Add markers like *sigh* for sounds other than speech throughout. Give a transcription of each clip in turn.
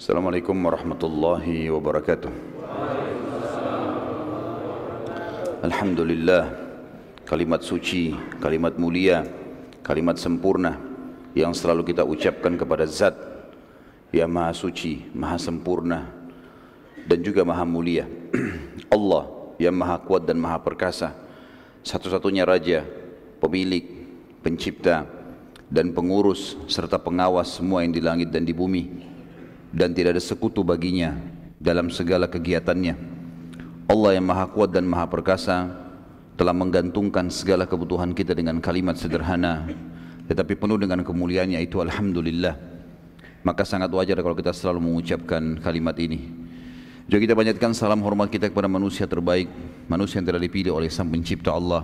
Assalamualaikum warahmatullahi wabarakatuh. Alhamdulillah, kalimat suci, kalimat mulia, kalimat sempurna yang selalu kita ucapkan kepada Zat yang Maha Suci, Maha Sempurna dan juga Maha Mulia. *clears throat* Allah yang Maha Kuat dan Maha Perkasa, satu-satunya Raja, Pemilik, Pencipta dan Pengurus serta pengawas semua yang di langit dan di bumi dan tidak ada sekutu baginya dalam segala kegiatannya. Allah yang maha kuat dan maha perkasa telah menggantungkan segala kebutuhan kita dengan kalimat sederhana tetapi penuh dengan kemuliaannya itu Alhamdulillah. Maka sangat wajar kalau kita selalu mengucapkan kalimat ini. Juga kita banyakkan salam hormat kita kepada manusia terbaik, manusia yang telah dipilih oleh Sang Pencipta Allah.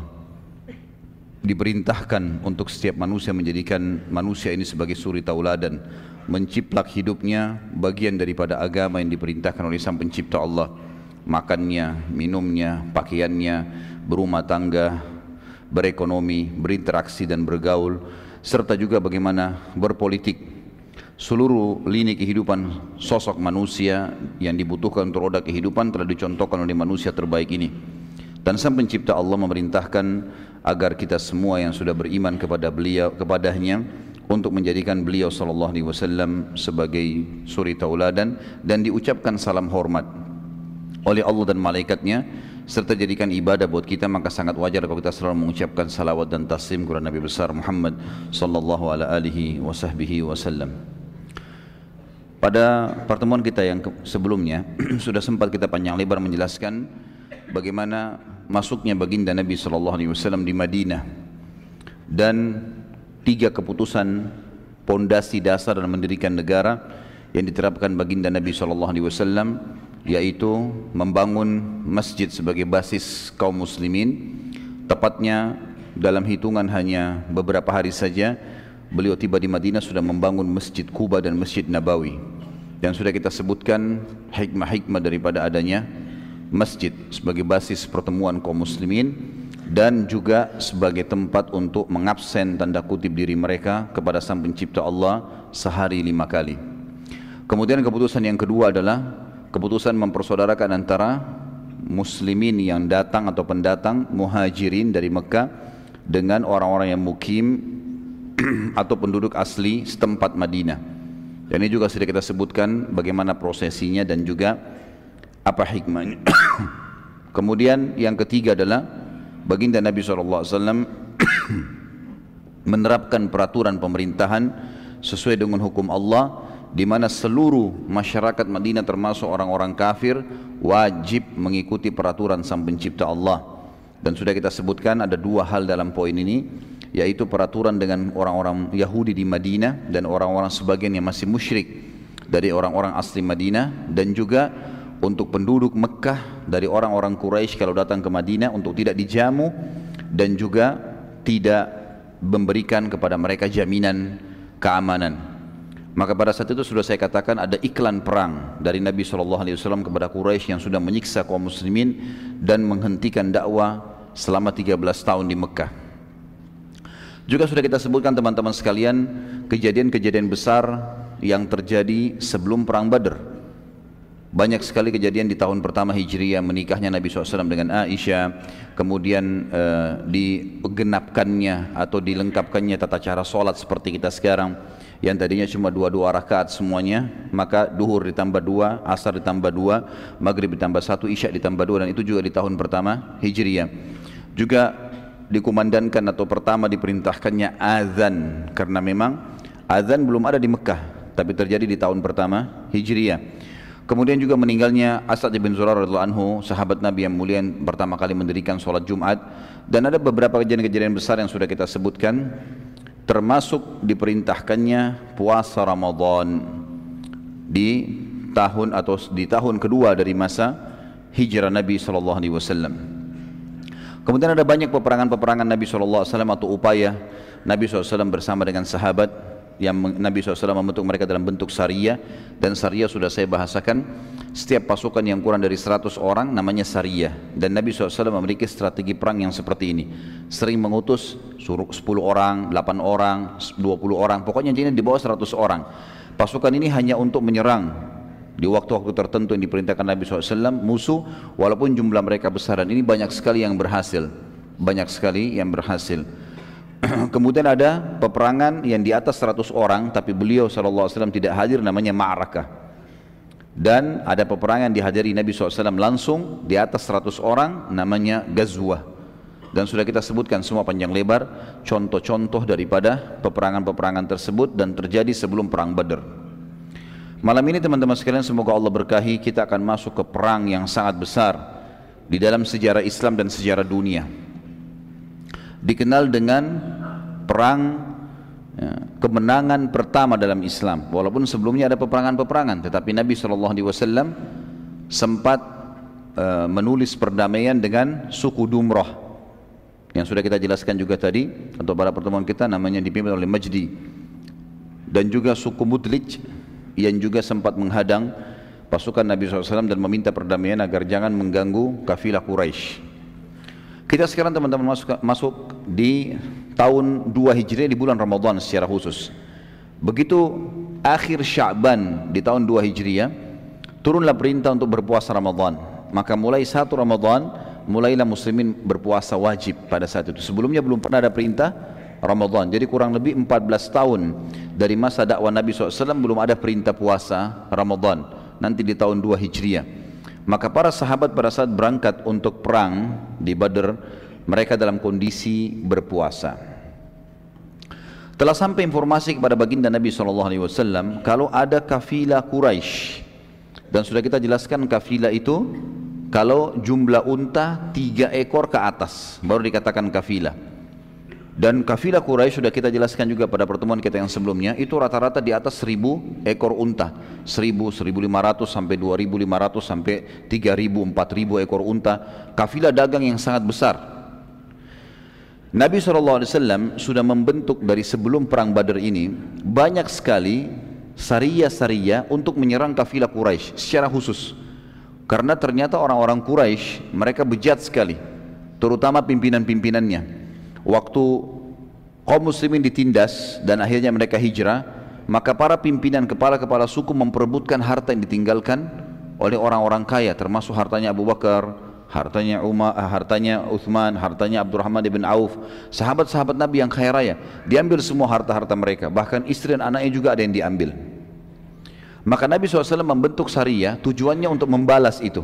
Diperintahkan untuk setiap manusia menjadikan manusia ini sebagai suri tauladan menciplak hidupnya bagian daripada agama yang diperintahkan oleh sang pencipta Allah. Makannya, minumnya, pakaiannya, berumah tangga, berekonomi, berinteraksi dan bergaul serta juga bagaimana berpolitik. Seluruh lini kehidupan sosok manusia yang dibutuhkan untuk roda kehidupan telah dicontohkan oleh manusia terbaik ini. Dan sang pencipta Allah memerintahkan agar kita semua yang sudah beriman kepada beliau kepadanya untuk menjadikan beliau sallallahu alaihi wasallam sebagai suri tauladan dan diucapkan salam hormat oleh Allah dan malaikatnya serta jadikan ibadah buat kita maka sangat wajar kalau kita selalu mengucapkan salawat dan taslim kepada Nabi besar Muhammad sallallahu alaihi wasallam. Pada pertemuan kita yang sebelumnya *clears throat* sudah sempat kita panjang lebar menjelaskan bagaimana masuknya baginda Nabi sallallahu alaihi wasallam di Madinah dan tiga keputusan pondasi dasar dalam mendirikan negara yang diterapkan baginda Nabi sallallahu alaihi wasallam yaitu membangun masjid sebagai basis kaum muslimin. Tepatnya dalam hitungan hanya beberapa hari saja beliau tiba di Madinah sudah membangun masjid Kuba dan masjid Nabawi. Dan sudah kita sebutkan hikmah-hikmah daripada adanya masjid sebagai basis pertemuan kaum muslimin dan juga sebagai tempat untuk mengabsen tanda kutip diri mereka kepada sang pencipta Allah sehari lima kali. Kemudian keputusan yang kedua adalah keputusan mempersaudarakan antara muslimin yang datang atau pendatang muhajirin dari Mekah dengan orang-orang yang mukim *clears throat* atau penduduk asli setempat Madinah. Dan ini juga sudah kita sebutkan bagaimana prosesinya dan juga apa hikmahnya. *clears throat* Kemudian yang ketiga adalah baginda Nabi SAW *coughs* menerapkan peraturan pemerintahan sesuai dengan hukum Allah di mana seluruh masyarakat Madinah termasuk orang-orang kafir wajib mengikuti peraturan sang pencipta Allah. Dan sudah kita sebutkan ada dua hal dalam poin ini yaitu peraturan dengan orang-orang Yahudi di Madinah dan orang-orang sebagian yang masih musyrik dari orang-orang asli Madinah dan juga untuk penduduk Mekah dari orang-orang Quraisy kalau datang ke Madinah untuk tidak dijamu dan juga tidak memberikan kepada mereka jaminan keamanan. Maka pada saat itu sudah saya katakan ada iklan perang dari Nabi SAW kepada Quraisy yang sudah menyiksa kaum muslimin dan menghentikan dakwah selama 13 tahun di Mekah. Juga sudah kita sebutkan teman-teman sekalian kejadian-kejadian besar yang terjadi sebelum perang Badr banyak sekali kejadian di tahun pertama Hijriah menikahnya Nabi SAW dengan Aisyah, kemudian uh, digenapkannya atau dilengkapkannya tata cara sholat seperti kita sekarang yang tadinya cuma dua-dua rakaat semuanya, maka duhur ditambah dua, asar ditambah dua, maghrib ditambah satu, isya ditambah dua dan itu juga di tahun pertama Hijriah. Juga dikumandangkan atau pertama diperintahkannya azan karena memang azan belum ada di Mekah tapi terjadi di tahun pertama Hijriah. Kemudian juga meninggalnya Asad bin Zurar radhiyallahu anhu, sahabat Nabi yang mulia yang pertama kali mendirikan sholat Jumat dan ada beberapa kejadian-kejadian besar yang sudah kita sebutkan termasuk diperintahkannya puasa Ramadan di tahun atau di tahun kedua dari masa hijrah Nabi sallallahu alaihi wasallam. Kemudian ada banyak peperangan-peperangan Nabi sallallahu alaihi wasallam atau upaya Nabi SAW bersama dengan sahabat yang Nabi SAW membentuk mereka dalam bentuk syariah dan syariah sudah saya bahasakan setiap pasukan yang kurang dari 100 orang namanya syariah dan Nabi SAW memiliki strategi perang yang seperti ini. Sering mengutus suruh 10 orang, 8 orang, 20 orang pokoknya jadi di bawah 100 orang. Pasukan ini hanya untuk menyerang. Di waktu-waktu tertentu yang diperintahkan Nabi SAW musuh walaupun jumlah mereka besar dan ini banyak sekali yang berhasil banyak sekali yang berhasil *clears throat* kemudian ada peperangan yang di atas 100 orang tapi beliau SAW tidak hadir namanya ma'rakah dan ada peperangan dihadiri Nabi SAW langsung di atas 100 orang namanya gazwah dan sudah kita sebutkan semua panjang lebar contoh-contoh daripada peperangan-peperangan tersebut dan terjadi sebelum perang Badr. Malam ini teman-teman sekalian semoga Allah berkahi kita akan masuk ke perang yang sangat besar di dalam sejarah Islam dan sejarah dunia. Dikenal dengan perang ya, kemenangan pertama dalam Islam. Walaupun sebelumnya ada peperangan-peperangan, tetapi Nabi SAW sempat uh, menulis perdamaian dengan suku Dumrah yang sudah kita jelaskan juga tadi untuk pada pertemuan kita namanya dipimpin oleh Majdi dan juga suku Mudlij yang juga sempat menghadang pasukan Nabi SAW dan meminta perdamaian agar jangan mengganggu kafilah Quraisy. Kita sekarang teman-teman masuk, masuk di tahun 2 Hijriah di bulan Ramadan secara khusus. Begitu akhir Sya'ban di tahun 2 Hijriah, turunlah perintah untuk berpuasa Ramadan. Maka mulai satu Ramadan, mulailah muslimin berpuasa wajib pada saat itu. Sebelumnya belum pernah ada perintah Ramadan. Jadi kurang lebih 14 tahun dari masa dakwah Nabi SAW belum ada perintah puasa Ramadan. Nanti di tahun 2 Hijriah. Maka para sahabat pada saat berangkat untuk perang di Badr, mereka dalam kondisi berpuasa. Telah sampai informasi kepada baginda Nabi SAW kalau ada kafilah Quraisy dan sudah kita jelaskan kafilah itu kalau jumlah unta tiga ekor ke atas baru dikatakan kafilah. Dan kafilah Quraisy sudah kita jelaskan juga pada pertemuan kita yang sebelumnya itu rata-rata di atas 1000 ekor unta. 1000, 1500 sampai 2500 sampai 3000, 4000 ekor unta. Kafilah dagang yang sangat besar. Nabi SAW sudah membentuk dari sebelum perang Badar ini banyak sekali saria-saria untuk menyerang kafilah Quraisy secara khusus. Karena ternyata orang-orang Quraisy mereka bejat sekali, terutama pimpinan-pimpinannya waktu kaum muslimin ditindas dan akhirnya mereka hijrah maka para pimpinan kepala-kepala suku memperebutkan harta yang ditinggalkan oleh orang-orang kaya termasuk hartanya Abu Bakar hartanya Umar, eh, hartanya Uthman, hartanya Abdurrahman ibn Auf, sahabat-sahabat Nabi yang kaya raya, diambil semua harta-harta mereka, bahkan istri dan anaknya juga ada yang diambil. Maka Nabi SAW membentuk syariah tujuannya untuk membalas itu.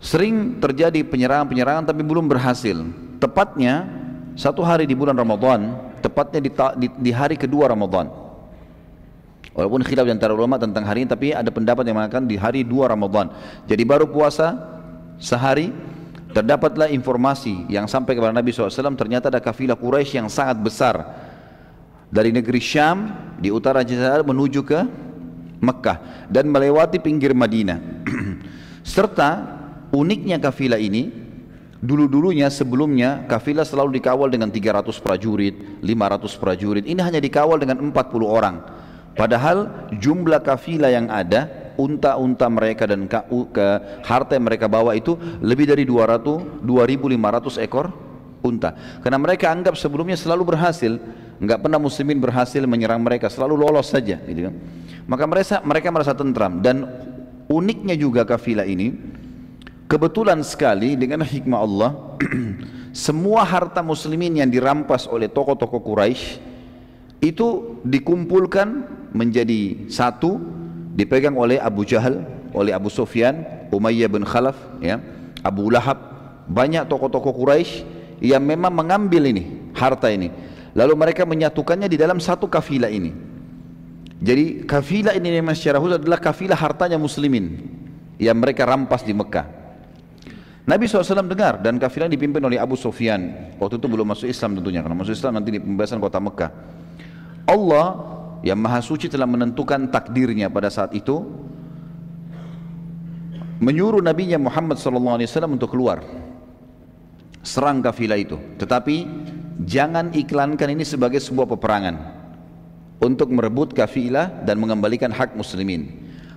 Sering terjadi penyerangan-penyerangan tapi belum berhasil tepatnya satu hari di bulan Ramadan, tepatnya di, di, di hari kedua Ramadan. Walaupun khilaf antara ulama tentang hari ini, tapi ada pendapat yang mengatakan di hari dua Ramadan. Jadi baru puasa sehari, terdapatlah informasi yang sampai kepada Nabi SAW, ternyata ada kafilah Quraisy yang sangat besar. Dari negeri Syam, di utara Jazair menuju ke Mekah dan melewati pinggir Madinah. *clears throat* Serta uniknya kafilah ini, Dulu-dulunya sebelumnya kafilah selalu dikawal dengan 300 prajurit, 500 prajurit. Ini hanya dikawal dengan 40 orang. Padahal jumlah kafilah yang ada, unta-unta mereka dan ke, ke harta yang mereka bawa itu lebih dari 200, 2500 ekor unta. Karena mereka anggap sebelumnya selalu berhasil, enggak pernah muslimin berhasil menyerang mereka, selalu lolos saja gitu kan. Maka mereka mereka merasa tentram dan uniknya juga kafilah ini Kebetulan sekali dengan hikmah Allah *clears throat* semua harta muslimin yang dirampas oleh tokoh-tokoh Quraisy itu dikumpulkan menjadi satu dipegang oleh Abu Jahal, oleh Abu Sufyan, Umayyah bin Khalaf, ya, Abu Lahab, banyak tokoh-tokoh Quraisy yang memang mengambil ini harta ini. Lalu mereka menyatukannya di dalam satu kafilah ini. Jadi kafilah ini memang secara khusus adalah kafilah hartanya muslimin yang mereka rampas di Mekah. Nabi SAW dengar dan kafilah dipimpin oleh Abu Sufyan. Waktu itu belum masuk Islam tentunya, karena masuk Islam nanti di pembebasan kota Mekah. Allah yang Maha Suci telah menentukan takdirnya pada saat itu. Menyuruh Nabi Muhammad SAW untuk keluar. Serang kafilah itu. Tetapi jangan iklankan ini sebagai sebuah peperangan. Untuk merebut kafilah dan mengembalikan hak muslimin.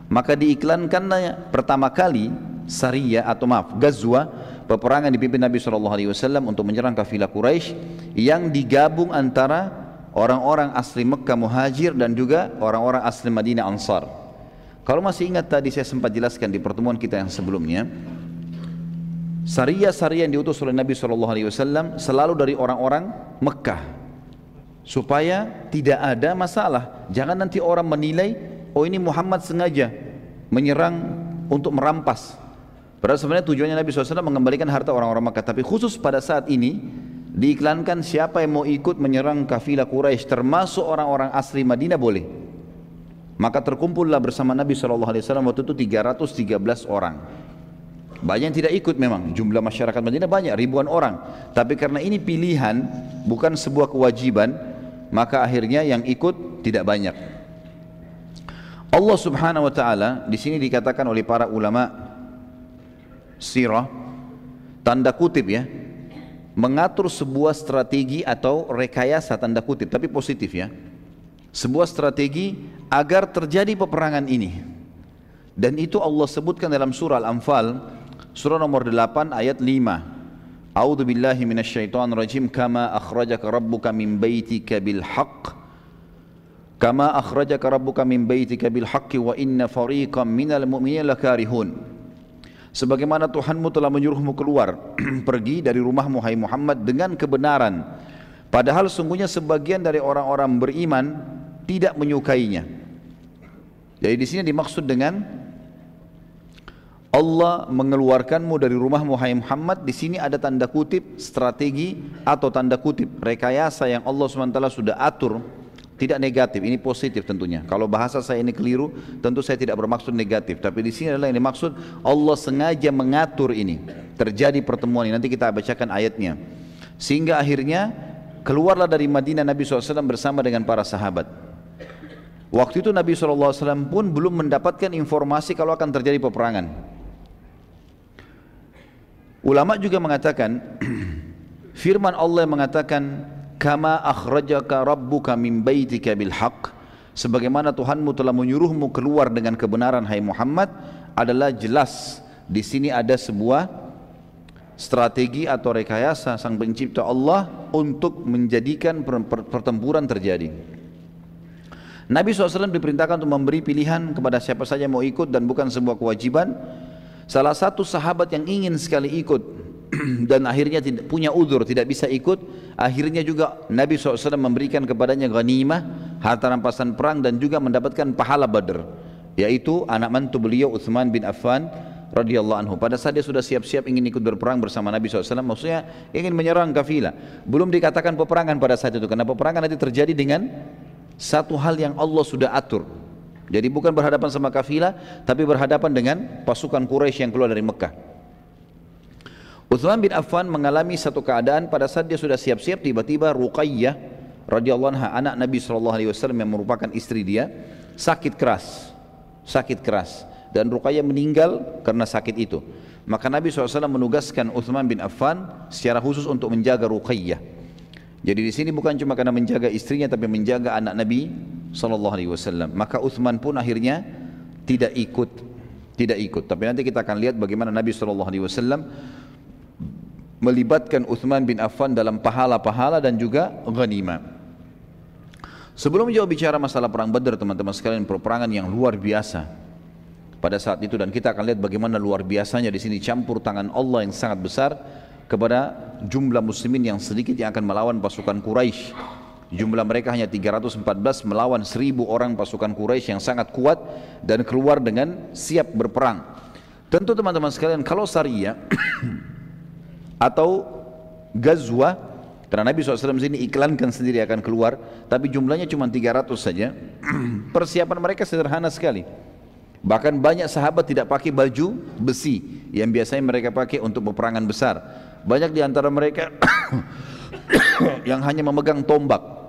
Maka diiklankannya pertama kali Sariyah atau maaf Gazwa peperangan dipimpin Nabi SAW untuk menyerang kafilah Quraisy yang digabung antara orang-orang asli Mekah Muhajir dan juga orang-orang asli Madinah Ansar Kalau masih ingat tadi saya sempat jelaskan di pertemuan kita yang sebelumnya, Saria-saria yang diutus oleh Nabi SAW selalu dari orang-orang Mekah supaya tidak ada masalah. Jangan nanti orang menilai, oh ini Muhammad sengaja menyerang untuk merampas. Padahal sebenarnya tujuannya Nabi SAW mengembalikan harta orang-orang Mekah. Tapi khusus pada saat ini diiklankan siapa yang mau ikut menyerang kafilah Quraisy termasuk orang-orang asli Madinah boleh. Maka terkumpullah bersama Nabi SAW waktu itu 313 orang. Banyak yang tidak ikut memang, jumlah masyarakat Madinah banyak, ribuan orang. Tapi karena ini pilihan, bukan sebuah kewajiban, maka akhirnya yang ikut tidak banyak. Allah Subhanahu wa taala di sini dikatakan oleh para ulama sirah tanda kutip ya mengatur sebuah strategi atau rekayasa tanda kutip tapi positif ya sebuah strategi agar terjadi peperangan ini dan itu Allah sebutkan dalam surah Al-Anfal Surah nomor 8 ayat 5. A'udzu billahi minasyaitonir rajim kama akhrajaka rabbuka min baitika bil haqq kama akhrajaka rabbuka min baitika bil haqqi wa inna fariqam minal mu'minina lakarihun. Sebagaimana Tuhanmu telah menyuruhmu keluar *clears throat* pergi dari rumahmu hai Muhammad dengan kebenaran. Padahal sungguhnya sebagian dari orang-orang beriman tidak menyukainya. Jadi di sini dimaksud dengan Allah mengeluarkanmu dari rumah Muhammad Muhammad. Di sini ada tanda kutip strategi atau tanda kutip rekayasa yang Allah SWT sudah atur tidak negatif ini positif tentunya. Kalau bahasa saya ini keliru tentu saya tidak bermaksud negatif. Tapi di sini adalah yang dimaksud Allah sengaja mengatur ini. Terjadi pertemuan ini. Nanti kita bacakan ayatnya. Sehingga akhirnya keluarlah dari Madinah Nabi SAW bersama dengan para sahabat. Waktu itu Nabi SAW pun belum mendapatkan informasi kalau akan terjadi peperangan. Ulama juga mengatakan *clears throat* firman Allah yang mengatakan kama akhrajaka rabbuka min baitika bil haqq. Sebagaimana Tuhanmu telah menyuruhmu keluar dengan kebenaran hai Muhammad adalah jelas. Di sini ada sebuah strategi atau rekayasa sang pencipta Allah untuk menjadikan pertempuran terjadi. Nabi SAW diperintahkan untuk memberi pilihan kepada siapa saja yang mau ikut dan bukan sebuah kewajiban. Salah satu sahabat yang ingin sekali ikut *clears throat* dan akhirnya tidak punya udur tidak bisa ikut. Akhirnya juga Nabi SAW memberikan kepadanya ghanimah harta rampasan perang dan juga mendapatkan pahala badr. Yaitu anak mantu beliau Uthman bin Affan radhiyallahu anhu. Pada saat dia sudah siap-siap ingin ikut berperang bersama Nabi SAW maksudnya ingin menyerang kafilah. Belum dikatakan peperangan pada saat itu karena peperangan nanti terjadi dengan satu hal yang Allah sudah atur. Jadi bukan berhadapan sama kafilah, tapi berhadapan dengan pasukan Quraisy yang keluar dari Mekah. Uthman bin Affan mengalami satu keadaan pada saat dia sudah siap-siap tiba-tiba Ruqayyah radhiyallahu anha anak Nabi sallallahu alaihi wasallam yang merupakan istri dia sakit keras. Sakit keras dan Ruqayyah meninggal karena sakit itu. Maka Nabi SAW menugaskan Uthman bin Affan secara khusus untuk menjaga Ruqayyah. Jadi di sini bukan cuma karena menjaga istrinya tapi menjaga anak Nabi wasallam. Maka Uthman pun akhirnya tidak ikut, tidak ikut. Tapi nanti kita akan lihat bagaimana Nabi wasallam melibatkan Uthman bin Affan dalam pahala-pahala dan juga ghanimah. Sebelum jauh bicara masalah perang Badar teman-teman sekalian peperangan yang luar biasa pada saat itu dan kita akan lihat bagaimana luar biasanya di sini campur tangan Allah yang sangat besar kepada jumlah muslimin yang sedikit yang akan melawan pasukan Quraisy Jumlah mereka hanya 314 melawan 1000 orang pasukan Quraisy yang sangat kuat dan keluar dengan siap berperang. Tentu teman-teman sekalian kalau Sariyah atau Gazwa karena Nabi SAW sini iklankan sendiri akan keluar tapi jumlahnya cuma 300 saja *clears throat* persiapan mereka sederhana sekali bahkan banyak sahabat tidak pakai baju besi yang biasanya mereka pakai untuk peperangan besar banyak di antara mereka *coughs* yang hanya memegang tombak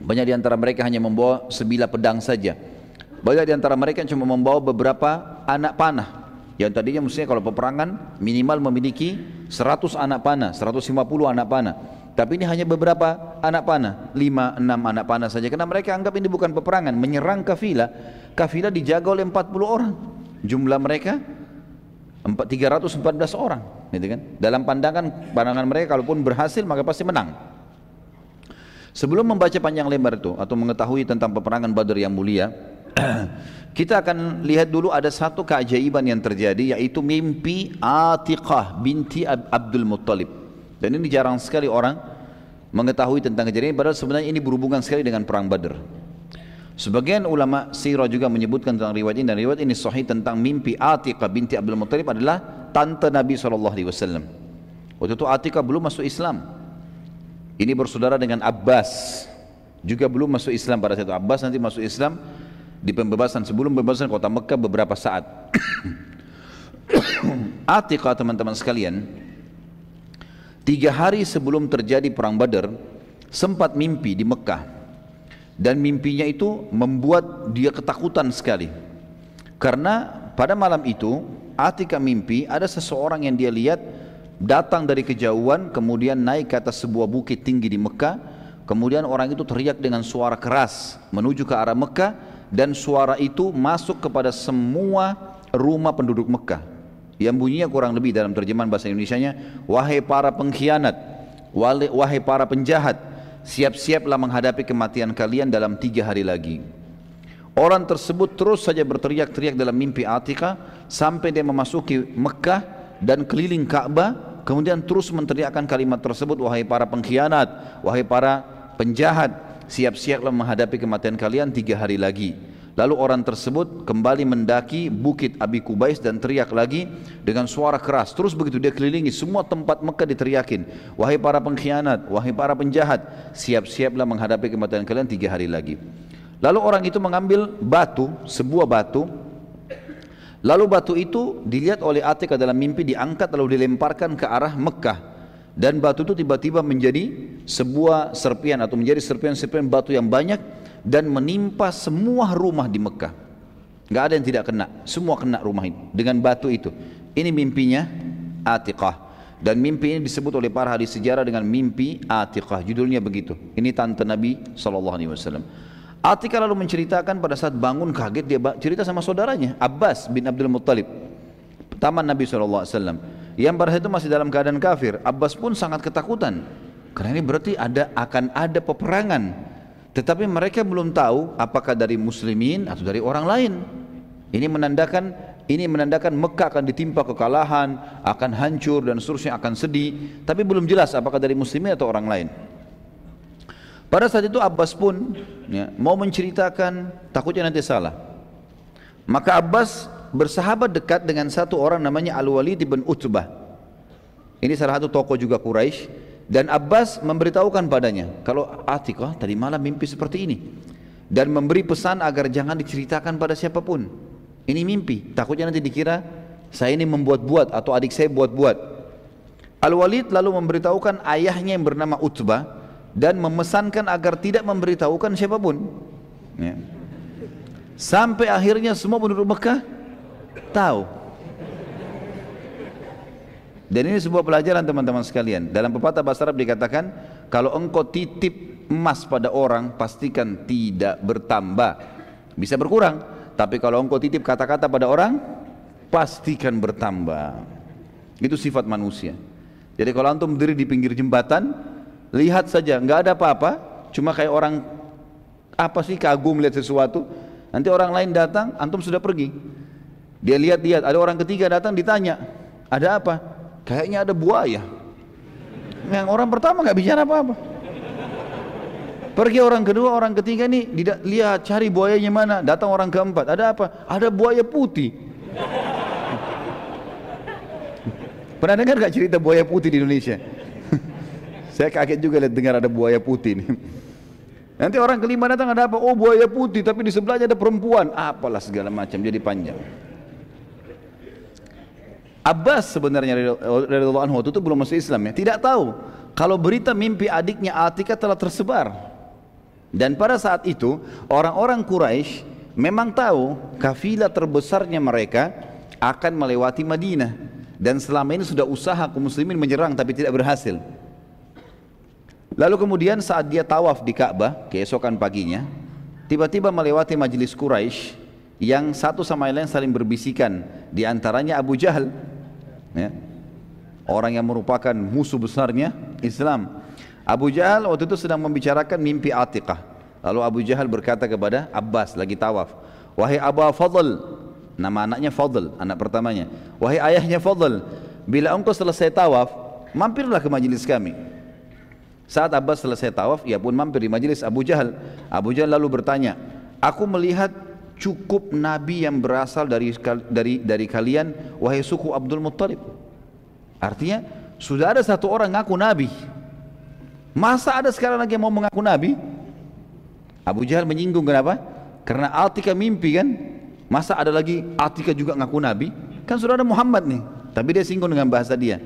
banyak di antara mereka hanya membawa sebilah pedang saja. Banyak di antara mereka cuma membawa beberapa anak panah. Yang tadinya mestinya kalau peperangan minimal memiliki 100 anak panah, 150 anak panah. Tapi ini hanya beberapa anak panah, 5, 6 anak panah saja. Karena mereka anggap ini bukan peperangan, menyerang kafilah. Kafilah dijaga oleh 40 orang. Jumlah mereka 314 orang, gitu kan? Dalam pandangan pandangan mereka kalaupun berhasil maka pasti menang. Sebelum membaca panjang lebar itu atau mengetahui tentang peperangan Badar yang mulia, *clears throat* kita akan lihat dulu ada satu keajaiban yang terjadi yaitu mimpi Atiqah binti Abdul Muttalib. Dan ini jarang sekali orang mengetahui tentang kejadian padahal sebenarnya ini berhubungan sekali dengan perang Badr. Sebagian ulama sirah juga menyebutkan tentang riwayat ini dan riwayat ini sahih tentang mimpi Atiqah binti Abdul Muttalib adalah tante Nabi SAW. Waktu itu Atiqah belum masuk Islam. Ini bersaudara dengan Abbas juga belum masuk Islam pada saat itu Abbas nanti masuk Islam di pembebasan sebelum pembebasan kota Mekah beberapa saat. *coughs* Atiqah teman-teman sekalian tiga hari sebelum terjadi perang Badar sempat mimpi di Mekah. Dan mimpinya itu membuat dia ketakutan sekali. Karena pada malam itu Atika mimpi ada seseorang yang dia lihat datang dari kejauhan kemudian naik ke atas sebuah bukit tinggi di Mekah. Kemudian orang itu teriak dengan suara keras menuju ke arah Mekah dan suara itu masuk kepada semua rumah penduduk Mekah. Yang bunyinya kurang lebih dalam terjemahan bahasa Indonesia-nya, wahai para pengkhianat, wahai para penjahat, siap-siaplah menghadapi kematian kalian dalam tiga hari lagi. Orang tersebut terus saja berteriak-teriak dalam mimpi Atika sampai dia memasuki Mekah dan keliling Ka'bah kemudian terus menteriakkan kalimat tersebut wahai para pengkhianat wahai para penjahat siap-siaplah menghadapi kematian kalian tiga hari lagi. Lalu orang tersebut kembali mendaki bukit Abi Kubais dan teriak lagi dengan suara keras. Terus begitu dia kelilingi semua tempat Mekah diteriakin. Wahai para pengkhianat wahai para penjahat siap-siaplah menghadapi kematian kalian tiga hari lagi. Lalu orang itu mengambil batu sebuah batu. Lalu batu itu dilihat oleh Atik dalam mimpi diangkat lalu dilemparkan ke arah Mekah dan batu itu tiba-tiba menjadi sebuah serpian atau menjadi serpian-serpian batu yang banyak dan menimpa semua rumah di Mekah. Gak ada yang tidak kena, semua kena rumah itu dengan batu itu. Ini mimpinya Atiqah. Dan mimpi ini disebut oleh para hadis sejarah dengan mimpi Atiqah. Judulnya begitu. Ini tante Nabi SAW. Atiqah lalu menceritakan pada saat bangun kaget dia cerita sama saudaranya Abbas bin Abdul Muttalib. Taman Nabi SAW yang pada saat itu masih dalam keadaan kafir. Abbas pun sangat ketakutan. Karena ini berarti ada akan ada peperangan. Tetapi mereka belum tahu apakah dari muslimin atau dari orang lain. Ini menandakan ini menandakan Mekah akan ditimpa kekalahan, akan hancur dan seterusnya akan sedih. Tapi belum jelas apakah dari muslimin atau orang lain. Pada saat itu Abbas pun ya, mau menceritakan takutnya nanti salah. Maka Abbas bersahabat dekat dengan satu orang namanya Al-Walid bin Utbah. Ini salah satu tokoh juga Quraisy dan Abbas memberitahukan padanya kalau Atiqah tadi malam mimpi seperti ini dan memberi pesan agar jangan diceritakan pada siapa pun. Ini mimpi, takutnya nanti dikira saya ini membuat-buat atau adik saya buat-buat. Al-Walid lalu memberitahukan ayahnya yang bernama Utbah dan memesankan agar tidak memberitahukan siapa pun. Ya. Sampai akhirnya semua penduduk Mekah tahu. Dan ini sebuah pelajaran teman-teman sekalian. Dalam pepatah bahasa Arab dikatakan, kalau engkau titip emas pada orang, pastikan tidak bertambah. Bisa berkurang, tapi kalau engkau titip kata-kata pada orang, pastikan bertambah. Itu sifat manusia. Jadi kalau antum berdiri di pinggir jembatan, lihat saja, nggak ada apa-apa, cuma kayak orang apa sih kagum lihat sesuatu, nanti orang lain datang, antum sudah pergi. Dia lihat-lihat, ada orang ketiga datang ditanya, ada apa? Kayaknya ada buaya. Yang orang pertama nggak bicara apa-apa. Pergi orang kedua, orang ketiga nih lihat cari buayanya mana. Datang orang keempat, ada apa? Ada buaya putih. Pernah dengar gak cerita buaya putih di Indonesia? *laughs* Saya kaget juga lihat dengar ada buaya putih nih. Nanti orang kelima datang ada apa? Oh buaya putih, tapi di sebelahnya ada perempuan. Apalah segala macam, jadi panjang. Abbas sebenarnya radhiyallahu anhu itu belum masuk Islam ya, tidak tahu kalau berita mimpi adiknya Atika telah tersebar. Dan pada saat itu orang-orang Quraisy memang tahu kafilah terbesarnya mereka akan melewati Madinah dan selama ini sudah usaha kaum muslimin menyerang tapi tidak berhasil. Lalu kemudian saat dia tawaf di Ka'bah keesokan paginya, tiba-tiba melewati majelis Quraisy yang satu sama lain saling berbisikan, di antaranya Abu Jahal ya. orang yang merupakan musuh besarnya Islam Abu Jahal waktu itu sedang membicarakan mimpi Atiqah lalu Abu Jahal berkata kepada Abbas lagi tawaf wahai Abu Fadl, nama anaknya Fadl, anak pertamanya. Wahai ayahnya Fadl, bila engkau selesai tawaf, mampirlah ke majelis kami. Saat Abbas selesai tawaf, ia pun mampir di majelis Abu Jahal. Abu Jahal lalu bertanya, aku melihat cukup nabi yang berasal dari dari dari kalian wahai suku Abdul Muttalib. Artinya sudah ada satu orang ngaku nabi. Masa ada sekarang lagi yang mau mengaku nabi? Abu Jahal menyinggung kenapa? Karena Atika mimpi kan? Masa ada lagi Atika juga ngaku nabi? Kan sudah ada Muhammad nih. Tapi dia singgung dengan bahasa dia.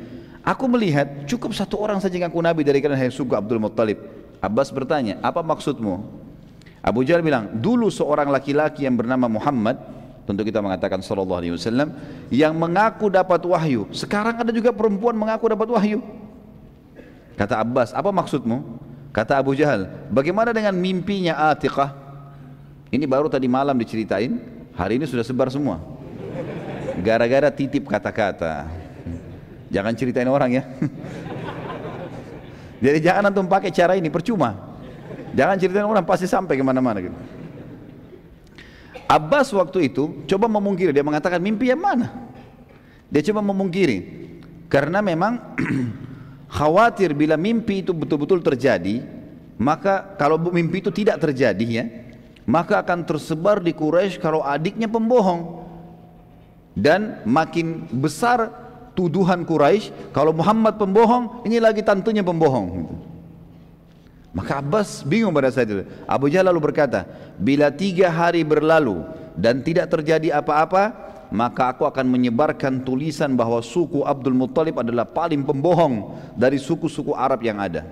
Aku melihat cukup satu orang saja ngaku nabi dari kalian suku Abdul Muttalib. Abbas bertanya, apa maksudmu? Abu Jahal bilang, dulu seorang laki-laki yang bernama Muhammad, tentu kita mengatakan sallallahu alaihi wasallam, yang mengaku dapat wahyu. Sekarang ada juga perempuan mengaku dapat wahyu. Kata Abbas, apa maksudmu? Kata Abu Jahal, bagaimana dengan mimpinya Atiqah? Ini baru tadi malam diceritain, hari ini sudah sebar semua. Gara-gara titip kata-kata. Jangan ceritain orang ya. *laughs* Jadi jangan antum pakai cara ini, percuma. Jangan ceritain orang pasti sampai ke mana-mana gitu. Abbas waktu itu coba memungkiri, dia mengatakan mimpi yang mana? Dia coba memungkiri, karena memang *clears throat* khawatir bila mimpi itu betul-betul terjadi, maka kalau mimpi itu tidak terjadi ya, maka akan tersebar di Quraisy kalau adiknya pembohong. Dan makin besar tuduhan Quraisy kalau Muhammad pembohong, ini lagi tantunya pembohong. Maka Abbas bingung pada saat itu. Abu Jahal lalu berkata, bila tiga hari berlalu dan tidak terjadi apa-apa, maka aku akan menyebarkan tulisan bahwa suku Abdul Muttalib adalah paling pembohong dari suku-suku Arab yang ada.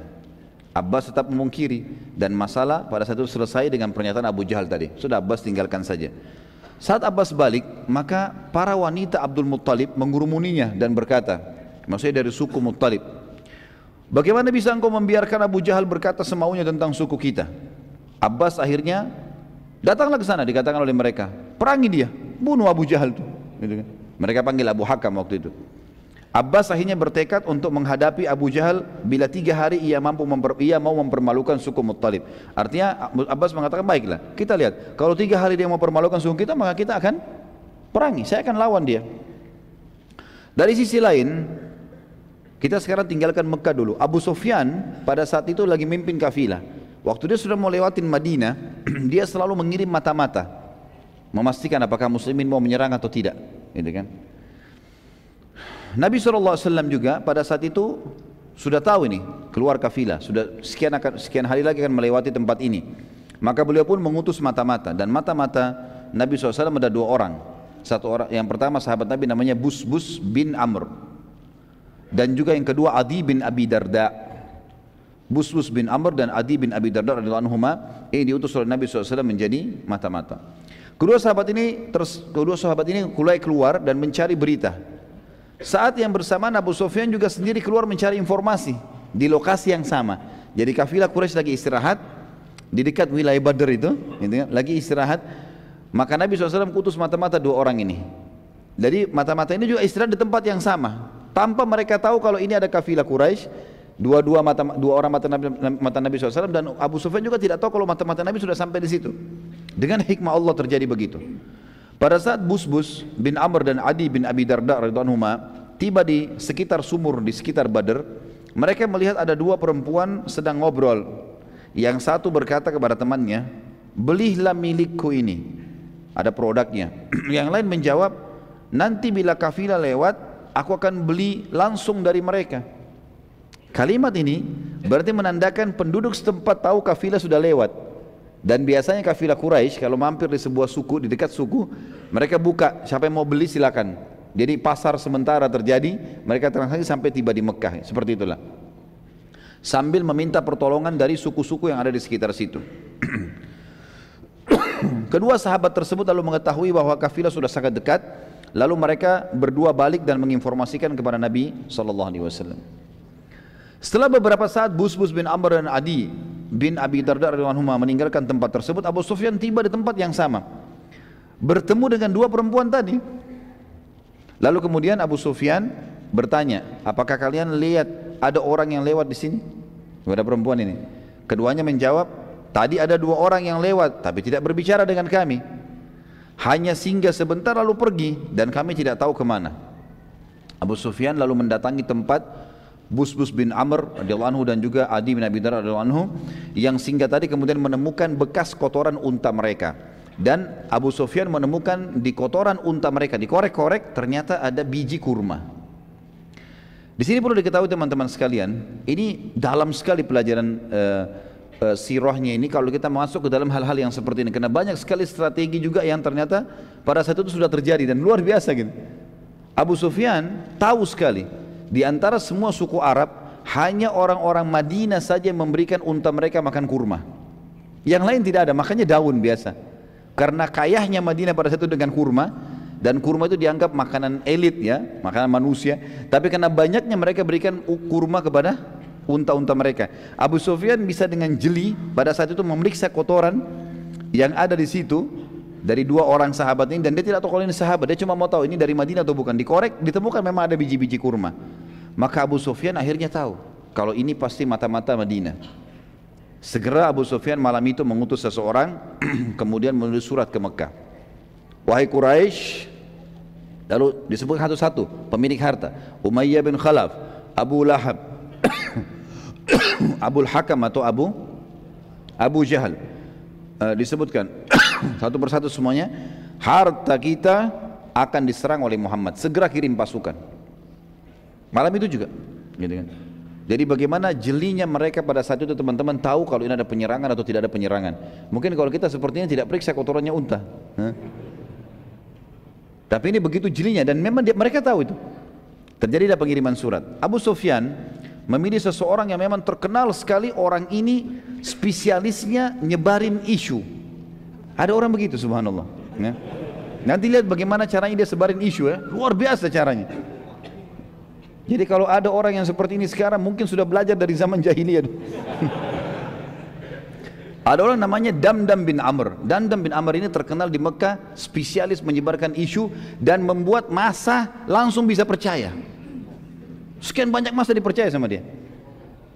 Abbas tetap memungkiri dan masalah pada saat itu selesai dengan pernyataan Abu Jahal tadi. Sudah Abbas tinggalkan saja. Saat Abbas balik, maka para wanita Abdul Muttalib mengurumuninya dan berkata, maksudnya dari suku Muttalib, Bagaimana bisa engkau membiarkan Abu Jahal berkata semaunya tentang suku kita? Abbas akhirnya datanglah ke sana dikatakan oleh mereka, perangi dia, bunuh Abu Jahal itu. Gitu kan. Mereka panggil Abu Hakam waktu itu. Abbas akhirnya bertekad untuk menghadapi Abu Jahal bila tiga hari ia mampu memper, ia mau mempermalukan suku Muttalib. Artinya Abbas mengatakan baiklah kita lihat kalau tiga hari dia mau mempermalukan suku kita maka kita akan perangi. Saya akan lawan dia. Dari sisi lain kita sekarang tinggalkan Mekah dulu. Abu Sufyan pada saat itu lagi mimpin kafilah. Waktu dia sudah mau lewatin Madinah, *clears throat* dia selalu mengirim mata-mata memastikan apakah muslimin mau menyerang atau tidak, gitu kan? Nabi SAW juga pada saat itu sudah tahu ini keluar kafilah, sudah sekian akan sekian hari lagi akan melewati tempat ini. Maka beliau pun mengutus mata-mata dan mata-mata Nabi SAW ada dua orang. Satu orang yang pertama sahabat Nabi namanya Busbus bin Amr dan juga yang kedua Adi bin Abi Darda Busbus bin Amr dan Adi bin Abi Darda radhiyallahu anhuma ini diutus oleh Nabi SAW menjadi mata-mata. Kedua sahabat ini terus kedua sahabat ini mulai keluar dan mencari berita. Saat yang bersamaan Abu Sufyan juga sendiri keluar mencari informasi di lokasi yang sama. Jadi kafilah Quraisy lagi istirahat di dekat wilayah Badr itu, gitu kan, lagi istirahat. Maka Nabi SAW kutus mata-mata dua orang ini. Jadi mata-mata ini juga istirahat di tempat yang sama tanpa mereka tahu kalau ini ada kafilah Quraisy dua-dua mata dua orang mata Nabi, mata Nabi SAW dan Abu Sufyan juga tidak tahu kalau mata-mata Nabi sudah sampai di situ. Dengan hikmah Allah terjadi begitu. Pada saat Busbus bin Amr dan Adi bin Abi Darda radhiyallahu tiba di sekitar sumur di sekitar Badr mereka melihat ada dua perempuan sedang ngobrol. Yang satu berkata kepada temannya belilah milikku ini. Ada produknya. *clears throat* Yang lain menjawab nanti bila kafilah lewat aku akan beli langsung dari mereka. Kalimat ini berarti menandakan penduduk setempat tahu kafilah sudah lewat. Dan biasanya kafilah Quraisy kalau mampir di sebuah suku, di dekat suku, mereka buka, siapa yang mau beli silakan. Jadi pasar sementara terjadi, mereka transaksi sampai tiba di Mekah, seperti itulah. Sambil meminta pertolongan dari suku-suku yang ada di sekitar situ. *clears throat* Kedua sahabat tersebut lalu mengetahui bahwa kafilah sudah sangat dekat, Lalu mereka berdua balik dan menginformasikan kepada Nabi sallallahu alaihi wasallam. Setelah beberapa saat Busbus bin Amr dan Adi bin Abi Darda radhiyallahu meninggalkan tempat tersebut, Abu Sufyan tiba di tempat yang sama. Bertemu dengan dua perempuan tadi. Lalu kemudian Abu Sufyan bertanya, "Apakah kalian lihat ada orang yang lewat di sini?" Kepada perempuan ini. Keduanya menjawab, "Tadi ada dua orang yang lewat, tapi tidak berbicara dengan kami." Hanya singgah sebentar lalu pergi dan kami tidak tahu ke mana. Abu Sufyan lalu mendatangi tempat Busbus bin Amr radhiyallahu anhu dan juga Adi bin Abi Dharr radhiyallahu anhu yang singgah tadi kemudian menemukan bekas kotoran unta mereka. Dan Abu Sufyan menemukan di kotoran unta mereka dikorek-korek ternyata ada biji kurma. Di sini perlu diketahui teman-teman sekalian, ini dalam sekali pelajaran uh, uh, sirahnya ini kalau kita masuk ke dalam hal-hal yang seperti ini karena banyak sekali strategi juga yang ternyata pada saat itu sudah terjadi dan luar biasa gitu. Abu Sufyan tahu sekali di antara semua suku Arab hanya orang-orang Madinah saja yang memberikan unta mereka makan kurma. Yang lain tidak ada, makanya daun biasa. Karena kayahnya Madinah pada saat itu dengan kurma dan kurma itu dianggap makanan elit ya, makanan manusia. Tapi karena banyaknya mereka berikan kurma kepada unta-unta mereka. Abu Sufyan bisa dengan jeli pada saat itu memeriksa kotoran yang ada di situ dari dua orang sahabat ini dan dia tidak tahu kalau ini sahabat, dia cuma mau tahu ini dari Madinah atau bukan. Dikorek, ditemukan memang ada biji-biji kurma. Maka Abu Sufyan akhirnya tahu kalau ini pasti mata-mata Madinah. Segera Abu Sufyan malam itu mengutus seseorang *clears throat* kemudian menulis surat ke Mekah. Wahai Quraisy, lalu disebut satu-satu pemilik harta, Umayyah bin Khalaf, Abu Lahab, *clears throat* Abu Hakam atau Abu Abu Jahal. Uh, disebutkan *coughs* satu persatu semuanya, harta kita akan diserang oleh Muhammad. Segera kirim pasukan. Malam itu juga, gitu kan. Jadi bagaimana jelinya mereka pada saat itu teman-teman tahu kalau ini ada penyerangan atau tidak ada penyerangan. Mungkin kalau kita seperti ini tidak periksa kotorannya unta. Hah? Tapi ini begitu jelinya dan memang dia, mereka tahu itu. Terjadi ada pengiriman surat. Abu Sufyan memilih seseorang yang memang terkenal sekali orang ini spesialisnya nyebarin isu. Ada orang begitu subhanallah. Ya. Nanti lihat bagaimana caranya dia sebarin isu ya. Luar biasa caranya. Jadi kalau ada orang yang seperti ini sekarang mungkin sudah belajar dari zaman jahiliyah. *laughs* ada orang namanya Damdam bin Amr. Damdam bin Amr ini terkenal di Mekah spesialis menyebarkan isu dan membuat masa langsung bisa percaya. Sekian banyak masa dipercaya sama dia.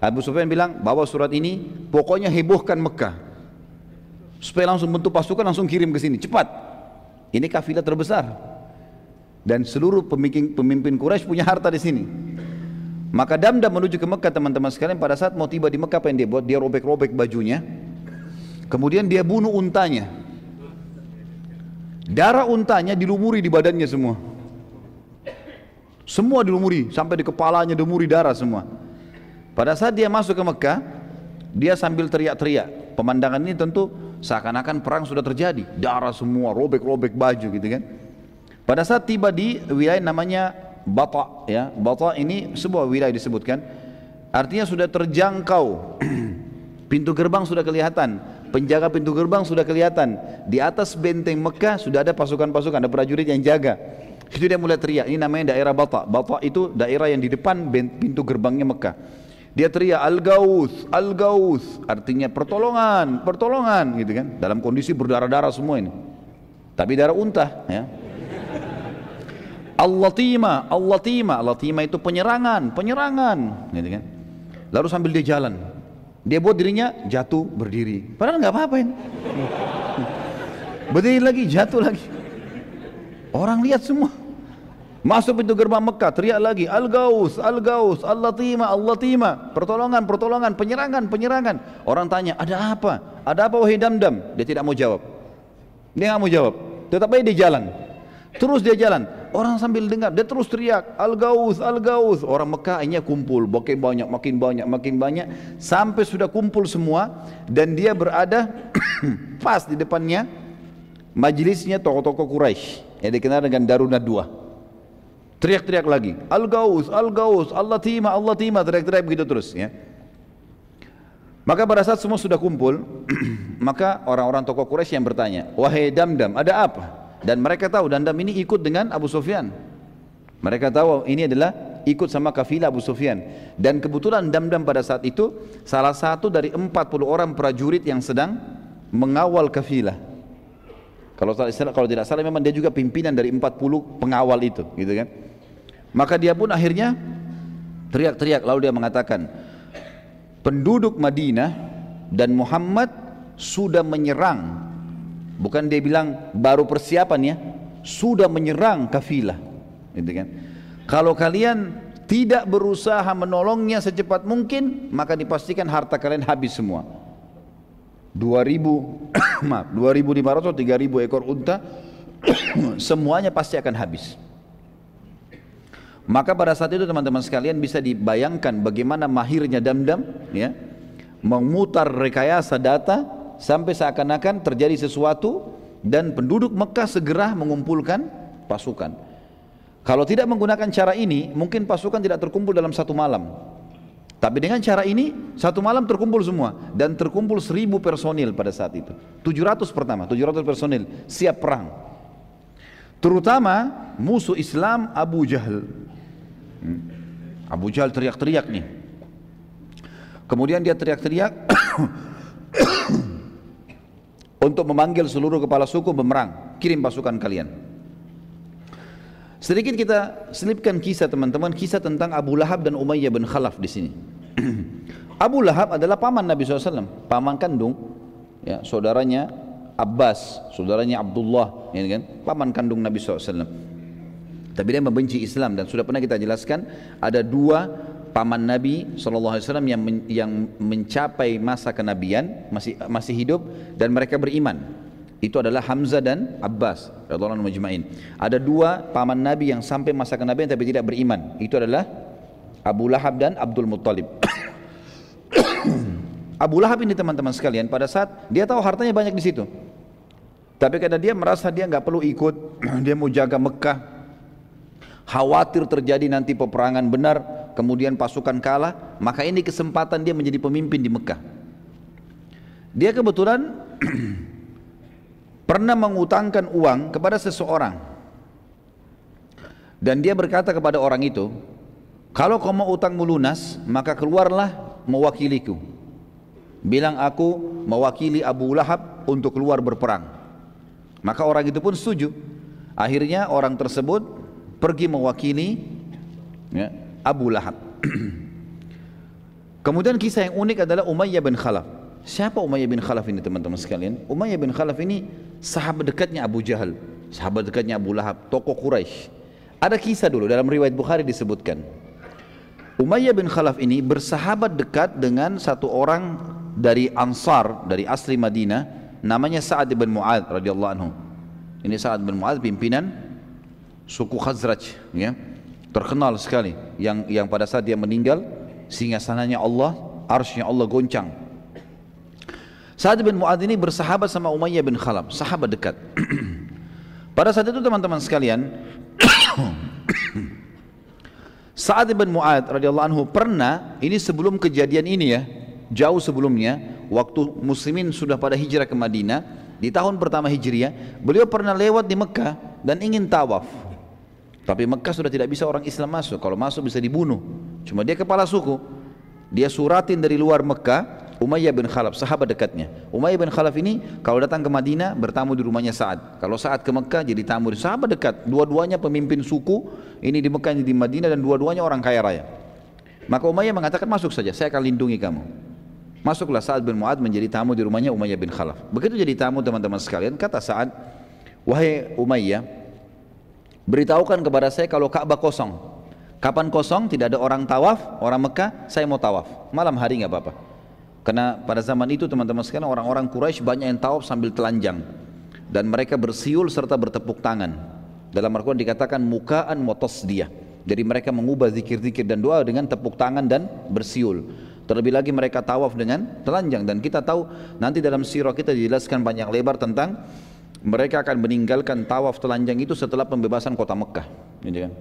Abu Sufyan bilang bawa surat ini pokoknya hebohkan Mekah. Supaya langsung bentuk pasukan langsung kirim ke sini cepat. Ini kafilah terbesar dan seluruh pemimpin, pemimpin Quraisy punya harta di sini. Maka Damdam menuju ke Mekah teman-teman sekalian pada saat mau tiba di Mekah apa yang dia buat? Dia robek-robek bajunya. Kemudian dia bunuh untanya. Darah untanya dilumuri di badannya semua. Semua dilumuri sampai di kepalanya dilumuri darah semua. Pada saat dia masuk ke Mekah, dia sambil teriak-teriak. Pemandangan ini tentu seakan-akan perang sudah terjadi. Darah semua, robek-robek baju gitu kan. Pada saat tiba di wilayah namanya Bata ya, Bata ini sebuah wilayah disebutkan. Artinya sudah terjangkau. *clears throat* pintu gerbang sudah kelihatan, penjaga pintu gerbang sudah kelihatan. Di atas benteng Mekah sudah ada pasukan-pasukan, ada prajurit yang jaga. Itu dia mulai teriak, ini namanya daerah Bata. Bata itu daerah yang di depan pintu gerbangnya Mekah. Dia teriak Al-Gauth, Al-Gauth, artinya pertolongan, pertolongan gitu kan. Dalam kondisi berdarah-darah semua ini. Tapi darah unta ya. Allah-tima, Allah-tima, Allah-tima itu penyerangan, penyerangan, gitu kan. Lalu sambil dia jalan, dia buat dirinya jatuh berdiri. Padahal nggak apa-apa ini. Berdiri lagi, jatuh lagi. Orang lihat semua. Masuk pintu gerbang Mekah, teriak lagi, Al-Gaus, Al-Gaus, Allah-tima, Allah-tima. Pertolongan, pertolongan, penyerangan, penyerangan. Orang tanya, ada apa? Ada apa wahai dam-dam? Dia tidak mau jawab. Dia nggak mau jawab. Tetap aja di jalan. Terus dia jalan. Orang sambil dengar, dia terus teriak, Al-Gaus, Al-Gaus. Orang Mekah akhirnya kumpul, makin banyak, makin banyak, makin banyak. Sampai sudah kumpul semua. Dan dia berada *coughs* pas di depannya majelisnya tokoh-tokoh Quraisy yang dikenal dengan Daruna Dua. Teriak-teriak lagi, Al-Gaus, Al-Gaus, Allah tima, Allah tima, teriak-teriak begitu terus ya. Maka pada saat semua sudah kumpul, *clears throat* maka orang-orang tokoh Quraisy yang bertanya, wahai Damdam, ada apa? Dan mereka tahu Dandam ini ikut dengan Abu Sufyan. Mereka tahu ini adalah ikut sama kafilah Abu Sufyan. Dan kebetulan Damdam pada saat itu salah satu dari 40 orang prajurit yang sedang mengawal kafilah. Kalau kalau tidak salah memang dia juga pimpinan dari 40 pengawal itu, gitu kan? Maka dia pun akhirnya teriak-teriak lalu dia mengatakan, penduduk Madinah dan Muhammad sudah menyerang Bukan dia bilang baru persiapan ya, sudah menyerang kafilah. Gitu kan? Kalau kalian tidak berusaha menolongnya secepat mungkin, maka dipastikan harta kalian habis semua. 2000 *coughs* maaf 2500 atau 3000 ekor unta *coughs* semuanya pasti akan habis. Maka pada saat itu teman-teman sekalian bisa dibayangkan bagaimana mahirnya Damdam ya memutar rekayasa data sampai seakan-akan terjadi sesuatu dan penduduk Mekah segera mengumpulkan pasukan. Kalau tidak menggunakan cara ini, mungkin pasukan tidak terkumpul dalam satu malam. Tapi dengan cara ini, satu malam terkumpul semua. Dan terkumpul seribu personil pada saat itu. 700 pertama, 700 personil, siap perang. Terutama musuh Islam Abu Jahal. Hmm. Abu Jahal teriak-teriak nih. Kemudian dia teriak-teriak *coughs* untuk memanggil seluruh kepala suku memerang, kirim pasukan kalian. Sedikit kita selipkan kisah teman-teman, kisah tentang Abu Lahab dan Umayyah bin Khalaf di sini. *clears throat* Abu Lahab adalah paman Nabi SAW, paman kandung, ya, saudaranya Abbas, saudaranya Abdullah, ya kan, paman kandung Nabi SAW. Tapi dia membenci Islam dan sudah pernah kita jelaskan ada dua paman Nabi SAW yang men, yang mencapai masa kenabian masih masih hidup dan mereka beriman itu adalah Hamzah dan Abbas majma'in. Ada dua paman Nabi yang sampai masa kenabian tapi tidak beriman. Itu adalah Abu Lahab dan Abdul Muttalib. *coughs* Abu Lahab ini teman-teman sekalian pada saat dia tahu hartanya banyak di situ. Tapi karena dia merasa dia nggak perlu ikut, *clears throat* dia mau jaga Mekah. Khawatir terjadi nanti peperangan benar, kemudian pasukan kalah, maka ini kesempatan dia menjadi pemimpin di Mekah. Dia kebetulan *clears throat* pernah mengutangkan uang kepada seseorang. Dan dia berkata kepada orang itu kalau kau mau utangmu lunas maka keluarlah mewakiliku. Bilang aku mewakili Abu Lahab untuk keluar berperang. Maka orang itu pun setuju. Akhirnya orang tersebut pergi mewakili ya, Abu Lahab. *clears throat* Kemudian kisah yang unik adalah Umayyah bin Khalaf siapa Umayyah bin Khalaf ini teman-teman sekalian Umayyah bin Khalaf ini sahabat dekatnya Abu Jahal, sahabat dekatnya Abu Lahab, tokoh Quraisy. Ada kisah dulu dalam riwayat Bukhari disebutkan. Umayyah bin Khalaf ini bersahabat dekat dengan satu orang dari Ansar, dari asli Madinah, namanya Sa'ad bin Mu'ad radhiyallahu anhu. Ini Sa'ad bin Mu'ad pimpinan suku Khazraj, ya. Terkenal sekali yang yang pada saat dia meninggal singgasananya Allah, arsy Allah goncang Sa'ad bin Mu'ad ini bersahabat sama Umayyah bin Khalaf, sahabat dekat. *clears throat* Pada saat itu teman-teman sekalian, *clears throat* Sa'ad bin Mu'ad radhiyallahu anhu pernah, ini sebelum kejadian ini ya, jauh sebelumnya, waktu muslimin sudah pada hijrah ke Madinah, di tahun pertama hijriah, beliau pernah lewat di Mekah dan ingin tawaf. Tapi Mekah sudah tidak bisa orang Islam masuk, kalau masuk bisa dibunuh. Cuma dia kepala suku, dia suratin dari luar Mekah, Umayyah bin Khalaf, sahabat dekatnya. Umayyah bin Khalaf ini kalau datang ke Madinah bertamu di rumahnya Sa'ad. Kalau Sa'ad ke Mekah jadi tamu di sahabat dekat. Dua-duanya pemimpin suku, ini di Mekah, ini di Madinah dan dua-duanya orang kaya raya. Maka Umayyah mengatakan masuk saja, saya akan lindungi kamu. Masuklah Sa'ad bin Mu'ad menjadi tamu di rumahnya Umayyah bin Khalaf. Begitu jadi tamu teman-teman sekalian, kata Sa'ad, wahai Umayyah, beritahukan kepada saya kalau Ka'bah kosong. Kapan kosong, tidak ada orang tawaf, orang Mekah, saya mau tawaf. Malam hari nggak apa-apa. Karena pada zaman itu teman-teman sekalian orang-orang Quraisy banyak yang tawaf sambil telanjang dan mereka bersiul serta bertepuk tangan. Dalam Al-Quran dikatakan mukaan motos dia. Jadi mereka mengubah zikir-zikir dan doa dengan tepuk tangan dan bersiul. Terlebih lagi mereka tawaf dengan telanjang dan kita tahu nanti dalam sirah kita dijelaskan banyak lebar tentang mereka akan meninggalkan tawaf telanjang itu setelah pembebasan kota Mekah. Gitu kan?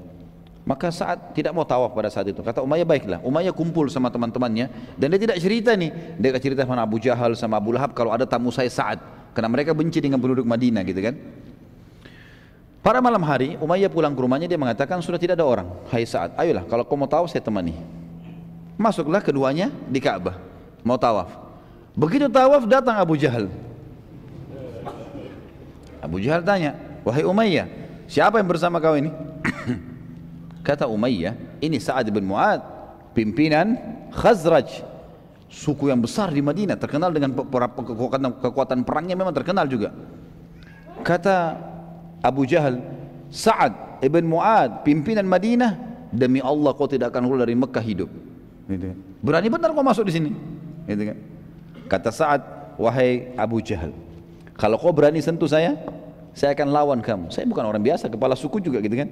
Maka saat tidak mau tawaf pada saat itu, kata Umayyah baiklah. Umayyah kumpul sama teman-temannya dan dia tidak cerita nih. Dia cerita sama Abu Jahal sama Abu Lahab kalau ada tamu saya saat karena mereka benci dengan penduduk Madinah gitu kan. Pada malam hari Umayyah pulang ke rumahnya dia mengatakan sudah tidak ada orang. Hai saat, ayolah kalau kau mau tawaf saya temani. Masuklah keduanya di Ka'bah mau tawaf. Begitu tawaf datang Abu Jahal. Abu Jahal tanya, wahai Umayyah, siapa yang bersama kau ini? *coughs* Kata Umayyah, ini Sa'ad bin Mu'ad, pimpinan Khazraj, suku yang besar di Madinah, terkenal dengan kekuatan, kekuatan perangnya memang terkenal juga. Kata Abu Jahal, Sa'ad ibn Mu'ad, pimpinan Madinah, demi Allah kau tidak akan keluar dari Mekah hidup. Gitu. Kan. Berani benar kau masuk di sini. Gitu kan. Kata Sa'ad, wahai Abu Jahal, kalau kau berani sentuh saya, saya akan lawan kamu. Saya bukan orang biasa, kepala suku juga gitu kan.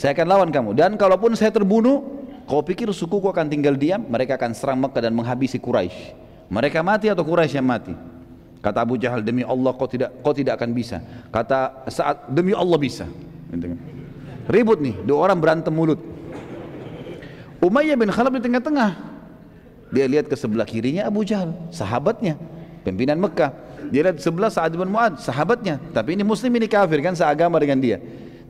Saya akan lawan kamu. Dan kalaupun saya terbunuh, kau pikir sukuku akan tinggal diam? Mereka akan serang Mekah dan menghabisi Quraisy. Mereka mati atau Quraisy yang mati? Kata Abu Jahal demi Allah kau tidak kau tidak akan bisa. Kata saat demi Allah bisa. Gitu kan. Ribut nih, dua orang berantem mulut. Umayyah bin Khalaf di tengah-tengah. Dia lihat ke sebelah kirinya Abu Jahal, sahabatnya, pimpinan Mekah. Dia lihat sebelah Sa'ad bin Mu'ad, sahabatnya. Tapi ini muslim ini kafir kan seagama dengan dia.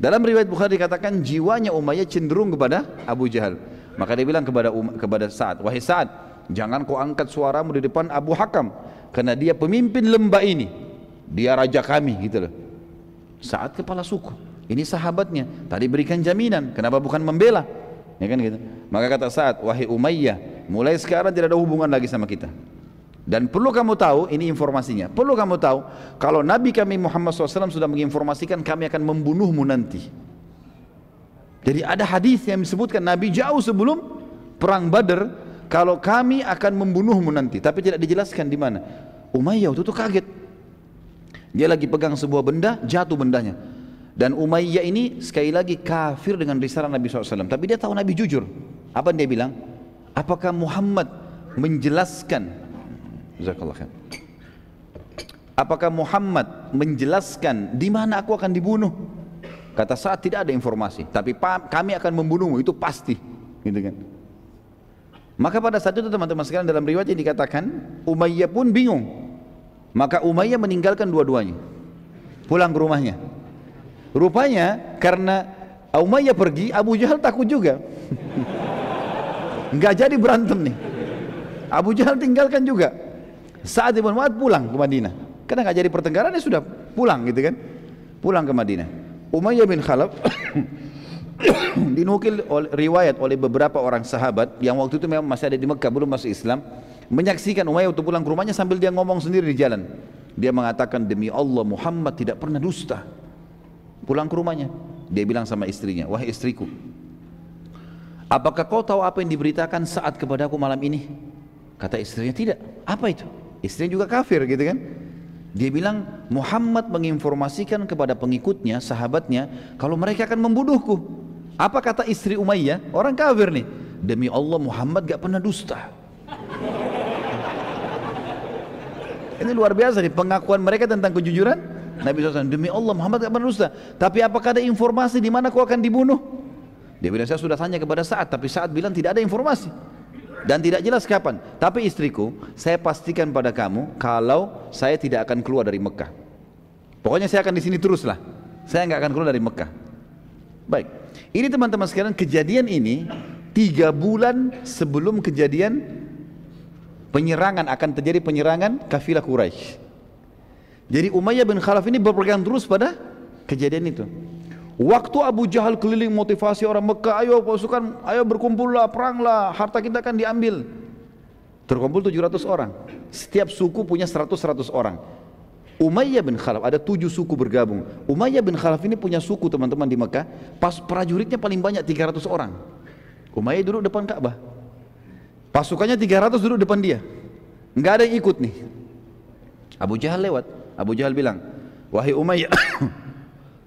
Dalam riwayat Bukhari dikatakan jiwanya Umayyah cenderung kepada Abu Jahal. Maka dia bilang kepada um, kepada Sa'ad, "Wahai Sa'ad, jangan kau angkat suaramu di depan Abu Hakam karena dia pemimpin lembah ini. Dia raja kami gitu loh. Saat kepala suku. Ini sahabatnya. Tadi berikan jaminan. Kenapa bukan membela? Ya kan gitu. Maka kata saat wahai Umayyah mulai sekarang tidak ada hubungan lagi sama kita dan perlu kamu tahu ini informasinya perlu kamu tahu kalau Nabi kami Muhammad SAW sudah menginformasikan kami akan membunuhmu nanti. Jadi ada hadis yang disebutkan Nabi jauh sebelum perang Badar kalau kami akan membunuhmu nanti. Tapi tidak dijelaskan di mana. Umayyah itu tuh kaget. Dia lagi pegang sebuah benda jatuh bendanya. Dan Umayyah ini sekali lagi kafir dengan risalah Nabi SAW tapi dia tahu Nabi jujur. Apa dia bilang? Apakah Muhammad menjelaskan apakah Muhammad menjelaskan di mana aku akan dibunuh kata saat tidak ada informasi tapi kami akan membunuhmu itu pasti gitu kan maka pada saat itu teman-teman sekalian dalam riwayat yang dikatakan Umayyah pun bingung. Maka Umayyah meninggalkan dua-duanya. Pulang ke rumahnya. Rupanya karena Umayyah pergi, Abu Jahal takut juga. *laughs* Enggak jadi berantem nih. Abu Jahal tinggalkan juga. Saat Ibn Mu'ad pulang ke Madinah. Karena enggak jadi pertengkaran dia sudah pulang gitu kan. Pulang ke Madinah. Umayyah bin Khalaf *coughs* dinukil oleh, riwayat oleh beberapa orang sahabat yang waktu itu memang masih ada di Mekah belum masuk Islam menyaksikan Umayyah untuk pulang ke rumahnya sambil dia ngomong sendiri di jalan dia mengatakan demi Allah Muhammad tidak pernah dusta pulang ke rumahnya dia bilang sama istrinya wahai istriku apakah kau tahu apa yang diberitakan saat kepadaku malam ini kata istrinya tidak apa itu istrinya juga kafir gitu kan dia bilang Muhammad menginformasikan kepada pengikutnya, sahabatnya, kalau mereka akan membunuhku. Apa kata istri Umayyah? Orang kafir nih. Demi Allah Muhammad gak pernah dusta. Ini luar biasa nih pengakuan mereka tentang kejujuran Nabi SAW. Demi Allah Muhammad gak pernah dusta. Tapi apakah ada informasi di mana kau akan dibunuh? Dia bilang saya sudah tanya kepada saat, tapi saat bilang tidak ada informasi dan tidak jelas kapan. Tapi istriku, saya pastikan pada kamu kalau saya tidak akan keluar dari Mekah. Pokoknya saya akan di sini teruslah. Saya nggak akan keluar dari Mekah. Baik. Ini teman-teman sekalian kejadian ini tiga bulan sebelum kejadian penyerangan akan terjadi penyerangan kafilah Quraisy. Jadi Umayyah bin Khalaf ini berpegang terus pada kejadian itu. Waktu Abu Jahal keliling motivasi orang Mekah, ayo pasukan, ayo berkumpullah, peranglah, harta kita akan diambil. Terkumpul 700 orang. Setiap suku punya 100-100 orang. Umayyah bin Khalaf, ada tujuh suku bergabung. Umayyah bin Khalaf ini punya suku teman-teman di Mekah, pas prajuritnya paling banyak 300 orang. Umayyah duduk depan Ka'bah. Pasukannya 300 duduk depan dia. Enggak ada yang ikut nih. Abu Jahal lewat. Abu Jahal bilang, "Wahai Umayyah, *coughs*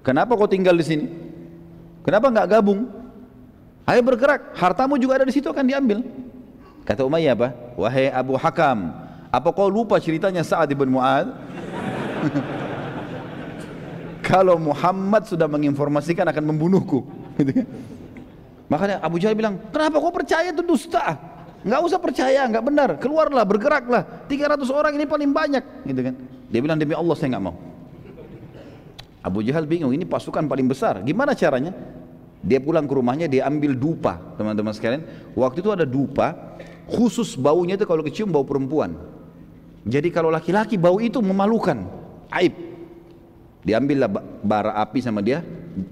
kenapa kau tinggal di sini? Kenapa enggak gabung? Ayo bergerak, hartamu juga ada di situ akan diambil." Kata Umayyah apa? "Wahai Abu Hakam, apa kau lupa ceritanya Sa'ad bin Mu'ad?" *laughs* Kalau Muhammad sudah menginformasikan akan membunuhku. *laughs* Makanya Abu Jahal bilang, kenapa kau percaya itu dusta? Enggak usah percaya, enggak benar. Keluarlah, bergeraklah. 300 orang ini paling banyak. Gitu kan? Dia bilang, demi Allah saya enggak mau. Abu Jahal bingung, ini pasukan paling besar. Gimana caranya? Dia pulang ke rumahnya, dia ambil dupa, teman-teman sekalian. Waktu itu ada dupa, khusus baunya itu kalau kecium bau perempuan. Jadi kalau laki-laki bau itu memalukan, aib. Diambillah bara api sama dia,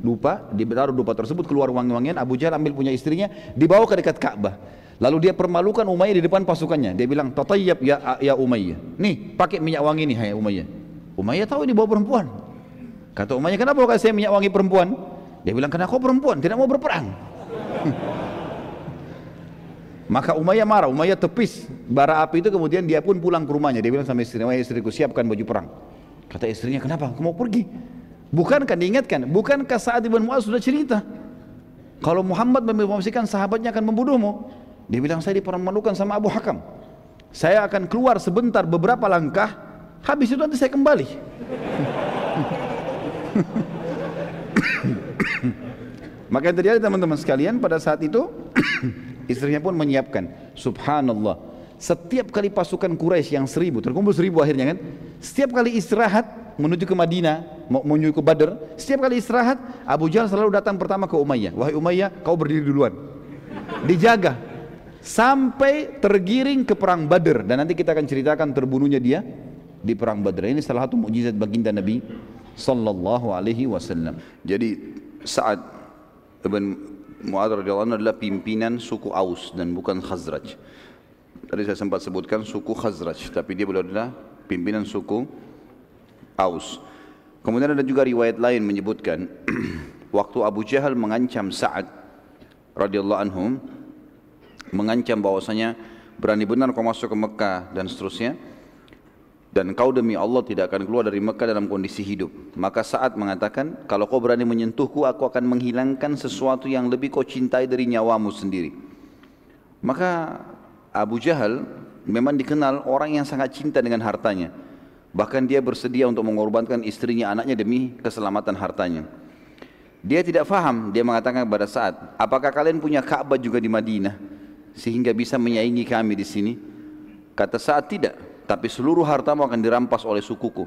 lupa, ditaruh dupa tersebut keluar wangi-wangian. Abu Jahal ambil punya istrinya, dibawa ke dekat Ka'bah. Lalu dia permalukan Umayyah di depan pasukannya. Dia bilang, "Tatayyab ya ya Umayyah." Nih, pakai minyak wangi nih hai Umayyah. Umayyah tahu ini bau perempuan. Kata Umayyah, kenapa kau kasih minyak wangi perempuan? Dia bilang, karena kau perempuan, tidak mau berperang. *laughs* Maka Umayyah marah, Umayyah tepis bara api itu kemudian dia pun pulang ke rumahnya. Dia bilang sama istrinya, istriku siapkan baju perang. Kata istrinya, kenapa? Kau mau pergi? Bukankah diingatkan? Bukankah Sa'ad ibn Mu'az sudah cerita? Kalau Muhammad mempromosikan sahabatnya akan membunuhmu. Dia bilang, saya dipermalukan sama Abu Hakam. Saya akan keluar sebentar beberapa langkah, habis itu nanti saya kembali. *laughs* *coughs* Maka yang terjadi teman-teman sekalian pada saat itu *coughs* istrinya pun menyiapkan. Subhanallah. Setiap kali pasukan Quraisy yang seribu, terkumpul seribu akhirnya kan. Setiap kali istirahat menuju ke Madinah, menuju ke Badr, setiap kali istirahat Abu Jahal selalu datang pertama ke Umayyah. Wahai Umayyah, kau berdiri duluan. Dijaga sampai tergiring ke perang Badr dan nanti kita akan ceritakan terbunuhnya dia di perang Badr. Ini salah satu mukjizat baginda Nabi sallallahu alaihi wasallam. Jadi saat Ibn Mu'ad radhiyallahu anhu adalah pimpinan suku Aus dan bukan Khazraj. Tadi saya sempat sebutkan suku Khazraj, tapi dia beliau adalah pimpinan suku Aus. Kemudian ada juga riwayat lain menyebutkan *clears throat* waktu Abu Jahal mengancam Sa'ad radhiyallahu anhu mengancam bahwasanya berani benar kau masuk ke Mekah dan seterusnya dan kau demi Allah tidak akan keluar dari Mekah dalam kondisi hidup. Maka saat mengatakan, kalau kau berani menyentuhku, aku akan menghilangkan sesuatu yang lebih kau cintai dari nyawamu sendiri. Maka Abu Jahal memang dikenal orang yang sangat cinta dengan hartanya. Bahkan dia bersedia untuk mengorbankan istrinya, anaknya demi keselamatan hartanya. Dia tidak faham, dia mengatakan kepada saat, apakah kalian punya Ka'bah juga di Madinah? Sehingga bisa menyaingi kami di sini? Kata saat tidak, tapi seluruh hartamu akan dirampas oleh sukuku.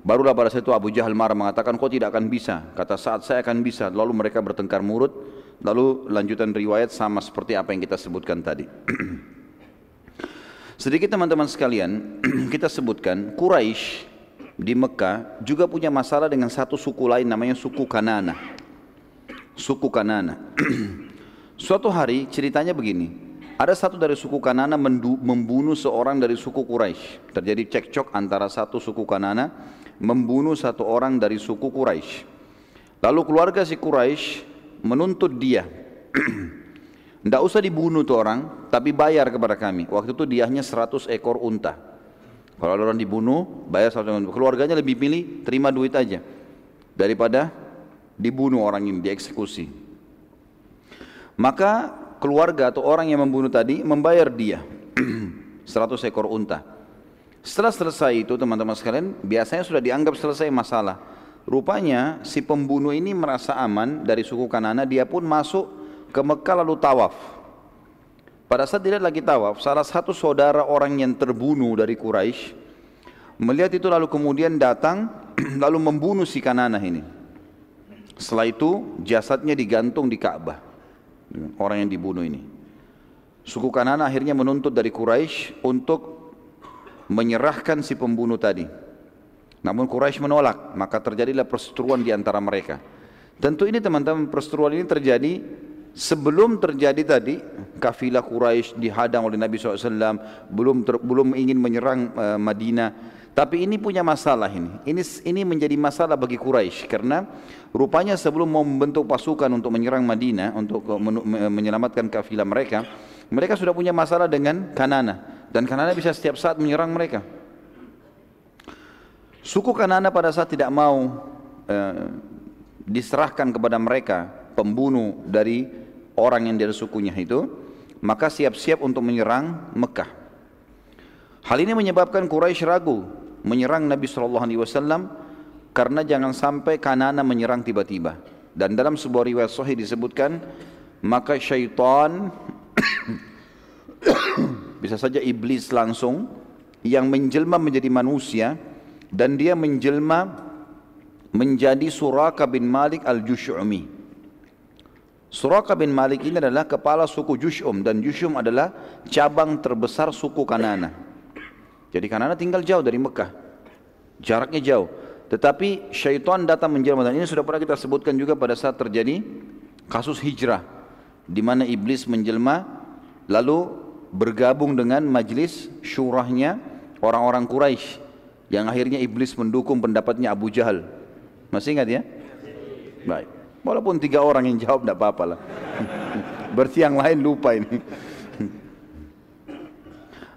Barulah pada saat itu Abu Jahal marah mengatakan kau tidak akan bisa. Kata saat saya akan bisa. Lalu mereka bertengkar murut. Lalu lanjutan riwayat sama seperti apa yang kita sebutkan tadi. *clears throat* Sedikit teman-teman sekalian, *clears throat* kita sebutkan Quraisy di Mekah juga punya masalah dengan satu suku lain namanya suku Kanana. Suku Kanana. *clears throat* Suatu hari ceritanya begini, ada satu dari suku Kanana membunuh seorang dari suku Quraisy. Terjadi cekcok antara satu suku Kanana membunuh satu orang dari suku Quraisy. Lalu keluarga si Quraisy menuntut dia. *clears throat* Tidak usah dibunuh tuh orang, tapi bayar kepada kami. Waktu itu diahnya 100 ekor unta. Kalau orang dibunuh, bayar 100 ekor. Keluarganya lebih pilih terima duit aja daripada dibunuh orang ini, dieksekusi. Maka keluarga atau orang yang membunuh tadi membayar dia *clears throat* 100 ekor unta. Setelah selesai itu teman-teman sekalian, biasanya sudah dianggap selesai masalah. Rupanya si pembunuh ini merasa aman dari suku Kanana, dia pun masuk ke Mekah lalu tawaf. Pada saat dia lagi tawaf, salah satu saudara orang yang terbunuh dari Quraisy melihat itu lalu kemudian datang *clears throat* lalu membunuh si Kanana ini. Setelah itu jasadnya digantung di Ka'bah orang yang dibunuh ini. Suku Kanan akhirnya menuntut dari Quraisy untuk menyerahkan si pembunuh tadi. Namun Quraisy menolak, maka terjadilah perseteruan di antara mereka. Tentu ini teman-teman perseteruan ini terjadi sebelum terjadi tadi kafilah Quraisy dihadang oleh Nabi SAW belum ter, belum ingin menyerang uh, Madinah tapi ini punya masalah ini. Ini ini menjadi masalah bagi Quraisy karena rupanya sebelum mau membentuk pasukan untuk menyerang Madinah untuk menyelamatkan kafilah mereka, mereka sudah punya masalah dengan Kanana dan Kanana bisa setiap saat menyerang mereka. Suku Kanana pada saat tidak mau eh, diserahkan kepada mereka pembunuh dari orang yang dari sukunya itu, maka siap-siap untuk menyerang Mekah. Hal ini menyebabkan Quraisy ragu menyerang Nabi Shallallahu Alaihi Wasallam karena jangan sampai Kanana menyerang tiba-tiba. Dan dalam sebuah riwayat Sahih disebutkan maka syaitan *coughs* bisa saja iblis langsung yang menjelma menjadi manusia dan dia menjelma menjadi Suraka bin Malik al-Jush'umi. Suraka bin Malik ini adalah kepala suku Jush'um dan Jush'um adalah cabang terbesar suku Kanana. Jadi Kanana tinggal jauh dari Mekah. Jaraknya jauh. Tetapi syaitan datang menjelma dan ini sudah pernah kita sebutkan juga pada saat terjadi kasus hijrah di mana iblis menjelma lalu bergabung dengan majlis syurahnya orang-orang Quraisy yang akhirnya iblis mendukung pendapatnya Abu Jahal Masih ingat ya? Baik. Walaupun tiga orang yang jawab tidak apa-apa lah. *laughs* Berarti yang lain lupa ini.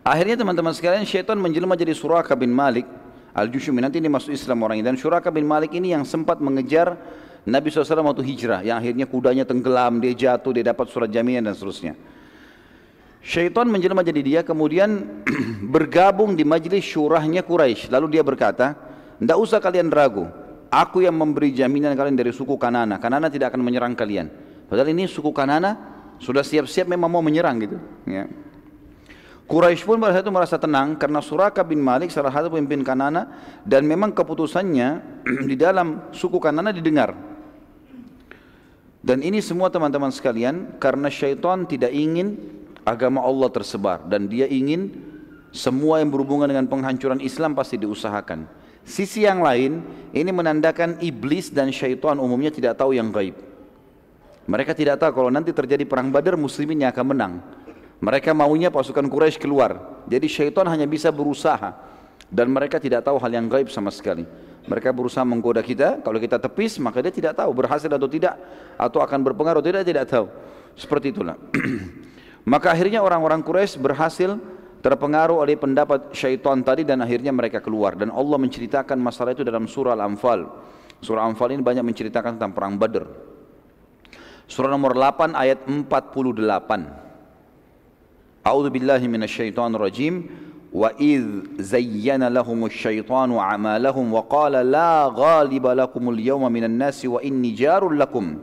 Akhirnya teman-teman sekalian syaitan menjelma jadi Suraka bin Malik Al-Jushumi nanti ini masuk Islam orang ini dan Suraka bin Malik ini yang sempat mengejar Nabi SAW waktu hijrah yang akhirnya kudanya tenggelam, dia jatuh, dia dapat surat jaminan dan seterusnya. Syaitan menjelma jadi dia kemudian *clears throat* bergabung di majlis syurahnya Quraisy. Lalu dia berkata, tidak usah kalian ragu, aku yang memberi jaminan kalian dari suku Kanana. Kanana tidak akan menyerang kalian. Padahal ini suku Kanana sudah siap-siap memang mau menyerang gitu. Ya. Quraisy pun pada saat itu merasa tenang karena Suraka bin Malik salah satu pemimpin Kanana dan memang keputusannya *clears throat* di dalam suku Kanana didengar. Dan ini semua teman-teman sekalian karena syaitan tidak ingin agama Allah tersebar dan dia ingin semua yang berhubungan dengan penghancuran Islam pasti diusahakan. Sisi yang lain ini menandakan iblis dan syaitan umumnya tidak tahu yang gaib. Mereka tidak tahu kalau nanti terjadi perang Badar muslimin yang akan menang. Mereka maunya pasukan Quraisy keluar. Jadi syaitan hanya bisa berusaha dan mereka tidak tahu hal yang gaib sama sekali. Mereka berusaha menggoda kita, kalau kita tepis maka dia tidak tahu berhasil atau tidak atau akan berpengaruh tidak tidak tahu. Seperti itulah. *clears throat* maka akhirnya orang-orang Quraisy berhasil terpengaruh oleh pendapat syaitan tadi dan akhirnya mereka keluar dan Allah menceritakan masalah itu dalam surah Al-Anfal. Surah Al-Anfal ini banyak menceritakan tentang perang Badr. Surah nomor 8 ayat 48. أعوذ بالله من الشيطان الرجيم. وإذ زين لهم الشيطان أعمالهم وقال لا غالب لكم اليوم من الناس وإني جار لكم.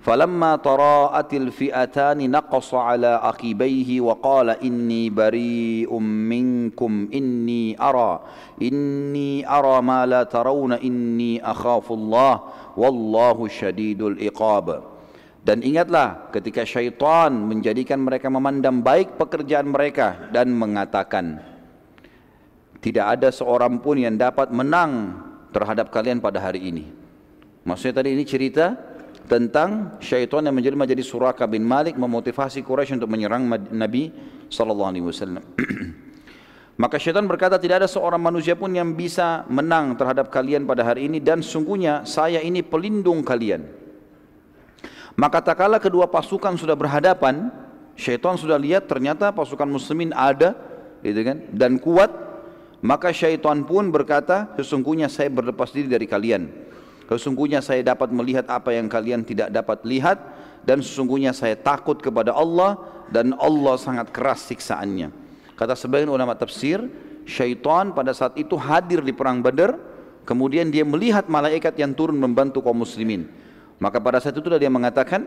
فلما تراءت الفئتان نقص على عقبيه وقال إني بريء منكم إني أرى إني أرى ما لا ترون إني أخاف الله والله شديد العقاب. Dan ingatlah ketika syaitan menjadikan mereka memandang baik pekerjaan mereka dan mengatakan tidak ada seorang pun yang dapat menang terhadap kalian pada hari ini. Maksudnya tadi ini cerita tentang syaitan yang menjelma jadi Suraka bin Malik memotivasi Quraisy untuk menyerang Nabi sallallahu alaihi wasallam. *clears throat* Maka syaitan berkata tidak ada seorang manusia pun yang bisa menang terhadap kalian pada hari ini dan sungguhnya saya ini pelindung kalian. Maka tak kala kedua pasukan sudah berhadapan, syaitan sudah lihat ternyata pasukan muslimin ada, gitu kan, dan kuat, maka syaitan pun berkata, sesungguhnya saya berlepas diri dari kalian. Sesungguhnya saya dapat melihat apa yang kalian tidak dapat lihat dan sesungguhnya saya takut kepada Allah dan Allah sangat keras siksaannya. Kata sebagian ulama tafsir, syaitan pada saat itu hadir di perang Badar, kemudian dia melihat malaikat yang turun membantu kaum muslimin. Maka pada saat itu dia mengatakan,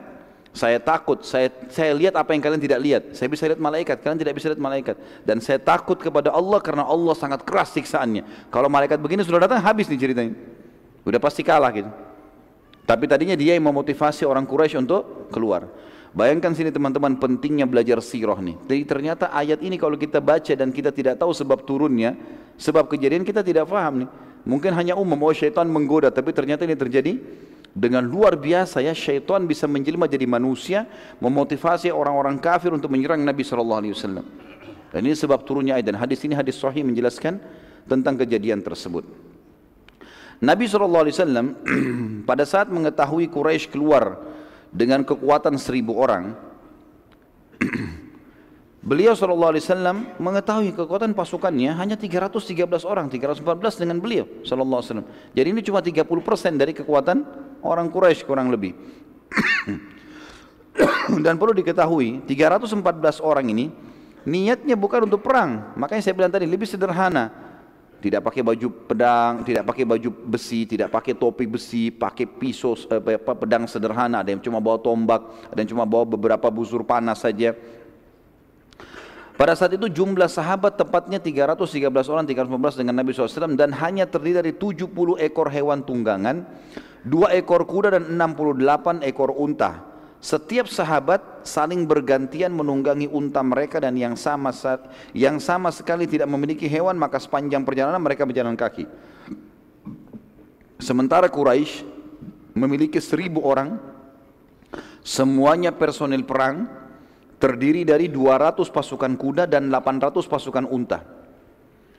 saya takut, saya, saya lihat apa yang kalian tidak lihat. Saya bisa lihat malaikat, kalian tidak bisa lihat malaikat. Dan saya takut kepada Allah karena Allah sangat keras siksaannya. Kalau malaikat begini sudah datang, habis nih ceritanya. Sudah pasti kalah gitu. Tapi tadinya dia yang memotivasi orang Quraisy untuk keluar. Bayangkan sini teman-teman pentingnya belajar sirah nih. Jadi ternyata ayat ini kalau kita baca dan kita tidak tahu sebab turunnya, sebab kejadian kita tidak paham nih. Mungkin hanya umum, oh syaitan menggoda, tapi ternyata ini terjadi dengan luar biasa ya syaitan bisa menjelma jadi manusia memotivasi orang-orang kafir untuk menyerang Nabi sallallahu alaihi wasallam. Dan ini sebab turunnya ayat dan hadis ini hadis sahih menjelaskan tentang kejadian tersebut. Nabi sallallahu alaihi wasallam *clears throat* pada saat mengetahui Quraisy keluar dengan kekuatan seribu orang *clears throat* Beliau wasallam mengetahui kekuatan pasukannya hanya 313 orang, 314 dengan beliau wasallam. Jadi ini cuma 30% dari kekuatan orang Quraisy kurang lebih. *coughs* Dan perlu diketahui 314 orang ini niatnya bukan untuk perang. Makanya saya bilang tadi lebih sederhana. Tidak pakai baju pedang, tidak pakai baju besi, tidak pakai topi besi, pakai pisau eh, pedang sederhana. Ada yang cuma bawa tombak, ada yang cuma bawa beberapa busur panas saja pada saat itu jumlah sahabat tepatnya 313 orang, 315 dengan Nabi SAW dan hanya terdiri dari 70 ekor hewan tunggangan, 2 ekor kuda dan 68 ekor unta. Setiap sahabat saling bergantian menunggangi unta mereka dan yang sama yang sama sekali tidak memiliki hewan maka sepanjang perjalanan mereka berjalan kaki. Sementara Quraisy memiliki seribu orang, semuanya personil perang, terdiri dari 200 pasukan kuda dan 800 pasukan unta.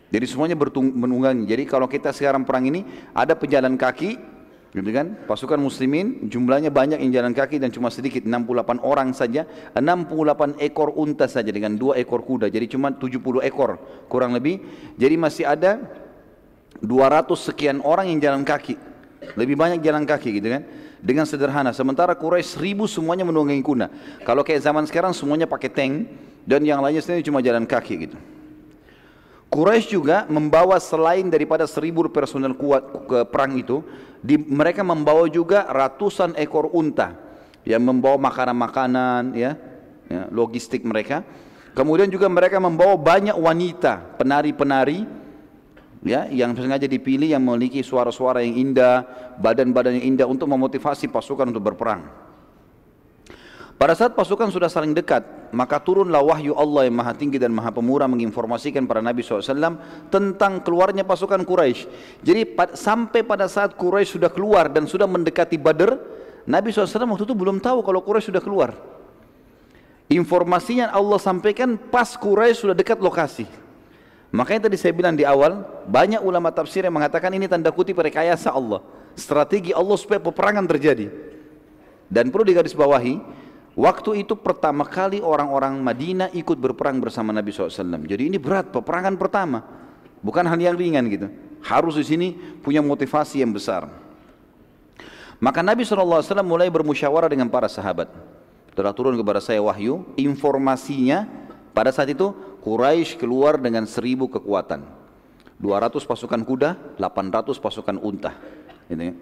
Jadi semuanya menunggangi. Jadi kalau kita sekarang perang ini ada pejalan kaki, Gitu kan? Pasukan muslimin jumlahnya banyak yang jalan kaki dan cuma sedikit 68 orang saja, 68 ekor unta saja dengan dua ekor kuda. Jadi cuma 70 ekor kurang lebih. Jadi masih ada 200 sekian orang yang jalan kaki. Lebih banyak jalan kaki gitu kan? Dengan sederhana. Sementara Quraisy seribu semuanya menunggangi kuda. Kalau kayak zaman sekarang semuanya pakai tank dan yang lainnya sendiri cuma jalan kaki gitu. Quraisy juga membawa selain daripada seribu personel kuat ke perang itu, di, mereka membawa juga ratusan ekor unta yang membawa makanan-makanan ya, ya logistik mereka kemudian juga mereka membawa banyak wanita penari-penari ya yang sengaja dipilih yang memiliki suara-suara yang indah badan-badan yang indah untuk memotivasi pasukan untuk berperang pada saat pasukan sudah saling dekat, maka turunlah wahyu Allah yang maha tinggi dan maha pemurah menginformasikan para Nabi SAW tentang keluarnya pasukan Quraisy. Jadi sampai pada saat Quraisy sudah keluar dan sudah mendekati Badr, Nabi SAW waktu itu belum tahu kalau Quraisy sudah keluar. Informasinya Allah sampaikan pas Quraisy sudah dekat lokasi. Makanya tadi saya bilang di awal, banyak ulama tafsir yang mengatakan ini tanda kutip rekayasa Allah. Strategi Allah supaya peperangan terjadi. Dan perlu digarisbawahi, Waktu itu pertama kali orang-orang Madinah ikut berperang bersama Nabi SAW. Jadi ini berat, peperangan pertama. Bukan hal yang ringan gitu. Harus di sini punya motivasi yang besar. Maka Nabi SAW mulai bermusyawarah dengan para sahabat. Telah turun kepada saya wahyu, informasinya pada saat itu Quraisy keluar dengan seribu kekuatan. 200 pasukan kuda, 800 pasukan unta. Ya.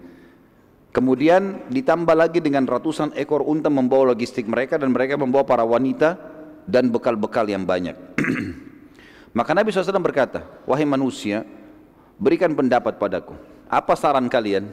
Kemudian ditambah lagi dengan ratusan ekor unta membawa logistik mereka dan mereka membawa para wanita dan bekal-bekal yang banyak. *clears throat* Maka Nabi SAW berkata, wahai manusia, berikan pendapat padaku. Apa saran kalian?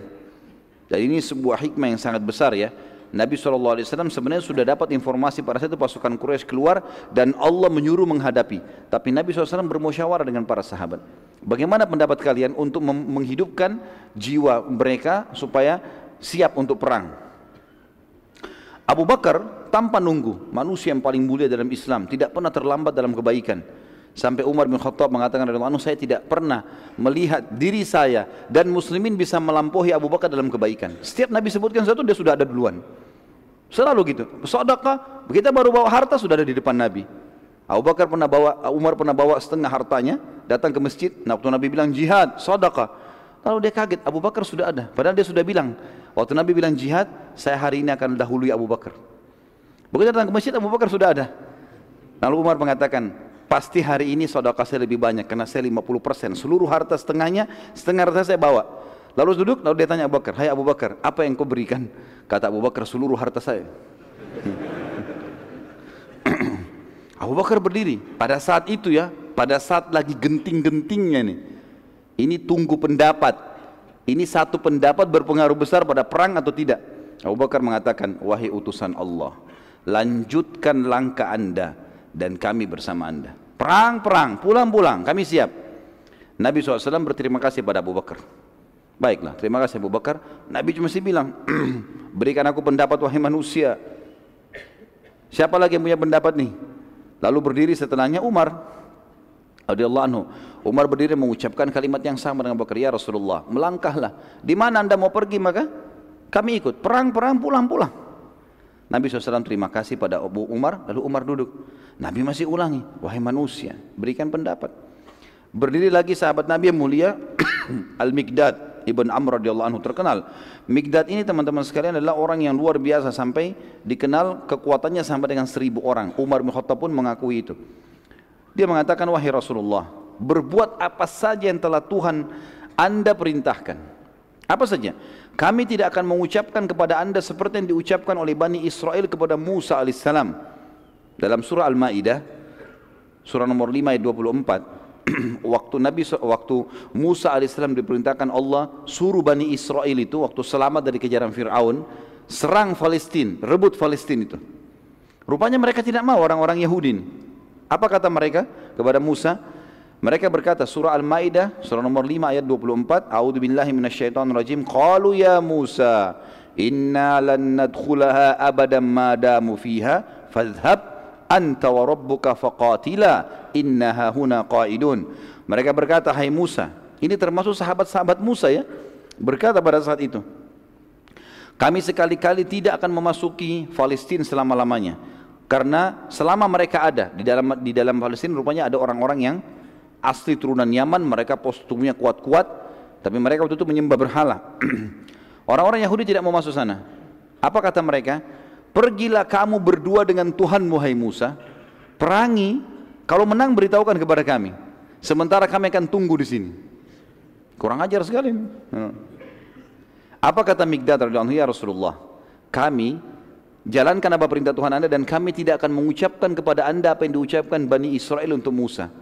Dan ini sebuah hikmah yang sangat besar ya. Nabi SAW sebenarnya sudah dapat informasi pada saat itu pasukan Quraisy keluar dan Allah menyuruh menghadapi. Tapi Nabi SAW bermusyawarah dengan para sahabat. Bagaimana pendapat kalian untuk menghidupkan jiwa mereka supaya siap untuk perang. Abu Bakar tanpa nunggu, manusia yang paling mulia dalam Islam, tidak pernah terlambat dalam kebaikan. Sampai Umar bin Khattab mengatakan dalam anu saya tidak pernah melihat diri saya dan muslimin bisa melampaui Abu Bakar dalam kebaikan. Setiap Nabi sebutkan satu dia sudah ada duluan. Selalu gitu. Sedekah, kita baru bawa harta sudah ada di depan Nabi. Abu Bakar pernah bawa, Umar pernah bawa setengah hartanya, datang ke masjid. Nah, waktu Nabi bilang jihad, sedekah. Lalu dia kaget, Abu Bakar sudah ada. Padahal dia sudah bilang, Waktu Nabi bilang jihad, saya hari ini akan dahului Abu Bakar. Begitu datang ke masjid, Abu Bakar sudah ada. Lalu Umar mengatakan, pasti hari ini saudara saya lebih banyak, karena saya 50%. Seluruh harta setengahnya, setengah harta saya bawa. Lalu duduk, lalu dia tanya Abu Bakar, Hai Abu Bakar, apa yang kau berikan? Kata Abu Bakar, seluruh harta saya. *clears throat* Abu Bakar berdiri. Pada saat itu ya, pada saat lagi genting-gentingnya nih. Ini tunggu pendapat ini satu pendapat berpengaruh besar pada perang atau tidak. Abu Bakar mengatakan, wahai utusan Allah, lanjutkan langkah anda dan kami bersama anda. Perang, perang, pulang-pulang, kami siap. Nabi SAW berterima kasih pada Abu Bakar. Baiklah, terima kasih Abu Bakar. Nabi cuma sih bilang, *clears throat* berikan aku pendapat wahai manusia. Siapa lagi yang punya pendapat nih? Lalu berdiri setelahnya Umar radhiyallahu anhu. Umar berdiri mengucapkan kalimat yang sama dengan Bakar, ya Rasulullah, melangkahlah. Di mana anda mau pergi maka kami ikut. Perang-perang pulang-pulang. Nabi SAW terima kasih pada Abu Umar, lalu Umar duduk. Nabi masih ulangi, wahai manusia, berikan pendapat. Berdiri lagi sahabat Nabi yang mulia, *coughs* Al-Mikdad, Ibn Amr radhiyallahu anhu terkenal. Mikdad ini teman-teman sekalian adalah orang yang luar biasa sampai dikenal kekuatannya sampai dengan seribu orang. Umar bin Khattab pun mengakui itu. Dia mengatakan, wahai Rasulullah, berbuat apa saja yang telah Tuhan anda perintahkan. Apa saja? Kami tidak akan mengucapkan kepada anda seperti yang diucapkan oleh Bani Israel kepada Musa alaihissalam. Dalam surah Al-Ma'idah, surah nomor 5 ayat 24, *clears throat* waktu Nabi waktu Musa alaihissalam diperintahkan Allah suruh Bani Israel itu waktu selamat dari kejaran Fir'aun serang Palestina, rebut Palestina itu. Rupanya mereka tidak mau orang-orang Yahudi. Apa kata mereka kepada Musa? Mereka berkata surah Al-Maidah surah nomor 5 ayat 24, A'udzu billahi minasyaitonir rajim. Qalu ya Musa, inna lan nadkhulaha abadan ma damu fiha, fadhhab anta wa rabbuka faqatila innaha huna qaidun. Mereka berkata, "Hai Musa." Ini termasuk sahabat-sahabat Musa ya. Berkata pada saat itu, Kami sekali-kali tidak akan memasuki Palestina selama-lamanya. Karena selama mereka ada di dalam di dalam Palestina rupanya ada orang-orang yang asli turunan Yaman, mereka postumnya kuat-kuat, tapi mereka waktu itu menyembah berhala. *clears throat* orang-orang Yahudi tidak mau masuk sana. Apa kata mereka? Pergilah kamu berdua dengan Tuhan Muhai Musa, perangi, kalau menang beritahukan kepada kami. Sementara kami akan tunggu di sini. Kurang ajar sekali. Apa kata Migdad radhiyallahu ya Rasulullah? Kami jalankan apa perintah Tuhan Anda dan kami tidak akan mengucapkan kepada Anda apa yang diucapkan Bani Israel untuk Musa.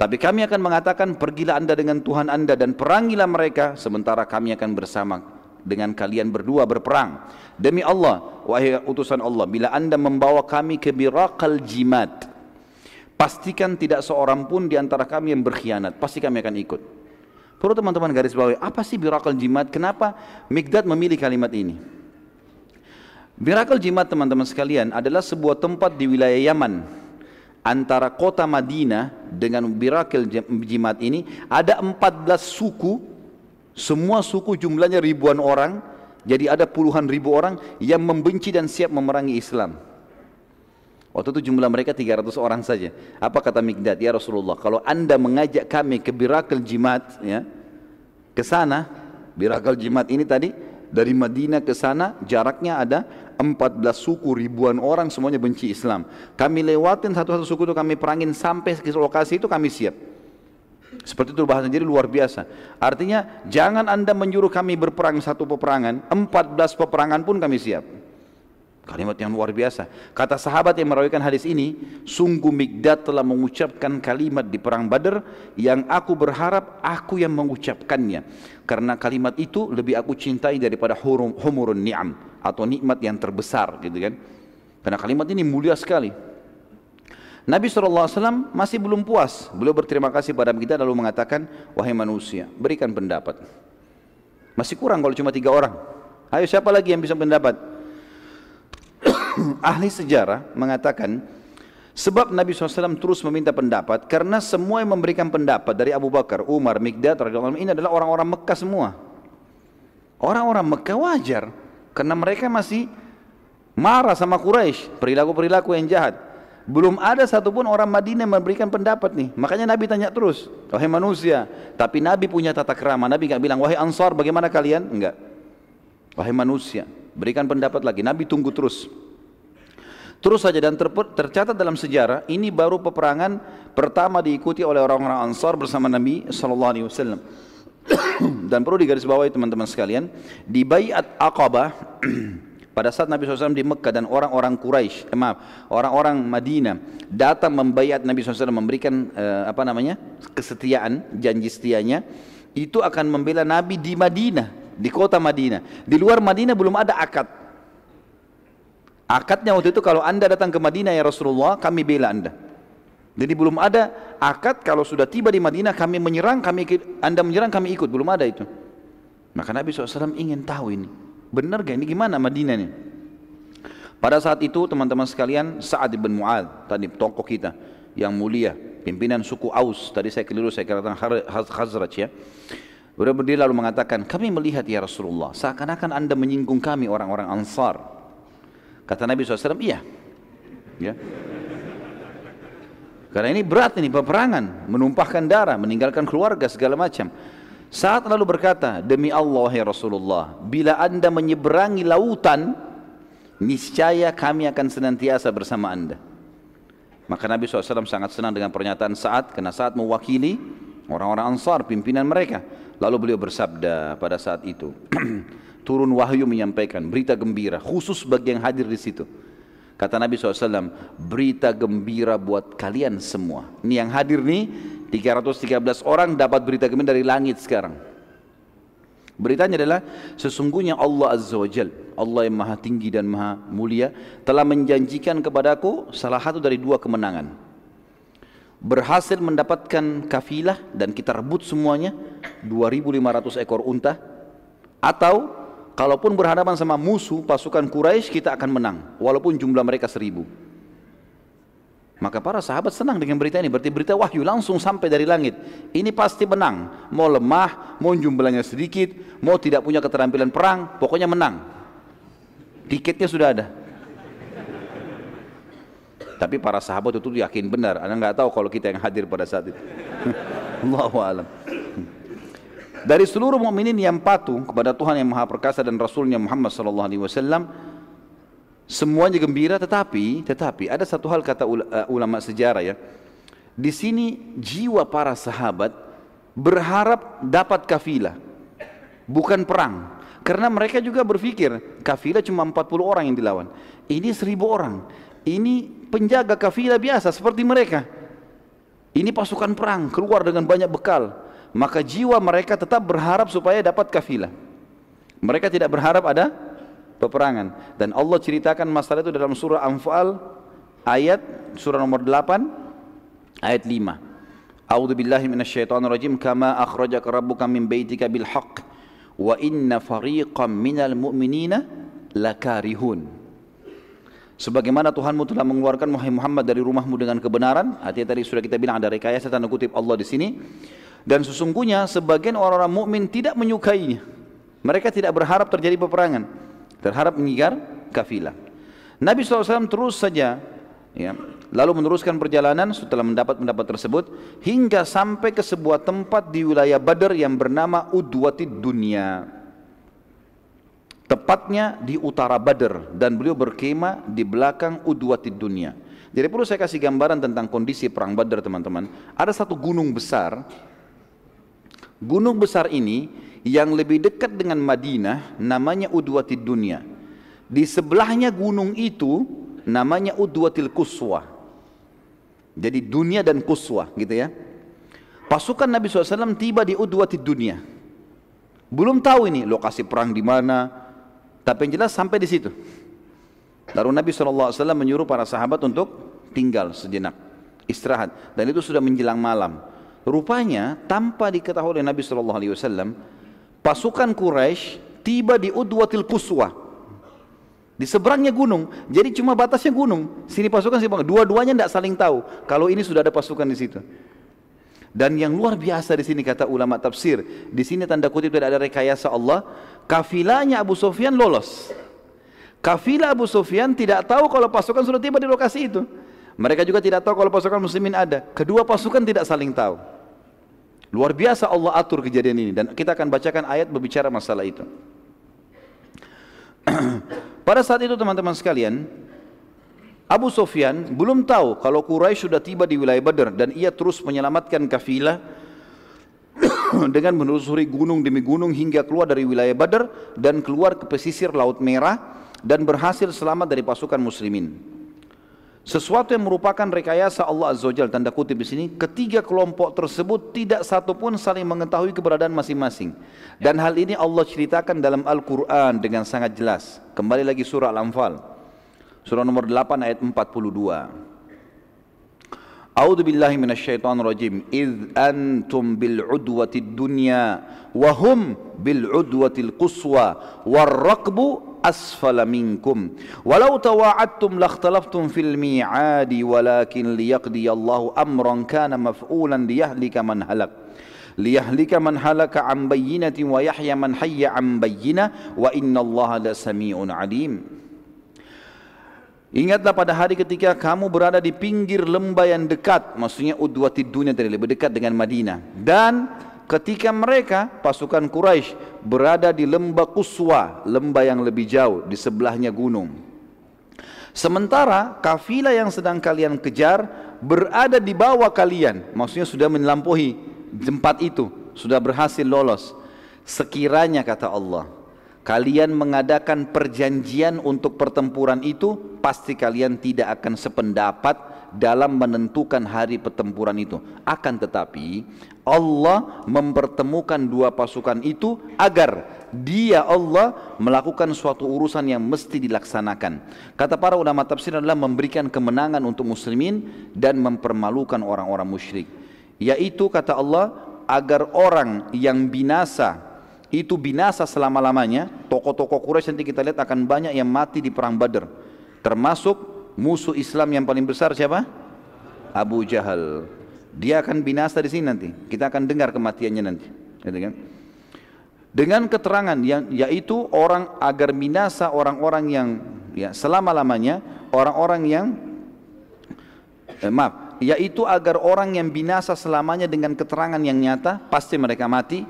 Tapi kami akan mengatakan pergilah Anda dengan Tuhan Anda dan perangilah mereka sementara kami akan bersama dengan kalian berdua berperang. Demi Allah, wahai utusan Allah, bila Anda membawa kami ke birakal jimat, pastikan tidak seorang pun di antara kami yang berkhianat, pasti kami akan ikut. Perlu teman-teman garis bawahi, apa sih birakal jimat? Kenapa Migdad memilih kalimat ini? Birakal Jimat teman-teman sekalian adalah sebuah tempat di wilayah Yaman antara kota Madinah dengan Birakal Jimat ini ada 14 suku semua suku jumlahnya ribuan orang jadi ada puluhan ribu orang yang membenci dan siap memerangi Islam Waktu itu jumlah mereka 300 orang saja. Apa kata Mikdad? Ya Rasulullah, kalau anda mengajak kami ke Birakal Jimat, ya, ke sana, Birakal Jimat ini tadi, dari Madinah ke sana jaraknya ada 14 suku ribuan orang semuanya benci Islam. Kami lewatin satu-satu suku itu kami perangin sampai ke lokasi itu kami siap. Seperti itu bahasa jadi luar biasa. Artinya jangan anda menyuruh kami berperang satu peperangan, 14 peperangan pun kami siap. Kalimat yang luar biasa. Kata sahabat yang merawikan hadis ini, sungguh Mikdad telah mengucapkan kalimat di perang Badar yang aku berharap aku yang mengucapkannya. Karena kalimat itu lebih aku cintai daripada humurun ni'am atau nikmat yang terbesar gitu kan. Karena kalimat ini mulia sekali. Nabi SAW masih belum puas. Beliau berterima kasih pada kita lalu mengatakan, wahai manusia, berikan pendapat. Masih kurang kalau cuma tiga orang. Ayo siapa lagi yang bisa pendapat? *clears throat* ahli sejarah mengatakan sebab Nabi SAW terus meminta pendapat karena semua yang memberikan pendapat dari Abu Bakar, Umar, Mikdad radhiyallahu ini adalah orang-orang Mekah semua. Orang-orang Mekah wajar karena mereka masih marah sama Quraisy, perilaku-perilaku yang jahat. Belum ada satupun orang Madinah memberikan pendapat nih. Makanya Nabi tanya terus, wahai manusia. Tapi Nabi punya tata kerama. Nabi nggak bilang, wahai Ansar bagaimana kalian? Enggak. Wahai manusia, berikan pendapat lagi. Nabi tunggu terus. Terus saja dan tercatat dalam sejarah ini baru peperangan pertama diikuti oleh orang-orang Ansar bersama Nabi sallallahu alaihi wasallam. *coughs* dan perlu digarisbawahi teman-teman sekalian, di Baiat Aqabah *coughs* pada saat Nabi SAW di Mekah dan orang-orang Quraisy, eh, maaf, orang-orang Madinah datang membayat Nabi SAW memberikan eh, apa namanya kesetiaan, janji setianya, itu akan membela Nabi di Madinah, di kota Madinah. Di luar Madinah belum ada akad. Akadnya waktu itu kalau anda datang ke Madinah ya Rasulullah, kami bela anda. Jadi belum ada akad kalau sudah tiba di Madinah kami menyerang, kami anda menyerang kami ikut, belum ada itu. Maka Nabi SAW ingin tahu ini, benar gak ini gimana Madinah ini? Pada saat itu teman-teman sekalian Sa'ad bin Mu'ad tadi tokoh kita yang mulia pimpinan suku Aus tadi saya keliru saya katakan Khazraj ya Beliau berdiri lalu mengatakan kami melihat ya Rasulullah seakan-akan anda menyinggung kami orang-orang Ansar Kata Nabi SAW, iya. Ya. Karena ini berat ini peperangan, menumpahkan darah, meninggalkan keluarga segala macam. Saat lalu berkata, demi Allah ya Rasulullah, bila anda menyeberangi lautan, niscaya kami akan senantiasa bersama anda. Maka Nabi SAW sangat senang dengan pernyataan saat, karena saat mewakili orang-orang ansar, pimpinan mereka. Lalu beliau bersabda pada saat itu, *clears throat* turun wahyu menyampaikan berita gembira khusus bagi yang hadir di situ. Kata Nabi SAW, berita gembira buat kalian semua. Ini yang hadir nih, 313 orang dapat berita gembira dari langit sekarang. Beritanya adalah sesungguhnya Allah Azza wa Jal, Allah yang maha tinggi dan maha mulia telah menjanjikan kepadaku salah satu dari dua kemenangan. Berhasil mendapatkan kafilah dan kita rebut semuanya 2500 ekor unta atau Kalaupun berhadapan sama musuh pasukan Quraisy kita akan menang walaupun jumlah mereka seribu. Maka para sahabat senang dengan berita ini, berarti berita wahyu langsung sampai dari langit. Ini pasti menang. Mau lemah, mau jumlahnya sedikit, mau tidak punya keterampilan perang, pokoknya menang. Tiketnya sudah ada. Tapi para sahabat itu yakin benar. Anda nggak tahu kalau kita yang hadir pada saat itu. *laughs* Allahu alam. Dari seluruh mukminin yang patuh kepada Tuhan yang Maha Perkasa dan Rasulnya Muhammad sallallahu alaihi wasallam, Semuanya gembira tetapi tetapi ada satu hal kata eh, ulama sejarah ya. Di sini jiwa para sahabat berharap dapat kafilah. Bukan perang. Karena mereka juga berpikir kafilah cuma 40 orang yang dilawan. Ini 1000 orang. Ini penjaga kafilah biasa seperti mereka. Ini pasukan perang keluar dengan banyak bekal. Maka jiwa mereka tetap berharap supaya dapat kafilah. Mereka tidak berharap ada peperangan dan Allah ceritakan masalah itu dalam surah Anfal ayat surah nomor 8 ayat 5 A'udzu billahi rajim kama akhrajaka rabbuka min baitika bil haqq wa inna fariqam minal mu'minina lakarihun Sebagaimana Tuhanmu telah mengeluarkan Muhammad dari rumahmu dengan kebenaran, artinya tadi sudah kita bilang ada rekayasa tanda kutip Allah di sini. Dan sesungguhnya sebagian orang-orang mukmin tidak menyukainya. Mereka tidak berharap terjadi peperangan terharap mengigar kafilah. Nabi SAW terus saja ya, lalu meneruskan perjalanan setelah mendapat pendapat tersebut hingga sampai ke sebuah tempat di wilayah Badar yang bernama Udwatid Dunia. Tepatnya di utara Badar dan beliau berkemah di belakang Udwatid Dunia. Jadi perlu saya kasih gambaran tentang kondisi perang Badar teman-teman. Ada satu gunung besar. Gunung besar ini yang lebih dekat dengan Madinah namanya Udwatil Dunia. Di sebelahnya gunung itu namanya Udwatil Kuswa. Jadi dunia dan Kuswa gitu ya. Pasukan Nabi SAW tiba di Udwatil Dunia. Belum tahu ini lokasi perang di mana, tapi yang jelas sampai di situ. Lalu Nabi SAW menyuruh para sahabat untuk tinggal sejenak, istirahat. Dan itu sudah menjelang malam. Rupanya tanpa diketahui oleh Nabi SAW, pasukan Quraisy tiba di Udwatil Kuswa di seberangnya gunung. Jadi cuma batasnya gunung. Sini pasukan sini dua-duanya tidak saling tahu kalau ini sudah ada pasukan di situ. Dan yang luar biasa di sini kata ulama tafsir di sini tanda kutip tidak ada rekayasa Allah kafilahnya Abu Sufyan lolos. Kafilah Abu Sufyan tidak tahu kalau pasukan sudah tiba di lokasi itu mereka juga tidak tahu kalau pasukan muslimin ada kedua pasukan tidak saling tahu Luar biasa Allah atur kejadian ini dan kita akan bacakan ayat berbicara masalah itu. *clears throat* Pada saat itu teman-teman sekalian, Abu Sufyan belum tahu kalau Quraisy sudah tiba di wilayah Badar dan ia terus menyelamatkan kafilah *clears throat* dengan menelusuri gunung demi gunung hingga keluar dari wilayah Badar dan keluar ke pesisir Laut Merah dan berhasil selamat dari pasukan muslimin. Sesuatu yang merupakan rekayasa Allah Azza wa tanda kutip di sini, ketiga kelompok tersebut tidak satu pun saling mengetahui keberadaan masing-masing. Dan hal ini Allah ceritakan dalam Al-Qur'an dengan sangat jelas. Kembali lagi surah Al-Anfal. Surah nomor 8 ayat 42. A'udzu billahi minasyaitonir rajim. Idz antum bil udwatid dunya wa hum bil udwatil quswa war raqbu asfala minkum. Walau tawa'adtum lakhtalaftum mi'adi walakin liyaqdi Allahu amran kana maf'ulan liyahlika man halak. liyahlika man halaka an bayyinatin wa yahya man hayya an inna Allah la sami'un alim. Ingatlah pada hari ketika kamu berada di pinggir lembah yang dekat, maksudnya udwati dunia tadi lebih dekat dengan Madinah. Dan ketika mereka pasukan Quraisy berada di lembah Kuswa, lembah yang lebih jauh di sebelahnya gunung. Sementara kafilah yang sedang kalian kejar berada di bawah kalian, maksudnya sudah melampaui tempat itu, sudah berhasil lolos. Sekiranya kata Allah, kalian mengadakan perjanjian untuk pertempuran itu, pasti kalian tidak akan sependapat dalam menentukan hari pertempuran itu. Akan tetapi Allah mempertemukan dua pasukan itu agar dia Allah melakukan suatu urusan yang mesti dilaksanakan. Kata para ulama tafsir adalah memberikan kemenangan untuk muslimin dan mempermalukan orang-orang musyrik. Yaitu kata Allah agar orang yang binasa itu binasa selama-lamanya tokoh-tokoh Quraisy nanti kita lihat akan banyak yang mati di perang Badar termasuk musuh Islam yang paling besar siapa? Abu Jahal. Dia akan binasa di sini nanti. Kita akan dengar kematiannya nanti. Gitu kan? Dengan keterangan yang yaitu orang agar binasa orang-orang yang ya selama-lamanya orang-orang yang eh, maaf yaitu agar orang yang binasa selamanya dengan keterangan yang nyata pasti mereka mati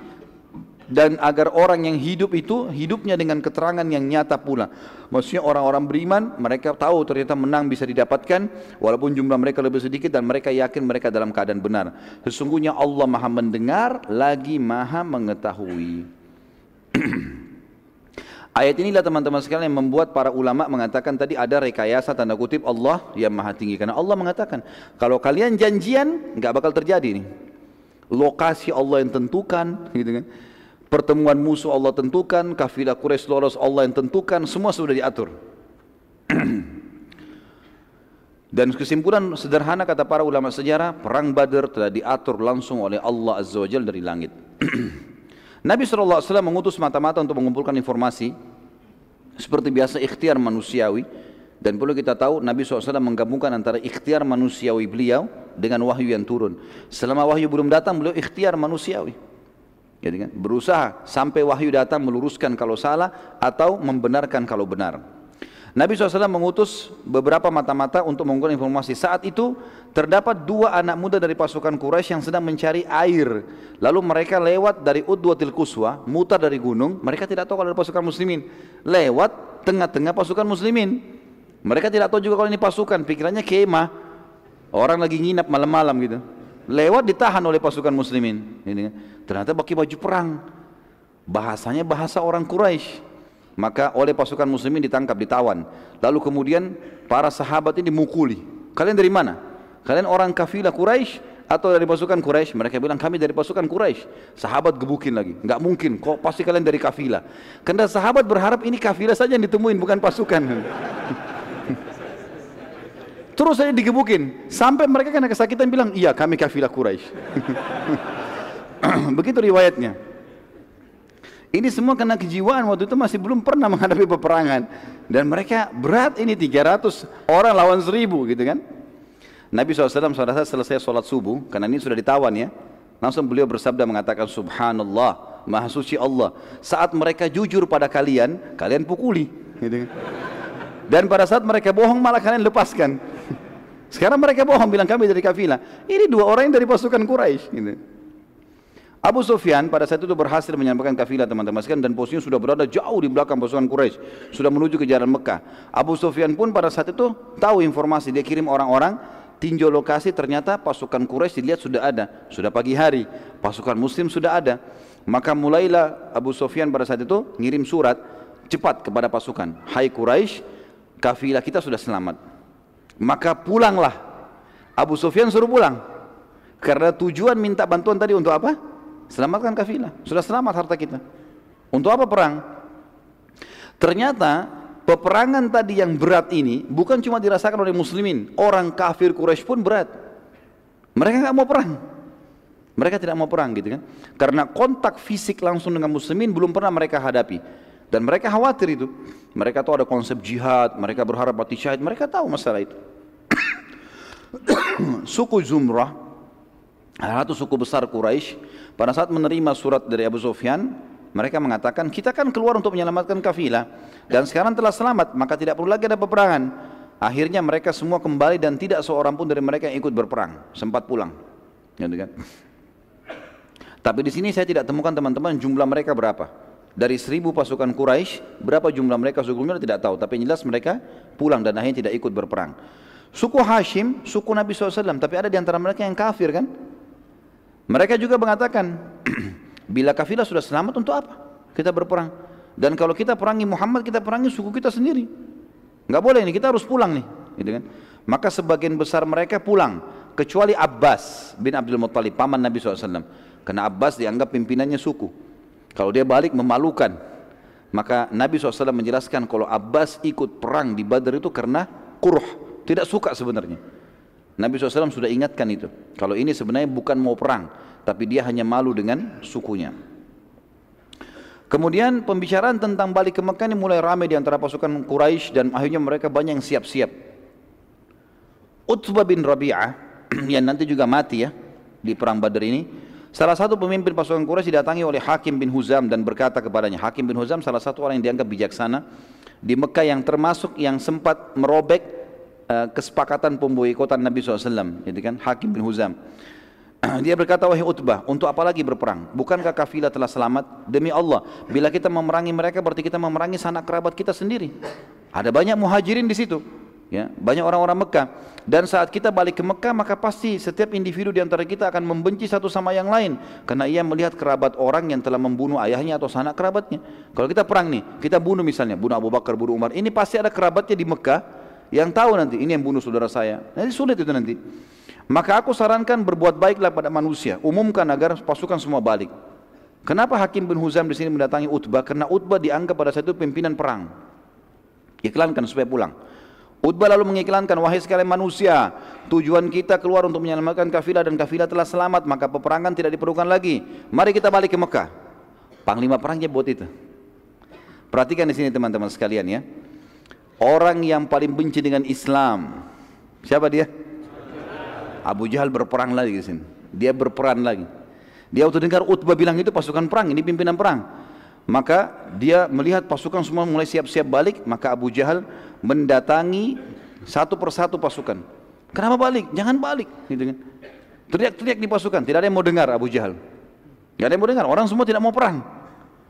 dan agar orang yang hidup itu hidupnya dengan keterangan yang nyata pula. Maksudnya orang-orang beriman mereka tahu ternyata menang bisa didapatkan walaupun jumlah mereka lebih sedikit dan mereka yakin mereka dalam keadaan benar. Sesungguhnya Allah Maha mendengar lagi Maha mengetahui. *clears throat* Ayat inilah teman-teman sekalian yang membuat para ulama mengatakan tadi ada rekayasa tanda kutip Allah yang maha tinggi. Karena Allah mengatakan kalau kalian janjian nggak bakal terjadi nih. Lokasi Allah yang tentukan, *laughs* gitu kan pertemuan musuh Allah tentukan, kafilah Quraisy lolos Allah yang tentukan, semua sudah diatur. *clears throat* Dan kesimpulan sederhana kata para ulama sejarah, perang Badar telah diatur langsung oleh Allah Azza wa Jalla dari langit. *clears throat* Nabi SAW mengutus mata-mata untuk mengumpulkan informasi seperti biasa ikhtiar manusiawi dan perlu kita tahu Nabi SAW menggabungkan antara ikhtiar manusiawi beliau dengan wahyu yang turun. Selama wahyu belum datang beliau ikhtiar manusiawi. Jadi kan berusaha sampai wahyu datang meluruskan kalau salah atau membenarkan kalau benar. Nabi SAW mengutus beberapa mata-mata untuk mengumpulkan informasi. Saat itu terdapat dua anak muda dari pasukan Quraisy yang sedang mencari air. Lalu mereka lewat dari Udwatil Kuswa, mutar dari gunung. Mereka tidak tahu kalau ada pasukan muslimin. Lewat tengah-tengah pasukan muslimin. Mereka tidak tahu juga kalau ini pasukan. Pikirannya kemah. Orang lagi nginap malam-malam gitu. Lewat ditahan oleh pasukan muslimin. Ternyata pakai baju perang. Bahasanya bahasa orang Quraisy. Maka oleh pasukan muslimin ditangkap, ditawan. Lalu kemudian para sahabat ini dimukuli. Kalian dari mana? Kalian orang kafilah Quraisy atau dari pasukan Quraisy? Mereka bilang kami dari pasukan Quraisy. Sahabat gebukin lagi. Enggak mungkin, kok pasti kalian dari kafilah. Karena sahabat berharap ini kafilah saja yang ditemuin, bukan pasukan. *laughs* Terus saya digebukin sampai mereka kena kesakitan bilang, "Iya, kami kafilah Quraisy." *laughs* Begitu riwayatnya. Ini semua karena kejiwaan waktu itu masih belum pernah menghadapi peperangan dan mereka berat ini 300 orang lawan 1000 gitu kan. Nabi SAW pada saat selesai sholat subuh karena ini sudah ditawan ya langsung beliau bersabda mengatakan subhanallah maha suci Allah saat mereka jujur pada kalian kalian pukuli gitu kan. dan pada saat mereka bohong malah kalian lepaskan sekarang mereka bohong bilang kami dari kafilah ini dua orang yang dari pasukan Quraisy gitu. Abu Sufyan pada saat itu berhasil menyampaikan kafilah teman-teman sekalian dan posisinya sudah berada jauh di belakang pasukan Quraisy, sudah menuju ke jalan Mekah. Abu Sufyan pun pada saat itu tahu informasi, dia kirim orang-orang tinjau lokasi ternyata pasukan Quraisy dilihat sudah ada, sudah pagi hari, pasukan muslim sudah ada. Maka mulailah Abu Sufyan pada saat itu ngirim surat cepat kepada pasukan, "Hai Quraisy, kafilah kita sudah selamat." Maka pulanglah. Abu Sufyan suruh pulang. Karena tujuan minta bantuan tadi untuk apa? Selamatkan kafilah. Sudah selamat harta kita. Untuk apa perang? Ternyata peperangan tadi yang berat ini bukan cuma dirasakan oleh muslimin. Orang kafir Quraisy pun berat. Mereka nggak mau perang. Mereka tidak mau perang gitu kan. Karena kontak fisik langsung dengan muslimin belum pernah mereka hadapi. Dan mereka khawatir itu. Mereka tahu ada konsep jihad, mereka berharap mati syahid, mereka tahu masalah itu. *coughs* Suku Zumrah, satu suku besar Quraisy pada saat menerima surat dari Abu Sufyan, mereka mengatakan, kita kan keluar untuk menyelamatkan kafilah dan sekarang telah selamat, maka tidak perlu lagi ada peperangan. Akhirnya mereka semua kembali dan tidak seorang pun dari mereka yang ikut berperang, sempat pulang. Gitu kan? Tapi di sini saya tidak temukan teman-teman jumlah mereka berapa. Dari seribu pasukan Quraisy, berapa jumlah mereka sebelumnya tidak tahu. Tapi yang jelas mereka pulang dan akhirnya tidak ikut berperang. Suku Hashim, suku Nabi SAW, tapi ada di antara mereka yang kafir kan? Mereka juga mengatakan, *clears throat* bila kafilah sudah selamat untuk apa? Kita berperang. Dan kalau kita perangi Muhammad, kita perangi suku kita sendiri. Enggak boleh ini, kita harus pulang nih. Gitu kan? Maka sebagian besar mereka pulang. Kecuali Abbas bin Abdul Muttalib, paman Nabi SAW. Karena Abbas dianggap pimpinannya suku. Kalau dia balik memalukan. Maka Nabi SAW menjelaskan kalau Abbas ikut perang di Badar itu karena kurh. Tidak suka sebenarnya. Nabi SAW sudah ingatkan itu. Kalau ini sebenarnya bukan mau perang, tapi dia hanya malu dengan sukunya. Kemudian pembicaraan tentang balik ke Mekah ini mulai ramai di antara pasukan Quraisy dan akhirnya mereka banyak yang siap-siap. Utbah bin Rabi'ah *clears throat* yang nanti juga mati ya di perang Badar ini. Salah satu pemimpin pasukan Quraisy didatangi oleh Hakim bin Huzam dan berkata kepadanya, Hakim bin Huzam salah satu orang yang dianggap bijaksana di Mekah yang termasuk yang sempat merobek uh, kesepakatan pemboikotan Nabi SAW, gitu kan? Hakim bin Huzam. *clears throat* Dia berkata, wahai Utbah, untuk apa lagi berperang? Bukankah kafilah telah selamat? Demi Allah, bila kita memerangi mereka berarti kita memerangi sanak kerabat kita sendiri. Ada banyak muhajirin di situ ya banyak orang-orang Mekah. Dan saat kita balik ke Mekah maka pasti setiap individu di antara kita akan membenci satu sama yang lain. Karena ia melihat kerabat orang yang telah membunuh ayahnya atau sanak kerabatnya. Kalau kita perang nih kita bunuh misalnya bunuh Abu Bakar bunuh Umar ini pasti ada kerabatnya di Mekah yang tahu nanti ini yang bunuh saudara saya. Nanti sulit itu nanti. Maka aku sarankan berbuat baiklah pada manusia. Umumkan agar pasukan semua balik. Kenapa Hakim bin Huzam di sini mendatangi Utbah? Karena Utbah dianggap pada saat itu pimpinan perang. Iklankan supaya pulang Utbah lalu mengiklankan, wahai sekalian manusia, tujuan kita keluar untuk menyelamatkan kafilah dan kafilah telah selamat, maka peperangan tidak diperlukan lagi. Mari kita balik ke Mekah. Panglima perangnya buat itu. Perhatikan di sini teman-teman sekalian ya. Orang yang paling benci dengan Islam, siapa dia? Abu Jahal berperang lagi di sini. Dia berperan lagi. Dia waktu dengar Utbah bilang itu pasukan perang, ini pimpinan perang. Maka dia melihat pasukan semua mulai siap-siap balik, maka Abu Jahal mendatangi satu persatu pasukan. Kenapa balik? Jangan balik. Gitu kan. Teriak-teriak di pasukan, tidak ada yang mau dengar Abu Jahal. Tidak ada yang mau dengar, orang semua tidak mau perang.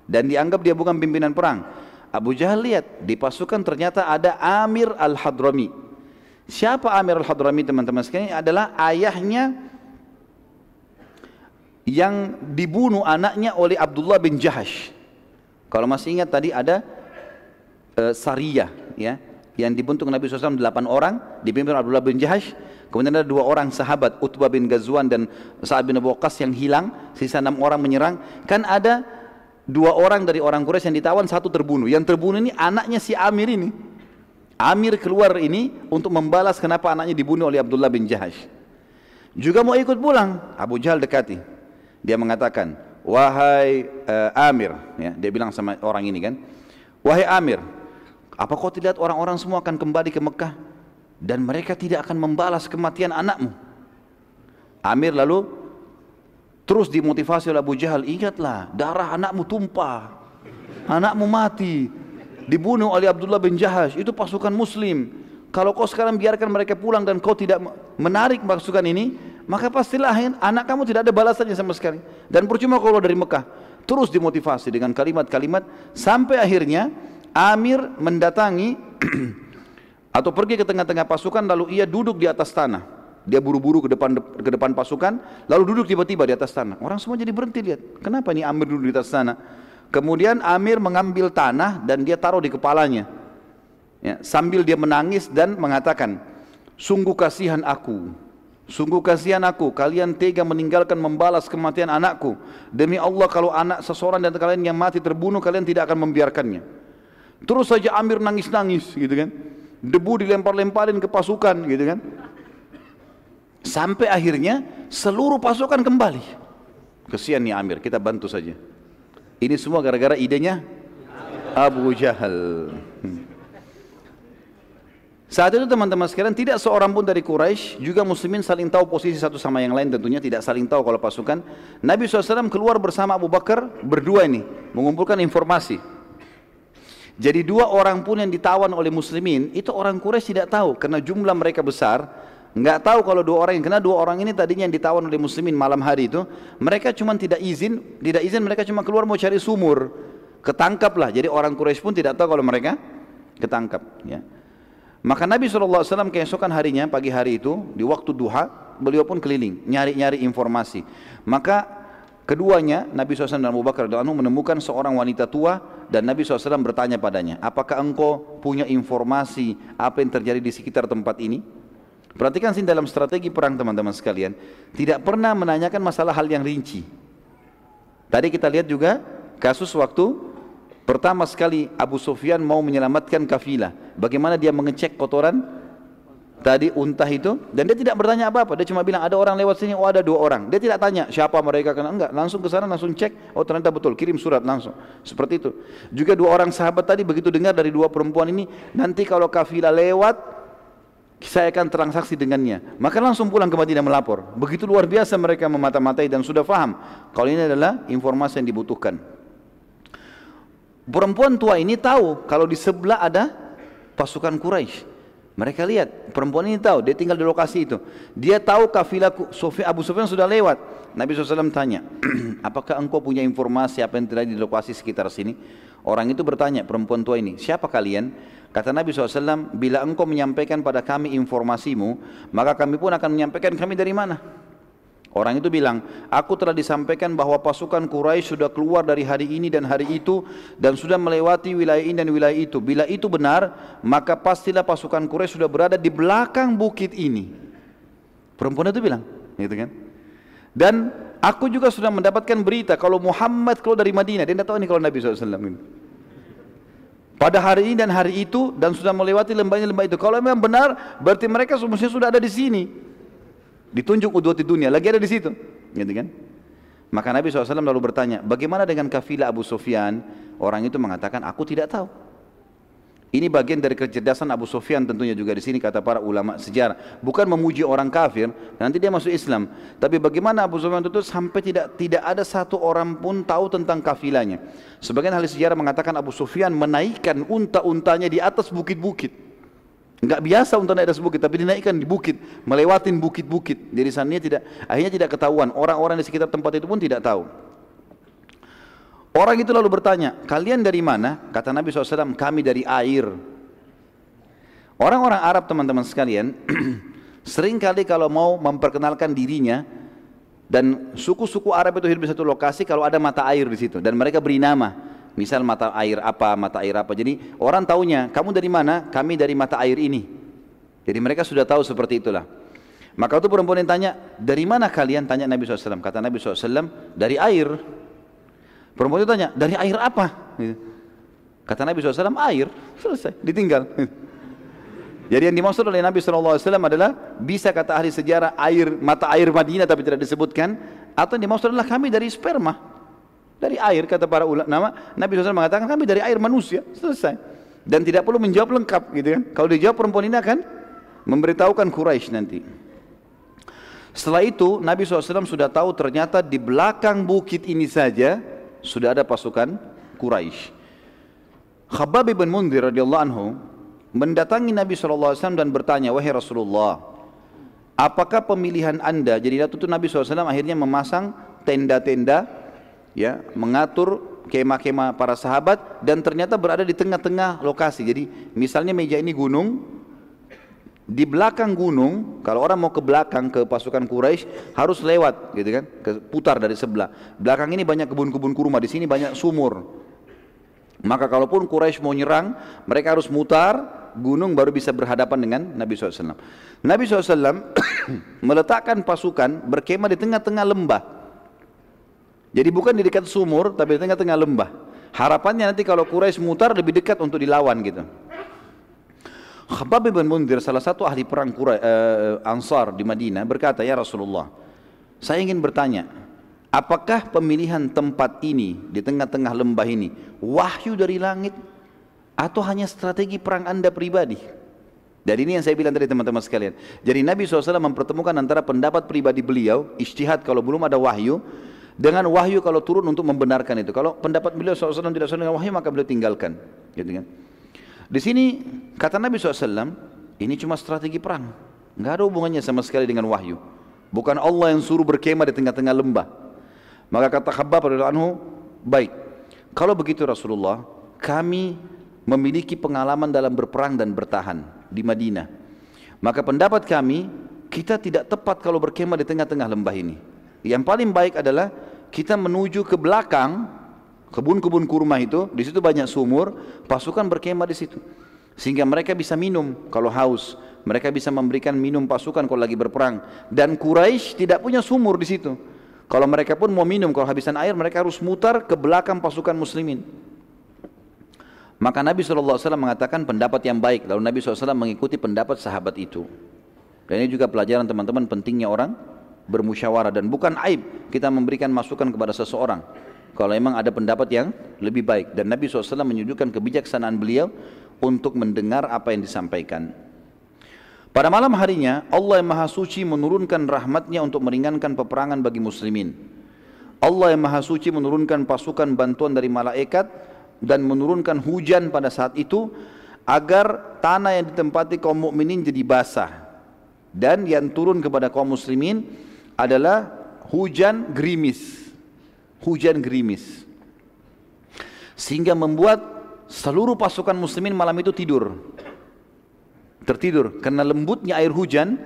Dan dianggap dia bukan pimpinan perang. Abu Jahal lihat, di pasukan ternyata ada Amir Al-Hadrami. Siapa Amir Al-Hadrami teman-teman sekalian? Adalah ayahnya yang dibunuh anaknya oleh Abdullah bin Jahash. Kalau masih ingat tadi ada uh, Sariyah ya yang dibentuk Nabi SAW delapan orang dipimpin Abdullah bin Jahash kemudian ada dua orang sahabat Utbah bin Ghazwan dan Sa'ad bin Abu Waqqas yang hilang sisa enam orang menyerang. Kan ada dua orang dari orang Quraisy yang ditawan satu terbunuh. Yang terbunuh ini anaknya si Amir ini. Amir keluar ini untuk membalas kenapa anaknya dibunuh oleh Abdullah bin Jahash. Juga mau ikut pulang. Abu Jahal dekati. Dia mengatakan wahai uh, Amir ya, dia bilang sama orang ini kan wahai Amir apa kau tidak orang-orang semua akan kembali ke Mekah dan mereka tidak akan membalas kematian anakmu? Amir lalu terus dimotivasi oleh Abu Jahal, ingatlah darah anakmu tumpah, anakmu mati, dibunuh oleh Abdullah bin Jahash, itu pasukan muslim. Kalau kau sekarang biarkan mereka pulang dan kau tidak menarik pasukan ini, maka pastilah anak kamu tidak ada balasannya sama sekali. Dan percuma kalau dari Mekah. Terus dimotivasi dengan kalimat-kalimat sampai akhirnya Amir mendatangi *clears throat* atau pergi ke tengah-tengah pasukan lalu ia duduk di atas tanah. Dia buru-buru ke depan ke depan pasukan lalu duduk tiba-tiba di atas tanah. Orang semua jadi berhenti lihat. Kenapa ini Amir duduk di atas tanah? Kemudian Amir mengambil tanah dan dia taruh di kepalanya. Ya, sambil dia menangis dan mengatakan, "Sungguh kasihan aku. Sungguh kasihan aku, kalian tega meninggalkan membalas kematian anakku. Demi Allah kalau anak seseorang dan kalian yang mati terbunuh, kalian tidak akan membiarkannya." Terus saja Amir nangis-nangis gitu kan. Debu dilempar-lemparin ke pasukan gitu kan. Sampai akhirnya seluruh pasukan kembali. Kesian nih Amir, kita bantu saja. Ini semua gara-gara idenya Abu Jahal. Hmm. Saat itu teman-teman sekalian tidak seorang pun dari Quraisy juga muslimin saling tahu posisi satu sama yang lain tentunya tidak saling tahu kalau pasukan. Nabi SAW keluar bersama Abu Bakar berdua ini mengumpulkan informasi. Jadi dua orang pun yang ditawan oleh muslimin itu orang Quraisy tidak tahu karena jumlah mereka besar, nggak tahu kalau dua orang yang kena dua orang ini tadinya yang ditawan oleh muslimin malam hari itu, mereka cuma tidak izin, tidak izin mereka cuma keluar mau cari sumur, ketangkap lah. Jadi orang Quraisy pun tidak tahu kalau mereka ketangkap. Ya. Maka Nabi SAW keesokan harinya pagi hari itu di waktu duha beliau pun keliling nyari-nyari informasi. Maka Keduanya, Nabi SAW dan Abu Bakar menemukan seorang wanita tua dan Nabi SAW bertanya padanya, apakah engkau punya informasi apa yang terjadi di sekitar tempat ini? Perhatikan sih dalam strategi perang teman-teman sekalian, tidak pernah menanyakan masalah hal yang rinci. Tadi kita lihat juga kasus waktu pertama sekali Abu Sufyan mau menyelamatkan kafilah. Bagaimana dia mengecek kotoran tadi unta itu dan dia tidak bertanya apa-apa dia cuma bilang ada orang lewat sini oh ada dua orang dia tidak tanya siapa mereka kena enggak langsung ke sana langsung cek oh ternyata betul kirim surat langsung seperti itu juga dua orang sahabat tadi begitu dengar dari dua perempuan ini nanti kalau kafilah lewat saya akan transaksi dengannya. Maka langsung pulang ke Madinah melapor. Begitu luar biasa mereka memata-matai dan sudah faham. Kalau ini adalah informasi yang dibutuhkan. Perempuan tua ini tahu kalau di sebelah ada pasukan Quraisy. Mereka lihat, perempuan ini tahu, dia tinggal di lokasi itu. Dia tahu kafilah Abu Sufyan sudah lewat. Nabi SAW tanya, *clears throat* apakah engkau punya informasi apa yang terjadi di lokasi sekitar sini? Orang itu bertanya, perempuan tua ini, siapa kalian? Kata Nabi SAW, bila engkau menyampaikan pada kami informasimu, maka kami pun akan menyampaikan kami dari mana? Orang itu bilang, aku telah disampaikan bahwa pasukan Quraisy sudah keluar dari hari ini dan hari itu dan sudah melewati wilayah ini dan wilayah itu. Bila itu benar, maka pastilah pasukan Quraisy sudah berada di belakang bukit ini. Perempuan itu bilang, gitu kan? Dan aku juga sudah mendapatkan berita kalau Muhammad keluar dari Madinah, dia tidak tahu ini kalau Nabi SAW ini. Pada hari ini dan hari itu dan sudah melewati lembahnya lembah itu. Kalau memang benar, berarti mereka semestinya sudah ada di sini. Ditunjuk di dunia, lagi ada di situ. Gitu kan? Maka Nabi SAW lalu bertanya, bagaimana dengan kafilah Abu Sufyan? Orang itu mengatakan, aku tidak tahu. Ini bagian dari kecerdasan Abu Sufyan tentunya juga di sini kata para ulama sejarah. Bukan memuji orang kafir, nanti dia masuk Islam. Tapi bagaimana Abu Sufyan itu sampai tidak tidak ada satu orang pun tahu tentang kafilahnya. Sebagian ahli sejarah mengatakan Abu Sufyan menaikkan unta-untanya di atas bukit-bukit. Enggak biasa untuk naik atas bukit, tapi dinaikkan di bukit, melewatin bukit-bukit. Jadi sana tidak, akhirnya tidak ketahuan. Orang-orang di sekitar tempat itu pun tidak tahu. Orang itu lalu bertanya, kalian dari mana? Kata Nabi SAW, kami dari air. Orang-orang Arab teman-teman sekalian, *clears throat* sering kali kalau mau memperkenalkan dirinya, dan suku-suku Arab itu hidup di satu lokasi kalau ada mata air di situ, dan mereka beri nama. Misal mata air apa, mata air apa. Jadi orang taunya, kamu dari mana? Kami dari mata air ini. Jadi mereka sudah tahu seperti itulah. Maka itu perempuan yang tanya, dari mana kalian? Tanya Nabi SAW. Kata Nabi SAW, dari air. Perempuan itu tanya, dari air apa? Kata Nabi SAW, air. Selesai, ditinggal. *laughs* Jadi yang dimaksud oleh Nabi SAW adalah bisa kata ahli sejarah air mata air Madinah tapi tidak disebutkan atau yang dimaksud adalah kami dari sperma. Dari air kata para ulama, Nabi SAW mengatakan kami dari air manusia, selesai. Dan tidak perlu menjawab lengkap gitu kan. Kalau dijawab perempuan ini akan memberitahukan Quraisy nanti. Setelah itu Nabi SAW sudah tahu ternyata di belakang bukit ini saja sudah ada pasukan Quraisy. Khabbab bin Mundir radhiyallahu anhu mendatangi Nabi SAW dan bertanya, wahai Rasulullah, apakah pemilihan anda? Jadi itu Nabi SAW akhirnya memasang tenda-tenda ya mengatur kemah-kemah para sahabat dan ternyata berada di tengah-tengah lokasi. Jadi misalnya meja ini gunung, di belakang gunung kalau orang mau ke belakang ke pasukan Quraisy harus lewat gitu kan, ke, putar dari sebelah. Belakang ini banyak kebun-kebun kurma, di sini banyak sumur. Maka kalaupun Quraisy mau nyerang, mereka harus mutar gunung baru bisa berhadapan dengan Nabi SAW. Nabi SAW *coughs* meletakkan pasukan berkemah di tengah-tengah lembah. Jadi bukan di dekat sumur, tapi di tengah-tengah lembah. Harapannya nanti kalau Quraisy mutar lebih dekat untuk dilawan gitu. Khabbab bin Mundir salah satu ahli perang Quraisy uh, Ansar di Madinah berkata, "Ya Rasulullah, saya ingin bertanya, apakah pemilihan tempat ini di tengah-tengah lembah ini wahyu dari langit atau hanya strategi perang Anda pribadi?" Dan ini yang saya bilang tadi teman-teman sekalian. Jadi Nabi SAW mempertemukan antara pendapat pribadi beliau, istihad kalau belum ada wahyu, dengan wahyu kalau turun untuk membenarkan itu. Kalau pendapat beliau SAW tidak sesuai dengan wahyu maka beliau tinggalkan. Gitu kan? Di sini kata Nabi SAW, ini cuma strategi perang. Nggak ada hubungannya sama sekali dengan wahyu. Bukan Allah yang suruh berkemah di tengah-tengah lembah. Maka kata Khabbab anhu, baik. Kalau begitu Rasulullah, kami memiliki pengalaman dalam berperang dan bertahan di Madinah. Maka pendapat kami, kita tidak tepat kalau berkemah di tengah-tengah lembah ini. Yang paling baik adalah kita menuju ke belakang kebun-kebun kurma itu, di situ banyak sumur, pasukan berkemah di situ. Sehingga mereka bisa minum kalau haus, mereka bisa memberikan minum pasukan kalau lagi berperang. Dan Quraisy tidak punya sumur di situ. Kalau mereka pun mau minum, kalau habisan air, mereka harus mutar ke belakang pasukan muslimin. Maka Nabi SAW mengatakan pendapat yang baik. Lalu Nabi SAW mengikuti pendapat sahabat itu. Dan ini juga pelajaran teman-teman pentingnya orang bermusyawarah dan bukan aib kita memberikan masukan kepada seseorang kalau memang ada pendapat yang lebih baik dan Nabi SAW menunjukkan kebijaksanaan beliau untuk mendengar apa yang disampaikan Pada malam harinya Allah yang Maha Suci menurunkan rahmatnya untuk meringankan peperangan bagi muslimin. Allah yang Maha Suci menurunkan pasukan bantuan dari malaikat dan menurunkan hujan pada saat itu agar tanah yang ditempati kaum mukminin jadi basah. Dan yang turun kepada kaum muslimin adalah hujan gerimis. Hujan gerimis. Sehingga membuat seluruh pasukan muslimin malam itu tidur. Tertidur. Karena lembutnya air hujan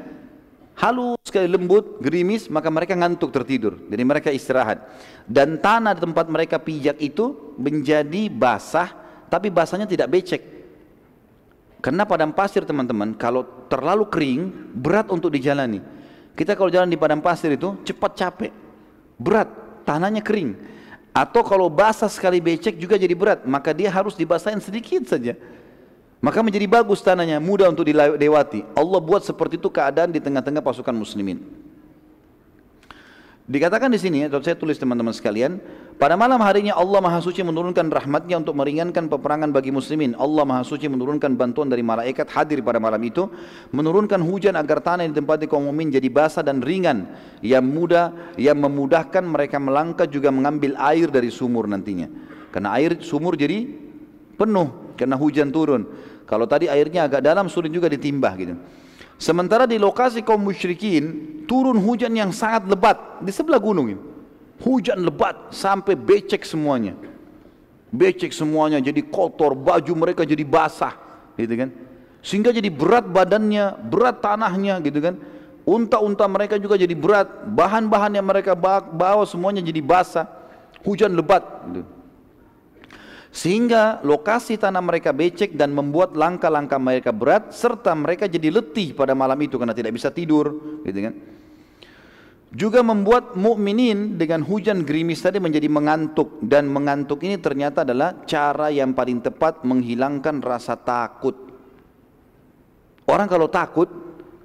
halus sekali lembut gerimis maka mereka ngantuk tertidur. Jadi mereka istirahat. Dan tanah di tempat mereka pijak itu menjadi basah tapi basahnya tidak becek. Karena padang pasir teman-teman kalau terlalu kering berat untuk dijalani kita kalau jalan di padang pasir itu cepat capek berat tanahnya kering atau kalau basah sekali becek juga jadi berat maka dia harus dibasahin sedikit saja maka menjadi bagus tanahnya, mudah untuk dilewati. Allah buat seperti itu keadaan di tengah-tengah pasukan muslimin. Dikatakan di sini, atau saya tulis teman-teman sekalian, pada malam harinya Allah Maha Suci menurunkan rahmatnya untuk meringankan peperangan bagi muslimin. Allah Maha Suci menurunkan bantuan dari malaikat hadir pada malam itu, menurunkan hujan agar tanah yang ditempati kaum mukmin jadi basah dan ringan, yang mudah, yang memudahkan mereka melangkah juga mengambil air dari sumur nantinya. Karena air sumur jadi penuh karena hujan turun. Kalau tadi airnya agak dalam sulit juga ditimbah gitu. Sementara di lokasi kaum musyrikin turun hujan yang sangat lebat di sebelah gunung ini. Hujan lebat sampai becek semuanya. Becek semuanya jadi kotor, baju mereka jadi basah gitu kan. Sehingga jadi berat badannya, berat tanahnya gitu kan. Unta-unta mereka juga jadi berat, bahan-bahan yang mereka bawa semuanya jadi basah. Hujan lebat gitu. Sehingga lokasi tanah mereka becek dan membuat langkah-langkah mereka berat serta mereka jadi letih pada malam itu karena tidak bisa tidur, gitu kan. Juga membuat mukminin dengan hujan gerimis tadi menjadi mengantuk dan mengantuk ini ternyata adalah cara yang paling tepat menghilangkan rasa takut. Orang kalau takut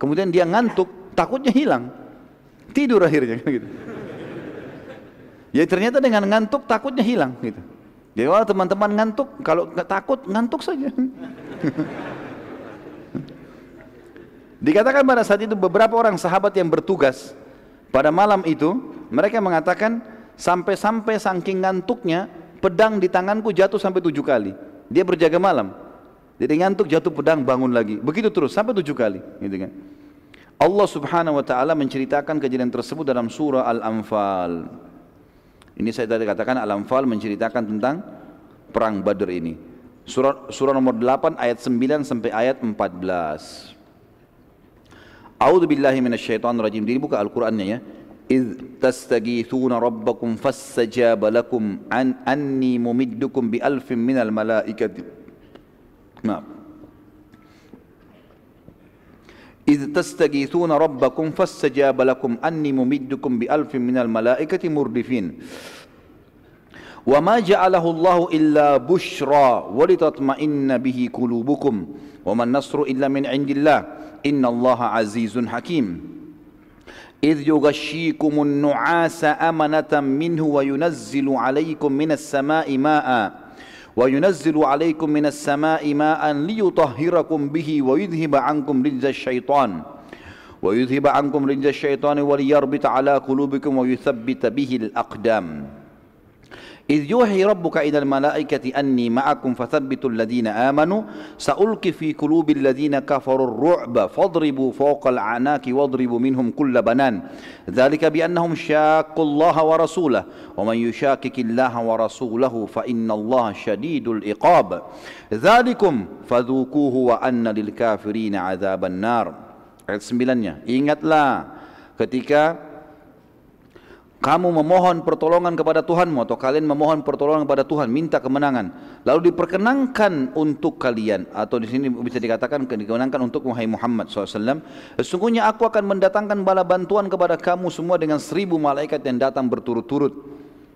kemudian dia ngantuk, takutnya hilang. Tidur akhirnya *laughs* gitu. Ya ternyata dengan ngantuk takutnya hilang gitu. Jadi kalau teman-teman ngantuk, kalau takut ngantuk saja. *laughs* Dikatakan pada saat itu beberapa orang sahabat yang bertugas pada malam itu mereka mengatakan sampai-sampai saking ngantuknya pedang di tanganku jatuh sampai tujuh kali. Dia berjaga malam. Jadi ngantuk jatuh pedang bangun lagi. Begitu terus sampai tujuh kali. Gitu kan. Allah subhanahu wa ta'ala menceritakan kejadian tersebut dalam surah Al-Anfal. Ini saya tadi katakan Al-Anfal menceritakan tentang perang Badr ini. Surah, surah nomor 8 ayat 9 sampai ayat 14. A'udzu billahi minasyaitonir rajim. Jadi buka Al-Qur'annya ya. إذ تستغيثون ربكم فاستجاب لكم an أني ممدكم بألف من الملائكة نعم إذ تستغيثون ربكم فاستجاب لكم أني ممدكم بألف من الملائكة مردفين. وما جعله الله إلا بشرى ولتطمئن به قلوبكم. وما النصر إلا من عند الله. إن الله عزيز حكيم. إذ يغشيكم النعاس أمنة منه وينزل عليكم من السماء ماءً. وينزل عليكم من السماء ماء ليطهركم به ويذهب عنكم رجز الشيطان. ويذهب عنكم رجز الشيطان وليربط على قلوبكم ويثبت به الأقدام. إذ يوحي ربك إلى الملائكة أني معكم فثبتوا الذين آمنوا سألقي في قلوب الذين كفروا الرعب فاضربوا فوق العناك واضربوا منهم كل بنان. ذلك بأنهم شاقوا الله ورسوله ومن يشاكك الله ورسوله فإن الله شديد العقاب. ذلكم فذوقوه وأن للكافرين عذاب النار. Ayat 9 ingatlah ketika kamu memohon pertolongan kepada Tuhanmu atau kalian memohon pertolongan kepada Tuhan minta kemenangan. Lalu diperkenankan untuk kalian atau di sini bisa dikatakan dikemenangkan untuk Muhammad SAW sesungguhnya aku akan mendatangkan bala bantuan kepada kamu semua dengan seribu malaikat yang datang berturut-turut.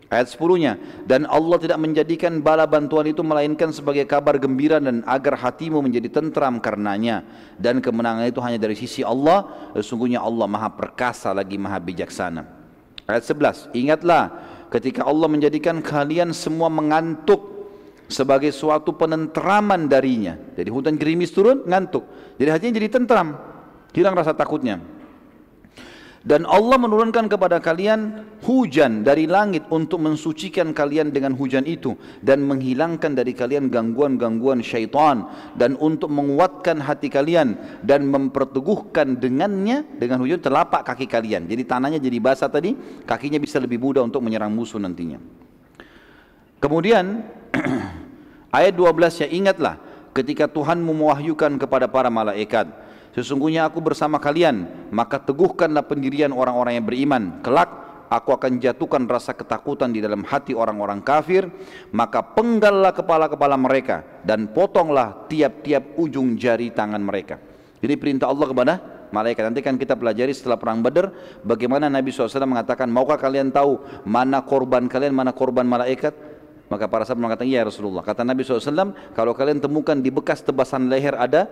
Ayat 10 dan Allah tidak menjadikan bala bantuan itu melainkan sebagai kabar gembira dan agar hatimu menjadi tentram karenanya. Dan kemenangan itu hanya dari sisi Allah. Sesungguhnya Allah maha perkasa lagi maha bijaksana Ayat 11, ingatlah ketika Allah menjadikan kalian semua mengantuk sebagai suatu penentraman darinya. Jadi hutan gerimis turun, ngantuk. Jadi hatinya jadi tentram. Hilang rasa takutnya. Dan Allah menurunkan kepada kalian hujan dari langit untuk mensucikan kalian dengan hujan itu dan menghilangkan dari kalian gangguan-gangguan syaitan dan untuk menguatkan hati kalian dan memperteguhkan dengannya dengan hujan telapak kaki kalian. Jadi tanahnya jadi basah tadi, kakinya bisa lebih mudah untuk menyerang musuh nantinya. Kemudian *clears throat* ayat 12 ya ingatlah ketika Tuhan mewahyukan kepada para malaikat Sesungguhnya aku bersama kalian, maka teguhkanlah pendirian orang-orang yang beriman. Kelak aku akan jatuhkan rasa ketakutan di dalam hati orang-orang kafir, maka penggallah kepala-kepala mereka dan potonglah tiap-tiap ujung jari tangan mereka. Jadi perintah Allah kepada malaikat. Nanti kan kita pelajari setelah perang Badar bagaimana Nabi SAW mengatakan, maukah kalian tahu mana korban kalian, mana korban malaikat? Maka para sahabat mengatakan, iya Rasulullah. Kata Nabi SAW, kalau kalian temukan di bekas tebasan leher ada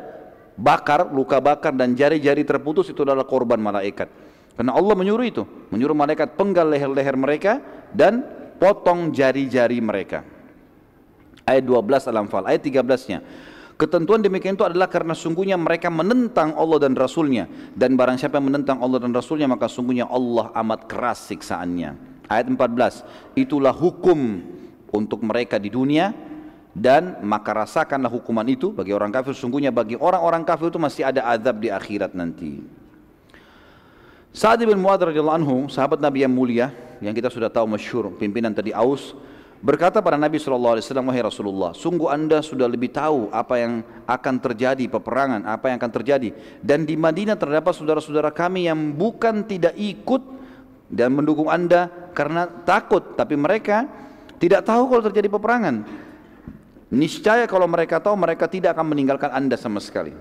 bakar, luka bakar dan jari-jari terputus itu adalah korban malaikat. Karena Allah menyuruh itu, menyuruh malaikat penggal leher-leher mereka dan potong jari-jari mereka. Ayat 12 Al-Anfal, ayat 13-nya. Ketentuan demikian itu adalah karena sungguhnya mereka menentang Allah dan Rasulnya dan barang siapa yang menentang Allah dan Rasulnya maka sungguhnya Allah amat keras siksaannya. Ayat 14, itulah hukum untuk mereka di dunia dan maka rasakanlah hukuman itu bagi orang kafir. Sungguhnya bagi orang-orang kafir itu masih ada azab di akhirat nanti. Sa'ad bin Mu'adz radhiyallahu anhu sahabat Nabi yang mulia yang kita sudah tahu masyhur pimpinan tadi Aus berkata pada Nabi sallallahu alaihi wasallam wahai Rasulullah sungguh Anda sudah lebih tahu apa yang akan terjadi peperangan apa yang akan terjadi. Dan di Madinah terdapat saudara-saudara kami yang bukan tidak ikut dan mendukung Anda karena takut. Tapi mereka tidak tahu kalau terjadi peperangan Niscaya kalau mereka tahu mereka tidak akan meninggalkan anda sama sekali.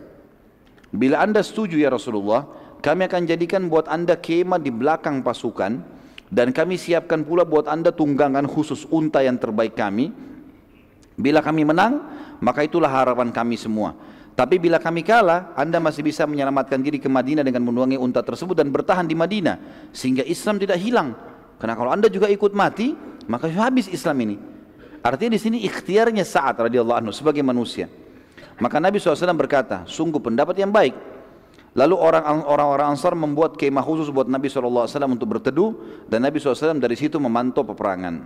Bila anda setuju ya Rasulullah, kami akan jadikan buat anda kemah di belakang pasukan dan kami siapkan pula buat anda tunggangan khusus unta yang terbaik kami. Bila kami menang, maka itulah harapan kami semua. Tapi bila kami kalah, anda masih bisa menyelamatkan diri ke Madinah dengan menunggangi unta tersebut dan bertahan di Madinah. Sehingga Islam tidak hilang. Karena kalau anda juga ikut mati, maka habis Islam ini. Artinya di sini ikhtiarnya saat radhiyallahu anhu sebagai manusia. Maka Nabi SAW berkata, sungguh pendapat yang baik. Lalu orang-orang Ansar membuat kemah khusus buat Nabi SAW untuk berteduh dan Nabi SAW dari situ memantau peperangan.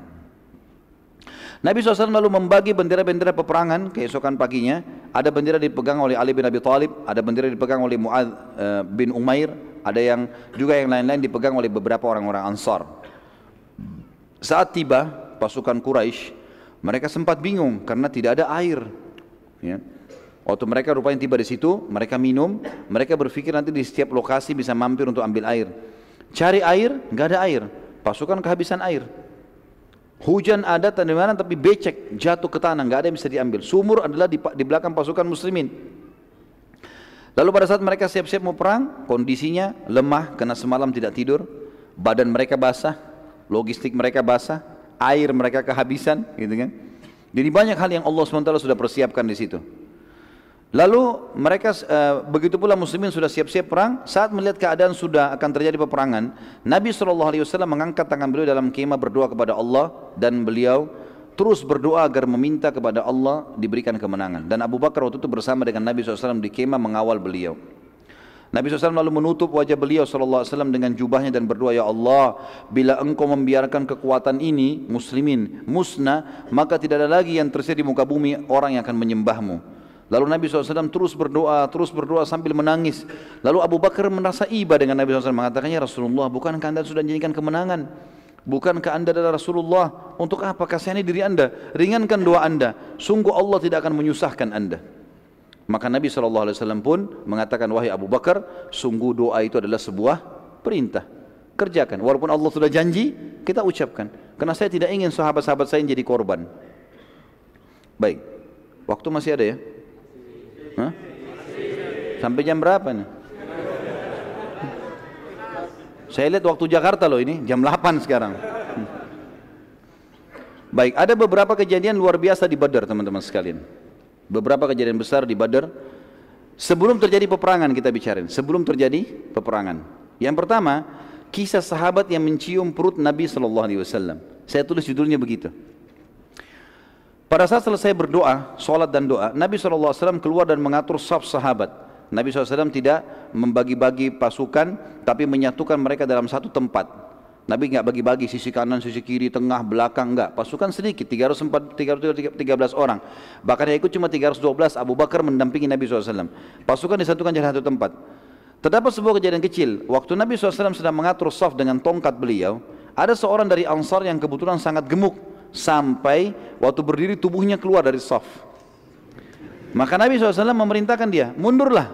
Nabi SAW lalu membagi bendera-bendera peperangan keesokan paginya. Ada bendera dipegang oleh Ali bin Abi Thalib, ada bendera dipegang oleh Muad eh, bin Umair, ada yang juga yang lain-lain dipegang oleh beberapa orang-orang Ansar. Saat tiba pasukan Quraisy mereka sempat bingung karena tidak ada air. Ya. Waktu mereka rupanya tiba di situ, mereka minum, mereka berpikir nanti di setiap lokasi bisa mampir untuk ambil air. Cari air, nggak ada air. Pasukan kehabisan air. Hujan ada tanda tapi becek jatuh ke tanah, nggak ada yang bisa diambil. Sumur adalah di, di belakang pasukan muslimin. Lalu pada saat mereka siap-siap mau perang, kondisinya lemah karena semalam tidak tidur, badan mereka basah, logistik mereka basah, air mereka kehabisan, gitu kan. Jadi banyak hal yang Allah SWT sudah persiapkan di situ. Lalu mereka uh, begitu pula muslimin sudah siap-siap perang. Saat melihat keadaan sudah akan terjadi peperangan, Nabi SAW mengangkat tangan beliau dalam kemah berdoa kepada Allah dan beliau terus berdoa agar meminta kepada Allah diberikan kemenangan. Dan Abu Bakar waktu itu bersama dengan Nabi SAW di kemah mengawal beliau. Nabi SAW lalu menutup wajah beliau SAW dengan jubahnya dan berdoa, Ya Allah, bila engkau membiarkan kekuatan ini, muslimin, musnah, maka tidak ada lagi yang tersedia di muka bumi orang yang akan menyembahmu. Lalu Nabi SAW terus berdoa, terus berdoa sambil menangis. Lalu Abu Bakar merasa iba dengan Nabi SAW mengatakannya Rasulullah, bukankah anda sudah menjadikan kemenangan? Bukankah anda adalah Rasulullah? Untuk apa kasihani diri anda? Ringankan doa anda. Sungguh Allah tidak akan menyusahkan anda. Maka Nabi SAW pun mengatakan, wahai Abu Bakar, sungguh doa itu adalah sebuah perintah. Kerjakan. Walaupun Allah sudah janji, kita ucapkan. Karena saya tidak ingin sahabat-sahabat saya jadi korban. Baik. Waktu masih ada ya? Hah? Sampai jam berapa nih? Saya lihat waktu Jakarta loh ini, jam 8 sekarang. Baik, ada beberapa kejadian luar biasa di Badar teman-teman sekalian. Beberapa kejadian besar di Badar sebelum terjadi peperangan kita bicarain, sebelum terjadi peperangan. Yang pertama, kisah sahabat yang mencium perut Nabi sallallahu alaihi wasallam. Saya tulis judulnya begitu. Pada saat selesai berdoa, sholat dan doa, Nabi SAW keluar dan mengatur saf sahabat. Nabi SAW tidak membagi-bagi pasukan tapi menyatukan mereka dalam satu tempat. Nabi nggak bagi-bagi sisi kanan, sisi kiri, tengah, belakang enggak. Pasukan sedikit, 304, 313 orang. Bahkan yang ikut cuma 312. Abu Bakar mendampingi Nabi SAW. Pasukan disatukan di satu tempat. Terdapat sebuah kejadian kecil. Waktu Nabi SAW sedang mengatur saf dengan tongkat beliau, ada seorang dari Ansar yang kebetulan sangat gemuk sampai waktu berdiri tubuhnya keluar dari saf. Maka Nabi SAW memerintahkan dia, mundurlah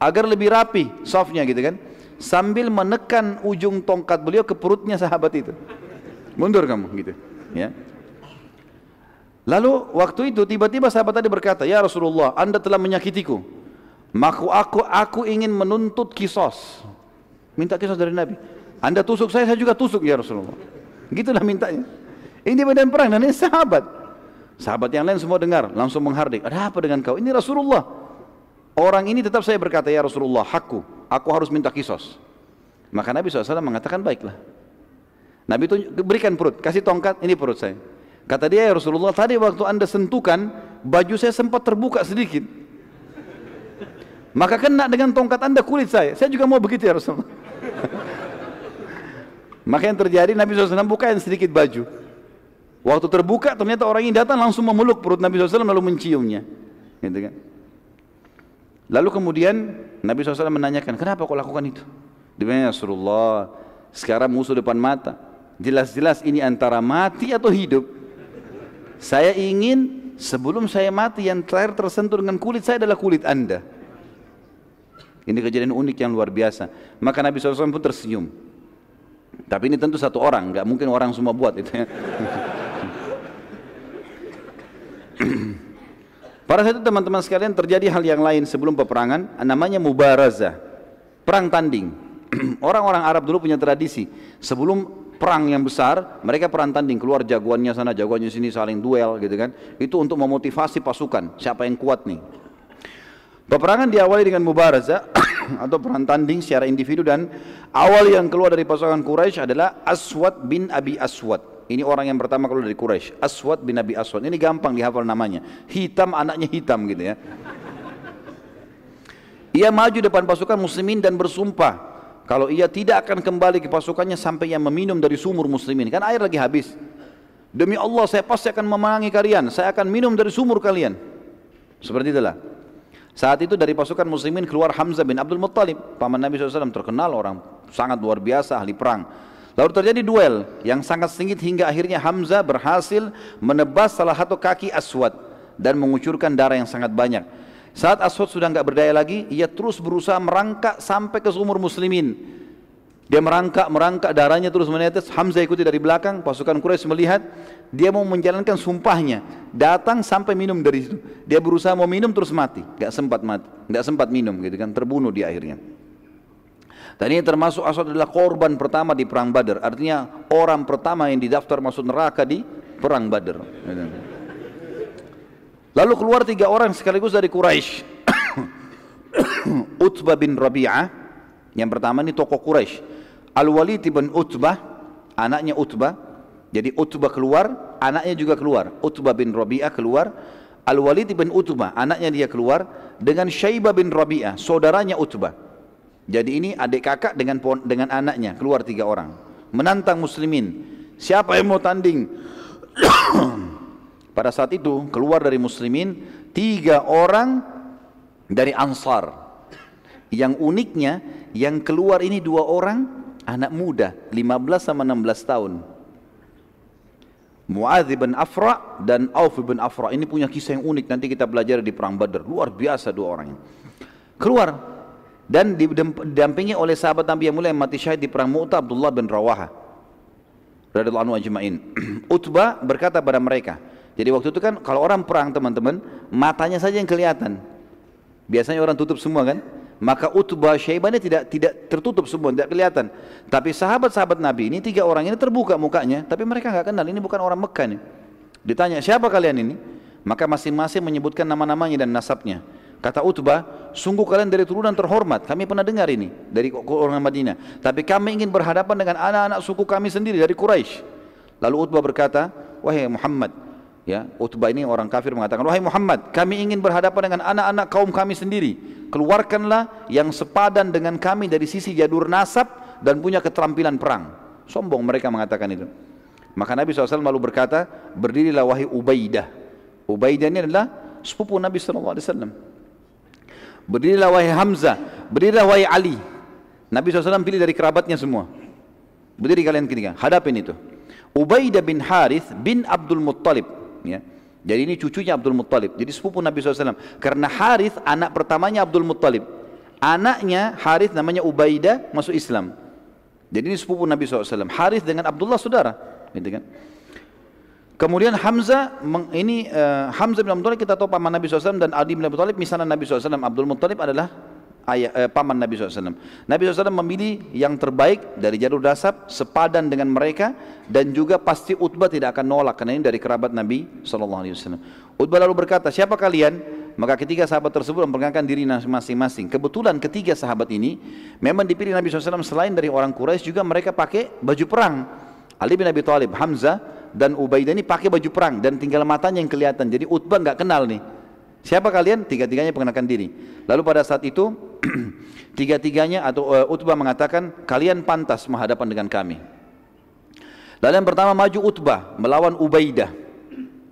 agar lebih rapi softnya gitu kan. Sambil menekan ujung tongkat beliau ke perutnya sahabat itu. Mundur kamu gitu. Ya. Lalu waktu itu tiba-tiba sahabat tadi berkata, Ya Rasulullah, anda telah menyakitiku. Maka aku, aku ingin menuntut kisos. Minta kisos dari Nabi. Anda tusuk saya, saya juga tusuk ya Rasulullah. Gitulah mintanya. Ini medan perang dan ini sahabat. Sahabat yang lain semua dengar, langsung menghardik. Ada apa dengan kau? Ini Rasulullah. Orang ini tetap saya berkata, ya Rasulullah, hakku. Aku harus minta kisos. Maka Nabi SAW mengatakan, baiklah. Nabi itu berikan perut, kasih tongkat, ini perut saya. Kata dia, ya Rasulullah, tadi waktu anda sentuhkan, baju saya sempat terbuka sedikit. Maka kena dengan tongkat anda kulit saya. Saya juga mau begitu ya Rasulullah. *laughs* Maka yang terjadi Nabi SAW bukain sedikit baju. Waktu terbuka ternyata orang ini datang langsung memeluk perut Nabi SAW lalu menciumnya. Gitu kan? Lalu kemudian Nabi SAW menanyakan, kenapa kau lakukan itu? Dia ya Rasulullah, sekarang musuh depan mata. Jelas-jelas ini antara mati atau hidup. Saya ingin sebelum saya mati yang terakhir tersentuh dengan kulit saya adalah kulit anda. Ini kejadian unik yang luar biasa. Maka Nabi SAW pun tersenyum. Tapi ini tentu satu orang, nggak mungkin orang semua buat itu ya. *clears throat* *clears throat* Pada saat itu teman-teman sekalian terjadi hal yang lain sebelum peperangan namanya mubarazah. Perang tanding. *clears throat* Orang-orang Arab dulu punya tradisi sebelum perang yang besar mereka perang tanding keluar jagoannya sana jagoannya sini saling duel gitu kan itu untuk memotivasi pasukan siapa yang kuat nih peperangan diawali dengan mubarazah *clears throat* atau perang tanding secara individu dan awal yang keluar dari pasukan Quraisy adalah Aswad bin Abi Aswad ini orang yang pertama keluar dari Quraisy, Aswad bin Nabi Aswad. Ini gampang dihafal namanya. Hitam anaknya hitam gitu ya. Ia maju depan pasukan muslimin dan bersumpah kalau ia tidak akan kembali ke pasukannya sampai ia meminum dari sumur muslimin. Kan air lagi habis. Demi Allah saya pasti akan memenangi kalian. Saya akan minum dari sumur kalian. Seperti itulah. Saat itu dari pasukan muslimin keluar Hamzah bin Abdul Muttalib. Paman Nabi SAW terkenal orang sangat luar biasa ahli perang. Lalu terjadi duel yang sangat sengit hingga akhirnya Hamzah berhasil menebas salah satu kaki Aswad dan mengucurkan darah yang sangat banyak. Saat Aswad sudah nggak berdaya lagi, ia terus berusaha merangkak sampai ke sumur muslimin. Dia merangkak, merangkak, darahnya terus menetes. Hamzah ikuti dari belakang, pasukan Quraisy melihat, dia mau menjalankan sumpahnya. Datang sampai minum dari situ. Dia berusaha mau minum terus mati, nggak sempat mati, nggak sempat minum gitu kan, terbunuh di akhirnya. Dan ini termasuk Aswad adalah korban pertama di perang Badar. Artinya orang pertama yang didaftar masuk neraka di perang Badar. Lalu keluar tiga orang sekaligus dari Quraisy. *coughs* Utbah bin Rabi'ah yang pertama ini tokoh Quraisy. Al-Walid bin Utbah, anaknya Utbah. Jadi Utbah keluar, anaknya juga keluar. Utbah bin Rabi'ah keluar. Al-Walid bin Utbah, anaknya dia keluar dengan Syaibah bin Rabi'ah, saudaranya Utbah. Jadi ini adik kakak dengan dengan anaknya keluar tiga orang menantang muslimin. Siapa yang mau tanding? *coughs* Pada saat itu keluar dari muslimin tiga orang dari Ansar. Yang uniknya yang keluar ini dua orang anak muda 15 sama 16 tahun. Muadz bin Afra dan Auf bin Afra ini punya kisah yang unik nanti kita belajar di perang Badar luar biasa dua orang keluar dan didampingi oleh sahabat Nabi yang mulia yang mati syahid di perang Mu'tah Abdullah bin Rawaha radhiyallahu anhu ajma'in. *clears throat* Utbah berkata pada mereka jadi waktu itu kan kalau orang perang teman-teman matanya saja yang kelihatan. Biasanya orang tutup semua kan? Maka Utbah Syaibah ini tidak tidak tertutup semua tidak kelihatan. Tapi sahabat-sahabat Nabi ini tiga orang ini terbuka mukanya tapi mereka nggak kenal. Ini bukan orang Mekah nih. Ditanya siapa kalian ini? Maka masing-masing menyebutkan nama-namanya dan nasabnya Kata Utbah, sungguh kalian dari turunan terhormat. Kami pernah dengar ini dari orang Madinah. Tapi kami ingin berhadapan dengan anak-anak suku kami sendiri dari Quraisy. Lalu Utbah berkata, wahai Muhammad, ya Utbah ini orang kafir mengatakan, wahai Muhammad, kami ingin berhadapan dengan anak-anak kaum kami sendiri. keluarkanlah yang sepadan dengan kami dari sisi jadur nasab dan punya keterampilan perang. Sombong mereka mengatakan itu. Maka Nabi SAW lalu berkata, berdirilah wahai Ubaidah. Ubaidah ini adalah sepupu Nabi SAW. Berdirilah wahai Hamzah, berdirilah wahai Ali. Nabi SAW pilih dari kerabatnya semua. Berdiri kalian ketiga, hadapin itu. Ubaidah bin Harith bin Abdul Muttalib. Ya. Jadi ini cucunya Abdul Muttalib. Jadi sepupu Nabi SAW. Karena Harith anak pertamanya Abdul Muttalib. Anaknya Harith namanya Ubaidah masuk Islam. Jadi ini sepupu Nabi SAW. Harith dengan Abdullah saudara. Gitu kan. Kemudian Hamzah ini uh, Hamzah bin Abdul Muttalib kita tahu paman Nabi SAW dan Ali bin Abi Thalib misalnya Nabi SAW Abdul Muttalib adalah ayah, eh, paman Nabi SAW. Nabi SAW memilih yang terbaik dari jalur dasar sepadan dengan mereka dan juga pasti Utbah tidak akan nolak karena ini dari kerabat Nabi SAW. Utbah lalu berkata, siapa kalian? Maka ketiga sahabat tersebut memperkenalkan diri masing-masing. Kebetulan ketiga sahabat ini memang dipilih Nabi SAW selain dari orang Quraisy juga mereka pakai baju perang. Ali bin Abi Thalib, Hamzah dan Ubaidah ini pakai baju perang dan tinggal matanya yang kelihatan. Jadi Utbah nggak kenal nih. Siapa kalian? Tiga-tiganya pengenakan diri. Lalu pada saat itu *clears throat* tiga-tiganya atau uh, Utbah mengatakan kalian pantas menghadapan dengan kami. Lalu yang pertama maju Utbah melawan Ubaidah.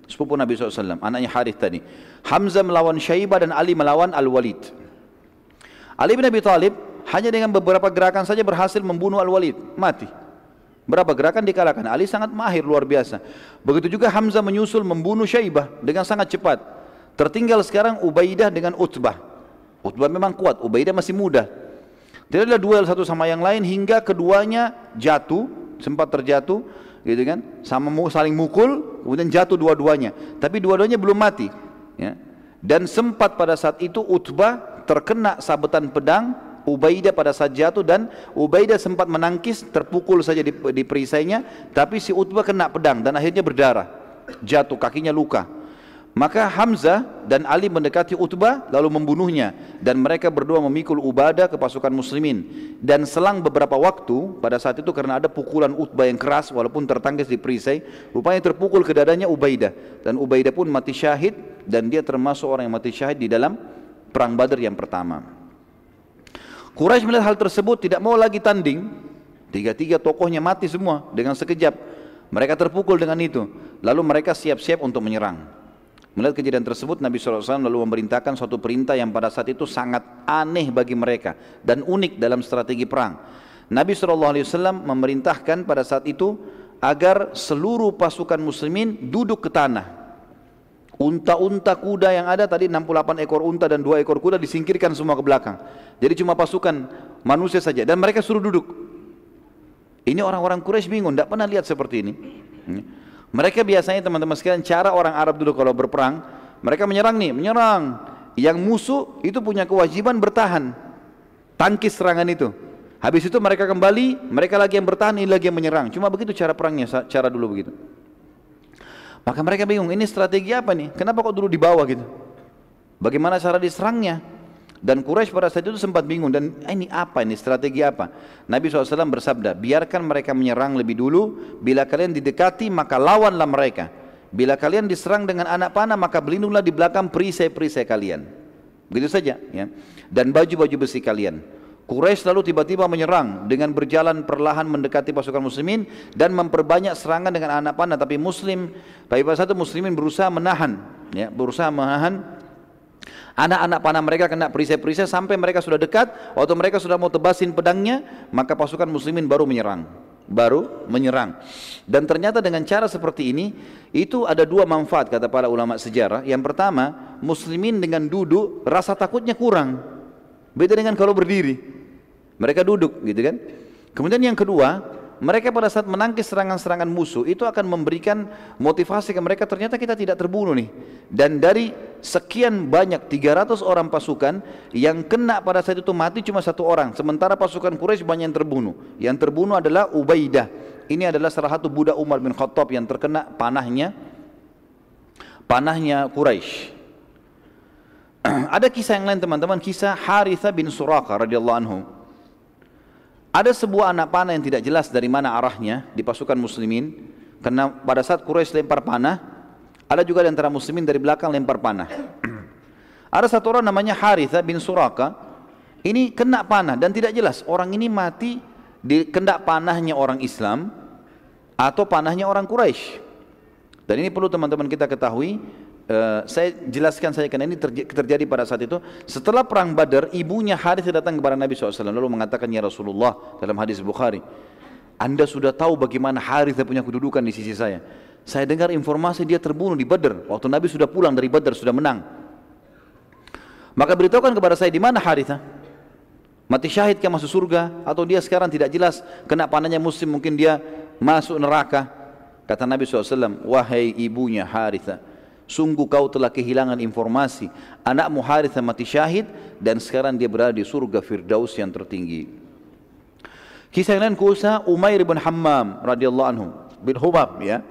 Sepupu Nabi SAW, anaknya Harith tadi. Hamzah melawan Syaibah dan Ali melawan Al-Walid. Ali bin Abi Thalib hanya dengan beberapa gerakan saja berhasil membunuh Al-Walid, mati. Berapa gerakan dikalahkan? Ali sangat mahir luar biasa. Begitu juga Hamzah menyusul membunuh Syaibah dengan sangat cepat. Tertinggal sekarang Ubaidah dengan Utbah. Utbah memang kuat, Ubaidah masih muda. Tidak ada duel satu sama yang lain hingga keduanya jatuh, sempat terjatuh, gitu kan? Sama saling mukul, kemudian jatuh dua-duanya. Tapi dua-duanya belum mati. Ya. Dan sempat pada saat itu Utbah terkena sabetan pedang Ubaidah pada saat jatuh dan Ubaidah sempat menangkis terpukul saja di, di perisainya tapi si Utbah kena pedang dan akhirnya berdarah. Jatuh kakinya luka. Maka Hamzah dan Ali mendekati Utbah lalu membunuhnya. Dan mereka berdua memikul Ubadah ke pasukan muslimin. Dan selang beberapa waktu pada saat itu karena ada pukulan Utbah yang keras walaupun tertangkis di perisai rupanya terpukul ke dadanya Ubaidah dan Ubaidah pun mati syahid dan dia termasuk orang yang mati syahid di dalam perang Badar yang pertama Quraisy melihat hal tersebut tidak mau lagi tanding tiga-tiga tokohnya mati semua dengan sekejap mereka terpukul dengan itu lalu mereka siap-siap untuk menyerang Melihat kejadian tersebut Nabi SAW lalu memerintahkan suatu perintah yang pada saat itu sangat aneh bagi mereka dan unik dalam strategi perang. Nabi SAW memerintahkan pada saat itu agar seluruh pasukan muslimin duduk ke tanah. Unta-unta kuda yang ada tadi 68 ekor unta dan 2 ekor kuda disingkirkan semua ke belakang. Jadi cuma pasukan manusia saja dan mereka suruh duduk. Ini orang-orang Quraisy bingung, tidak pernah lihat seperti ini. Hmm. Mereka biasanya teman-teman sekalian cara orang Arab dulu kalau berperang, mereka menyerang nih, menyerang. Yang musuh itu punya kewajiban bertahan. Tangkis serangan itu. Habis itu mereka kembali, mereka lagi yang bertahan, ini lagi yang menyerang. Cuma begitu cara perangnya, cara dulu begitu. Maka mereka bingung, ini strategi apa nih? Kenapa kok dulu di bawah gitu? Bagaimana cara diserangnya? Dan Quraisy pada saat itu sempat bingung dan ini apa ini strategi apa? Nabi SAW bersabda, biarkan mereka menyerang lebih dulu. Bila kalian didekati maka lawanlah mereka. Bila kalian diserang dengan anak panah maka berlindunglah di belakang perisai-perisai kalian. Begitu saja. Ya. Dan baju-baju besi kalian. Quraisy lalu tiba-tiba menyerang dengan berjalan perlahan mendekati pasukan muslimin dan memperbanyak serangan dengan anak panah tapi muslim pada satu muslimin berusaha menahan ya berusaha menahan Anak-anak panah mereka kena perisai-perisai sampai mereka sudah dekat. Waktu mereka sudah mau tebasin pedangnya, maka pasukan muslimin baru menyerang. Baru menyerang. Dan ternyata dengan cara seperti ini, itu ada dua manfaat kata para ulama sejarah. Yang pertama, muslimin dengan duduk rasa takutnya kurang. Beda dengan kalau berdiri. Mereka duduk gitu kan. Kemudian yang kedua, mereka pada saat menangkis serangan-serangan musuh itu akan memberikan motivasi ke mereka ternyata kita tidak terbunuh nih. Dan dari sekian banyak 300 orang pasukan yang kena pada saat itu mati cuma satu orang. Sementara pasukan Quraisy banyak yang terbunuh. Yang terbunuh adalah Ubaidah. Ini adalah salah satu budak Umar bin Khattab yang terkena panahnya panahnya Quraisy *clears throat* ada kisah yang lain teman-teman kisah Haritha bin Suraka radhiyallahu anhu ada sebuah anak panah yang tidak jelas dari mana arahnya di pasukan muslimin karena pada saat Quraisy lempar panah ada juga di antara muslimin dari belakang lempar panah *clears throat* Ada satu orang namanya Haritha bin Suraka. Ini kena panah dan tidak jelas orang ini mati di kendak panahnya orang Islam atau panahnya orang Quraisy. Dan ini perlu teman-teman kita ketahui. Uh, saya jelaskan saja karena ini terjadi pada saat itu. Setelah perang Badar, ibunya Harith datang kepada Nabi SAW lalu mengatakan ya Rasulullah dalam hadis Bukhari, Anda sudah tahu bagaimana Harith punya kedudukan di sisi saya. Saya dengar informasi dia terbunuh di Badar waktu Nabi sudah pulang dari Badar sudah menang. Maka beritahukan kepada saya di mana Haritha? Mati syahid ke masuk surga atau dia sekarang tidak jelas kena panahnya muslim mungkin dia masuk neraka. Kata Nabi SAW, wahai ibunya Haritha, sungguh kau telah kehilangan informasi. Anakmu Haritha mati syahid dan sekarang dia berada di surga Firdaus yang tertinggi. Kisah yang lain kuasa Umair bin Hammam radhiyallahu anhu bin Hubab ya.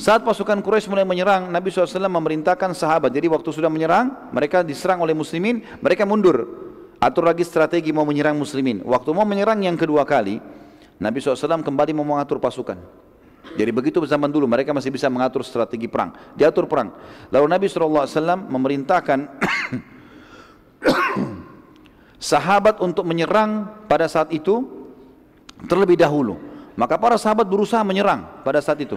Saat pasukan Quraisy mulai menyerang, Nabi SAW memerintahkan sahabat. Jadi waktu sudah menyerang, mereka diserang oleh muslimin, mereka mundur. Atur lagi strategi mau menyerang muslimin. Waktu mau menyerang yang kedua kali, Nabi SAW kembali mau mengatur pasukan. Jadi begitu zaman dulu mereka masih bisa mengatur strategi perang. Diatur perang. Lalu Nabi SAW memerintahkan *coughs* sahabat untuk menyerang pada saat itu terlebih dahulu. Maka para sahabat berusaha menyerang pada saat itu.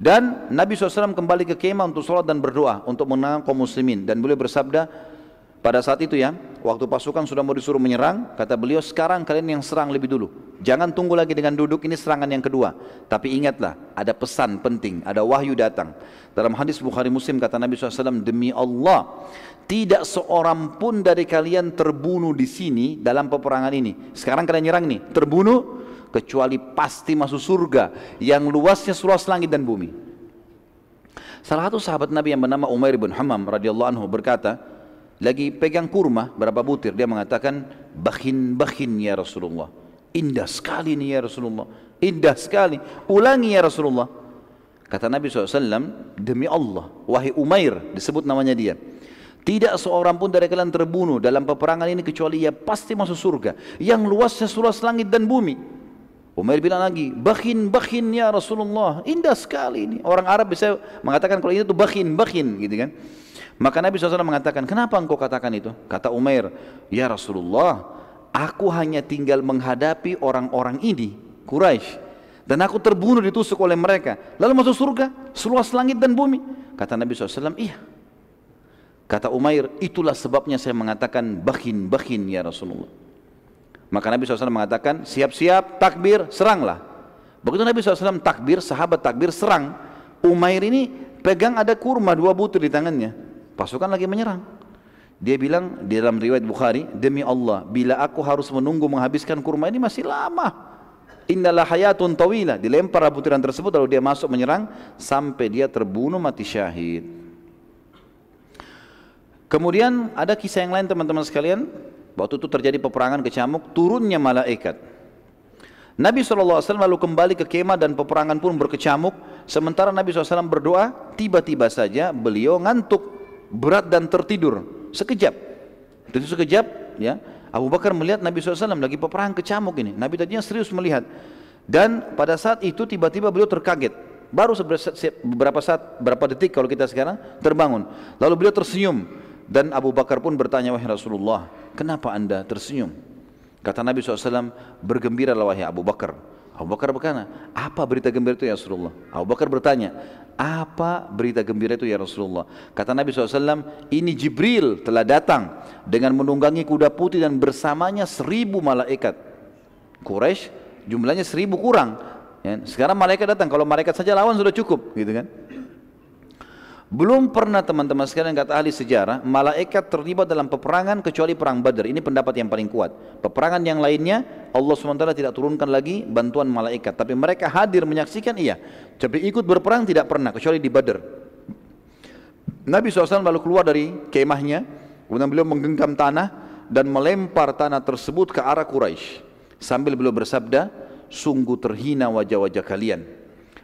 Dan Nabi SAW kembali ke kemah untuk sholat dan berdoa untuk menang kaum muslimin. Dan beliau bersabda pada saat itu ya, waktu pasukan sudah mau disuruh menyerang, kata beliau sekarang kalian yang serang lebih dulu. Jangan tunggu lagi dengan duduk, ini serangan yang kedua. Tapi ingatlah, ada pesan penting, ada wahyu datang. Dalam hadis Bukhari Muslim kata Nabi SAW, demi Allah, tidak seorang pun dari kalian terbunuh di sini dalam peperangan ini. Sekarang kalian nyerang nih, terbunuh kecuali pasti masuk surga yang luasnya seluas langit dan bumi. Salah satu sahabat Nabi yang bernama Umair bin Hammam radhiyallahu anhu berkata, lagi pegang kurma berapa butir dia mengatakan bakhin bakhin ya Rasulullah. Indah sekali ini ya Rasulullah. Indah sekali. Ulangi ya Rasulullah. Kata Nabi SAW, demi Allah, wahai Umair, disebut namanya dia. Tidak seorang pun dari kalian terbunuh dalam peperangan ini kecuali ia pasti masuk surga. Yang luasnya seluas langit dan bumi. Umair bilang lagi, bakhin, bakhin ya Rasulullah. Indah sekali ini. Orang Arab bisa mengatakan kalau itu bakhin, bakhin gitu kan. Maka Nabi SAW mengatakan, kenapa engkau katakan itu? Kata Umair, ya Rasulullah, aku hanya tinggal menghadapi orang-orang ini, Quraisy. Dan aku terbunuh ditusuk oleh mereka. Lalu masuk surga, seluas langit dan bumi. Kata Nabi SAW, iya. Kata Umair, itulah sebabnya saya mengatakan bakhin ya Rasulullah. Maka Nabi SAW mengatakan, siap-siap, takbir, seranglah. Begitu Nabi SAW takbir, sahabat takbir, serang. Umair ini pegang ada kurma dua butir di tangannya. Pasukan lagi menyerang. Dia bilang di dalam riwayat Bukhari, demi Allah, bila aku harus menunggu menghabiskan kurma ini masih lama. Innalah hayatun tawila. Dilempar butiran tersebut lalu dia masuk menyerang sampai dia terbunuh mati syahid. Kemudian ada kisah yang lain teman-teman sekalian Waktu itu terjadi peperangan kecamuk, turunnya malaikat. Nabi SAW lalu kembali ke kemah dan peperangan pun berkecamuk. Sementara Nabi SAW berdoa, tiba-tiba saja beliau ngantuk, berat dan tertidur. Sekejap. Itu sekejap, ya. Abu Bakar melihat Nabi SAW lagi peperangan kecamuk ini. Nabi tadinya serius melihat. Dan pada saat itu tiba-tiba beliau terkaget. Baru beberapa saat, beberapa detik kalau kita sekarang terbangun. Lalu beliau tersenyum. Dan Abu Bakar pun bertanya, wahai Rasulullah, kenapa anda tersenyum? Kata Nabi SAW, bergembiralah wahai Abu Bakar. Abu Bakar berkata, apa berita gembira itu ya Rasulullah? Abu Bakar bertanya, apa berita gembira itu ya Rasulullah? Kata Nabi SAW, ini Jibril telah datang dengan menunggangi kuda putih dan bersamanya seribu malaikat. Quraisy jumlahnya seribu kurang. Ya, sekarang malaikat datang, kalau malaikat saja lawan sudah cukup, gitu kan? Belum pernah teman-teman sekalian kata ahli sejarah, malaikat terlibat dalam peperangan kecuali perang Badar. Ini pendapat yang paling kuat. Peperangan yang lainnya Allah SWT tidak turunkan lagi bantuan malaikat. Tapi mereka hadir menyaksikan iya. Tapi ikut berperang tidak pernah kecuali di Badar. Nabi SAW lalu keluar dari kemahnya. Kemudian beliau menggenggam tanah dan melempar tanah tersebut ke arah Quraisy. Sambil beliau bersabda, sungguh terhina wajah-wajah kalian.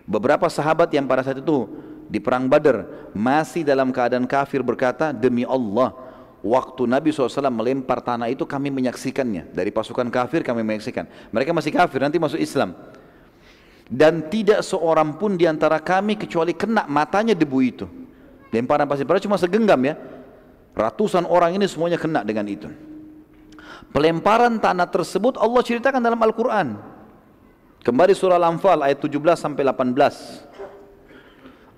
Beberapa sahabat yang pada saat itu di perang Badar masih dalam keadaan kafir berkata demi Allah waktu Nabi SAW melempar tanah itu kami menyaksikannya dari pasukan kafir kami menyaksikan mereka masih kafir nanti masuk Islam dan tidak seorang pun di antara kami kecuali kena matanya debu itu lemparan pasir pada cuma segenggam ya Ratusan orang ini semuanya kena dengan itu. Pelemparan tanah tersebut Allah ceritakan dalam Al-Quran. Kembali surah Al-Anfal ayat 17 sampai 18.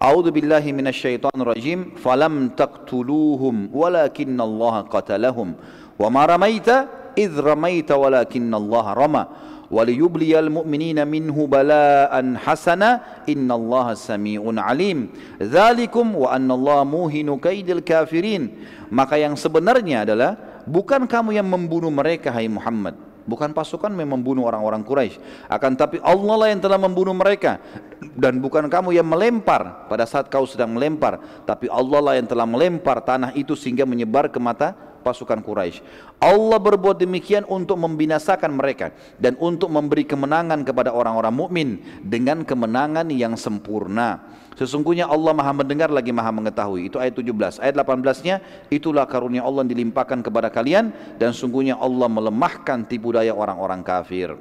A'udzu billahi minasyaitonir rajim. Falam taqtuluhum walakinna Allah qatalahum. Wa ma ramaita idh ramaita walakinna Allah rama. وليبلي المؤمنين منه بلاء حسنا إن الله سميع عليم ذلكم وأن الله موهن كيد الكافرين maka yang sebenarnya adalah bukan kamu yang membunuh mereka hai Muhammad bukan pasukan yang membunuh orang-orang Quraisy. Akan tapi Allah lah yang telah membunuh mereka. Dan bukan kamu yang melempar pada saat kau sedang melempar tapi Allah lah yang telah melempar tanah itu sehingga menyebar ke mata pasukan Quraisy. Allah berbuat demikian untuk membinasakan mereka dan untuk memberi kemenangan kepada orang-orang mukmin dengan kemenangan yang sempurna. Sesungguhnya Allah Maha mendengar lagi Maha mengetahui. Itu ayat 17. Ayat 18-nya itulah karunia Allah yang dilimpahkan kepada kalian dan sungguhnya Allah melemahkan tipu daya orang-orang kafir.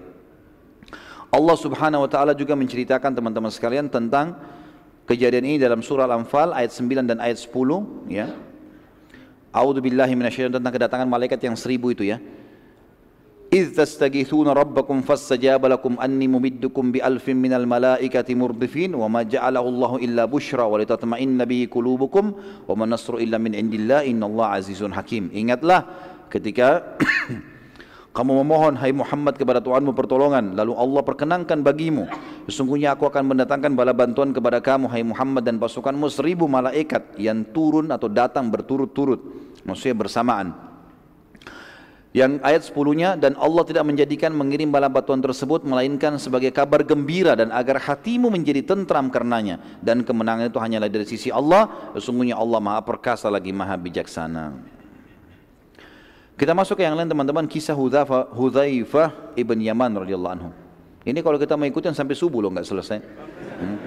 Allah Subhanahu wa taala juga menceritakan teman-teman sekalian tentang kejadian ini dalam surah Al-Anfal ayat 9 dan ayat 10 ya. A'udzu billahi minasyaitonir tentang kedatangan malaikat yang seribu itu ya. إذ تستغيثون ربكم فاستجاب لكم أني ممدكم بألف من الملائكة مردفين وما جعله الله إلا بشرى ولتطمئن به قلوبكم وما النصر إلا من عند الله إن الله عزيز حكيم ingatlah ketika *coughs* kamu memohon hai Muhammad kepada Tuhanmu pertolongan lalu Allah perkenankan bagimu sesungguhnya aku akan mendatangkan bala bantuan kepada kamu hai Muhammad dan pasukanmu seribu malaikat yang turun atau datang berturut-turut maksudnya bersamaan. Yang ayat 10-nya dan Allah tidak menjadikan mengirim bala batuan tersebut melainkan sebagai kabar gembira dan agar hatimu menjadi tentram karenanya dan kemenangan itu hanyalah dari sisi Allah sesungguhnya Allah Maha perkasa lagi Maha bijaksana. Kita masuk ke yang lain teman-teman kisah Hudzaifah ibn Yaman radhiyallahu anhu. Ini kalau kita mau ikutin sampai subuh loh nggak selesai. Hmm.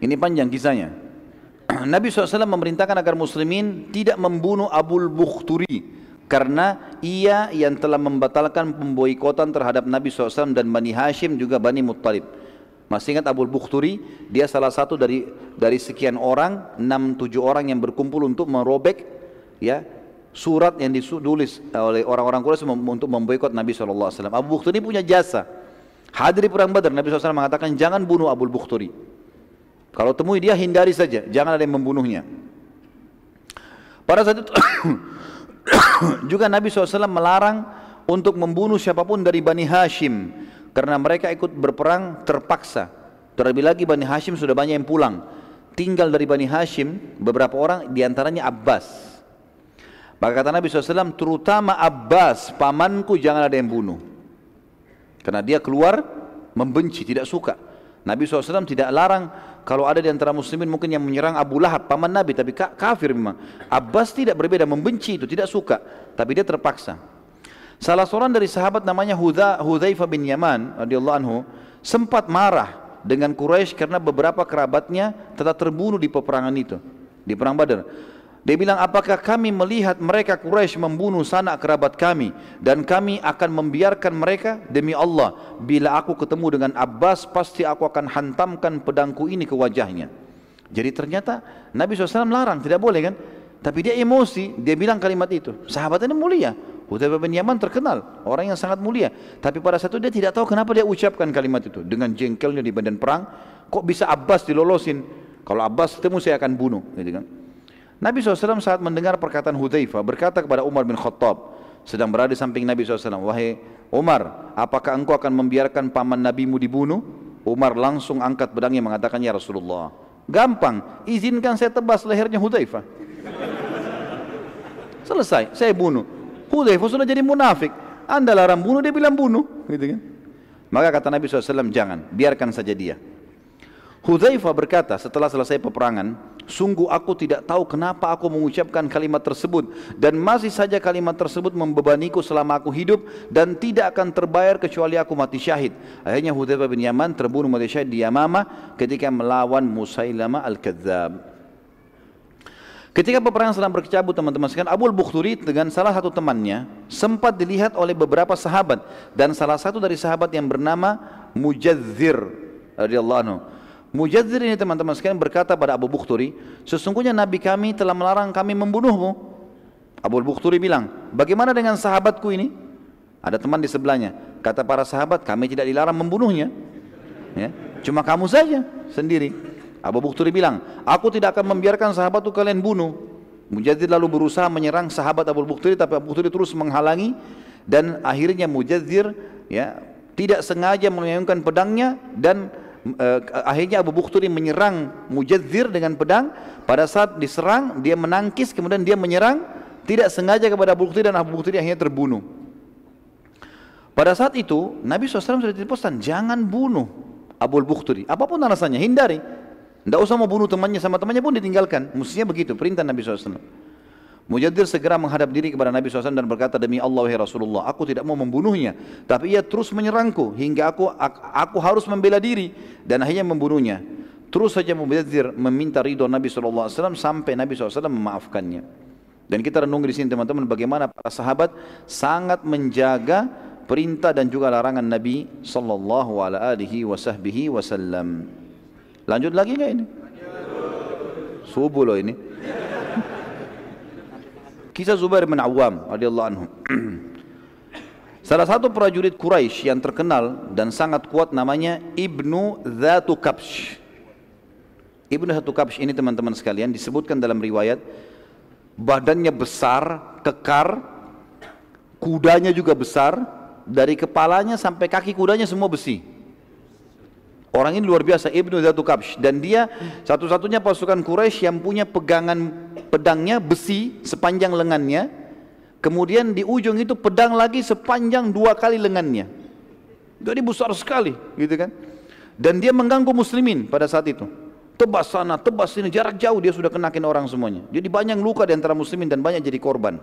Ini panjang kisahnya. *clears throat* Nabi SAW memerintahkan agar muslimin tidak membunuh Abul Bukhturi karena ia yang telah membatalkan pemboikotan terhadap Nabi SAW dan Bani Hashim juga Bani Muttalib. Masih ingat Abul Bukhturi? Dia salah satu dari dari sekian orang, enam tujuh orang yang berkumpul untuk merobek ya surat yang ditulis oleh orang-orang Quraisy untuk memboikot Nabi SAW. Abu Bukhturi punya jasa. Hadir di perang Badar, Nabi SAW mengatakan jangan bunuh Abul Bukhturi. Kalau temui dia hindari saja, jangan ada yang membunuhnya. Pada saat itu *coughs* juga Nabi SAW melarang untuk membunuh siapa pun dari Bani Hashim karena mereka ikut berperang terpaksa. Terlebih lagi Bani Hashim sudah banyak yang pulang. Tinggal dari Bani Hashim beberapa orang di antaranya Abbas. Maka kata Nabi SAW, terutama Abbas, pamanku jangan ada yang bunuh. Karena dia keluar membenci, tidak suka. Nabi SAW tidak larang kalau ada di antara muslimin mungkin yang menyerang Abu Lahab, paman Nabi, tapi kafir memang. Abbas tidak berbeda, membenci itu, tidak suka. Tapi dia terpaksa. Salah seorang dari sahabat namanya Hudha, Hudzaifah bin Yaman radhiyallahu anhu sempat marah dengan Quraisy karena beberapa kerabatnya telah terbunuh di peperangan itu, di perang Badar. Dia bilang, apakah kami melihat mereka Quraisy membunuh sanak kerabat kami dan kami akan membiarkan mereka demi Allah. Bila aku ketemu dengan Abbas, pasti aku akan hantamkan pedangku ini ke wajahnya. Jadi ternyata Nabi SAW larang, tidak boleh kan? Tapi dia emosi, dia bilang kalimat itu. Sahabat ini mulia. Hudzaifah bin Yaman terkenal, orang yang sangat mulia. Tapi pada satu dia tidak tahu kenapa dia ucapkan kalimat itu. Dengan jengkelnya di badan perang, kok bisa Abbas dilolosin? Kalau Abbas ketemu saya akan bunuh. Gitu kan? Nabi SAW saat mendengar perkataan Hudzaifah berkata kepada Umar bin Khattab sedang berada di samping Nabi SAW wahai Umar apakah engkau akan membiarkan paman nabimu dibunuh? Umar langsung angkat pedangnya mengatakan ya Rasulullah gampang izinkan saya tebas lehernya Hudzaifah. *laughs* Selesai saya bunuh. Hudzaifah sudah jadi munafik. Anda larang bunuh dia bilang bunuh gitu kan? Maka kata Nabi SAW jangan biarkan saja dia. Hudzaifah berkata setelah selesai peperangan Sungguh aku tidak tahu kenapa aku mengucapkan kalimat tersebut dan masih saja kalimat tersebut membebaniku selama aku hidup dan tidak akan terbayar kecuali aku mati syahid. Akhirnya Hudzaifah bin Yaman terbunuh mati syahid di Yamamah ketika melawan Musailama al-Kadzab. Ketika peperangan sedang berkecabut teman-teman sekalian, Abu Bukhturi dengan salah satu temannya sempat dilihat oleh beberapa sahabat dan salah satu dari sahabat yang bernama Mujadzir radhiyallahu anhu Mujadzir ini teman-teman sekalian berkata pada Abu Bukhturi, sesungguhnya Nabi kami telah melarang kami membunuhmu. Abu Bukhturi bilang, bagaimana dengan sahabatku ini? Ada teman di sebelahnya. Kata para sahabat, kami tidak dilarang membunuhnya. Ya, cuma kamu saja sendiri. Abu Bukhturi bilang, aku tidak akan membiarkan sahabatku kalian bunuh. Mujadzir lalu berusaha menyerang sahabat Abu Bukhturi, tapi Abu Bukhturi terus menghalangi dan akhirnya Mujadzir ya tidak sengaja melayangkan pedangnya dan uh, akhirnya Abu Bukhturi menyerang Mujadzir dengan pedang. Pada saat diserang dia menangkis kemudian dia menyerang. Tidak sengaja kepada Abu Bukhturi dan Abu Bukhturi akhirnya terbunuh. Pada saat itu Nabi SAW sudah dipesan jangan bunuh Abu Bukhturi. Apa pun alasannya hindari. Tidak usah mau bunuh temannya sama temannya pun ditinggalkan. Mestinya begitu perintah Nabi SAW Mujadir segera menghadap diri kepada Nabi SAW dan berkata demi Allah ya Rasulullah aku tidak mau membunuhnya tapi ia terus menyerangku hingga aku aku harus membela diri dan akhirnya membunuhnya terus saja Mujadir meminta ridho Nabi SAW sampai Nabi SAW memaafkannya dan kita renung di sini teman-teman bagaimana para sahabat sangat menjaga perintah dan juga larangan Nabi sallallahu alaihi wasallam. Lanjut lagi enggak ini? Subuh loh ini. Kisah Zubair bin Awam radhiyallahu anhu. *clears throat* Salah satu prajurit Quraisy yang terkenal dan sangat kuat namanya Ibnu Zatu Kabsh. Ibnu Zatu Kabsh ini teman-teman sekalian disebutkan dalam riwayat badannya besar, kekar, kudanya juga besar, dari kepalanya sampai kaki kudanya semua besi. Orang ini luar biasa Ibnu Zatu Kabsh dan dia satu-satunya pasukan Quraisy yang punya pegangan pedangnya besi sepanjang lengannya. Kemudian di ujung itu pedang lagi sepanjang dua kali lengannya. Jadi besar sekali, gitu kan? Dan dia mengganggu muslimin pada saat itu. Tebas sana, tebas sini, jarak jauh dia sudah kenakin orang semuanya. Jadi banyak luka di antara muslimin dan banyak jadi korban.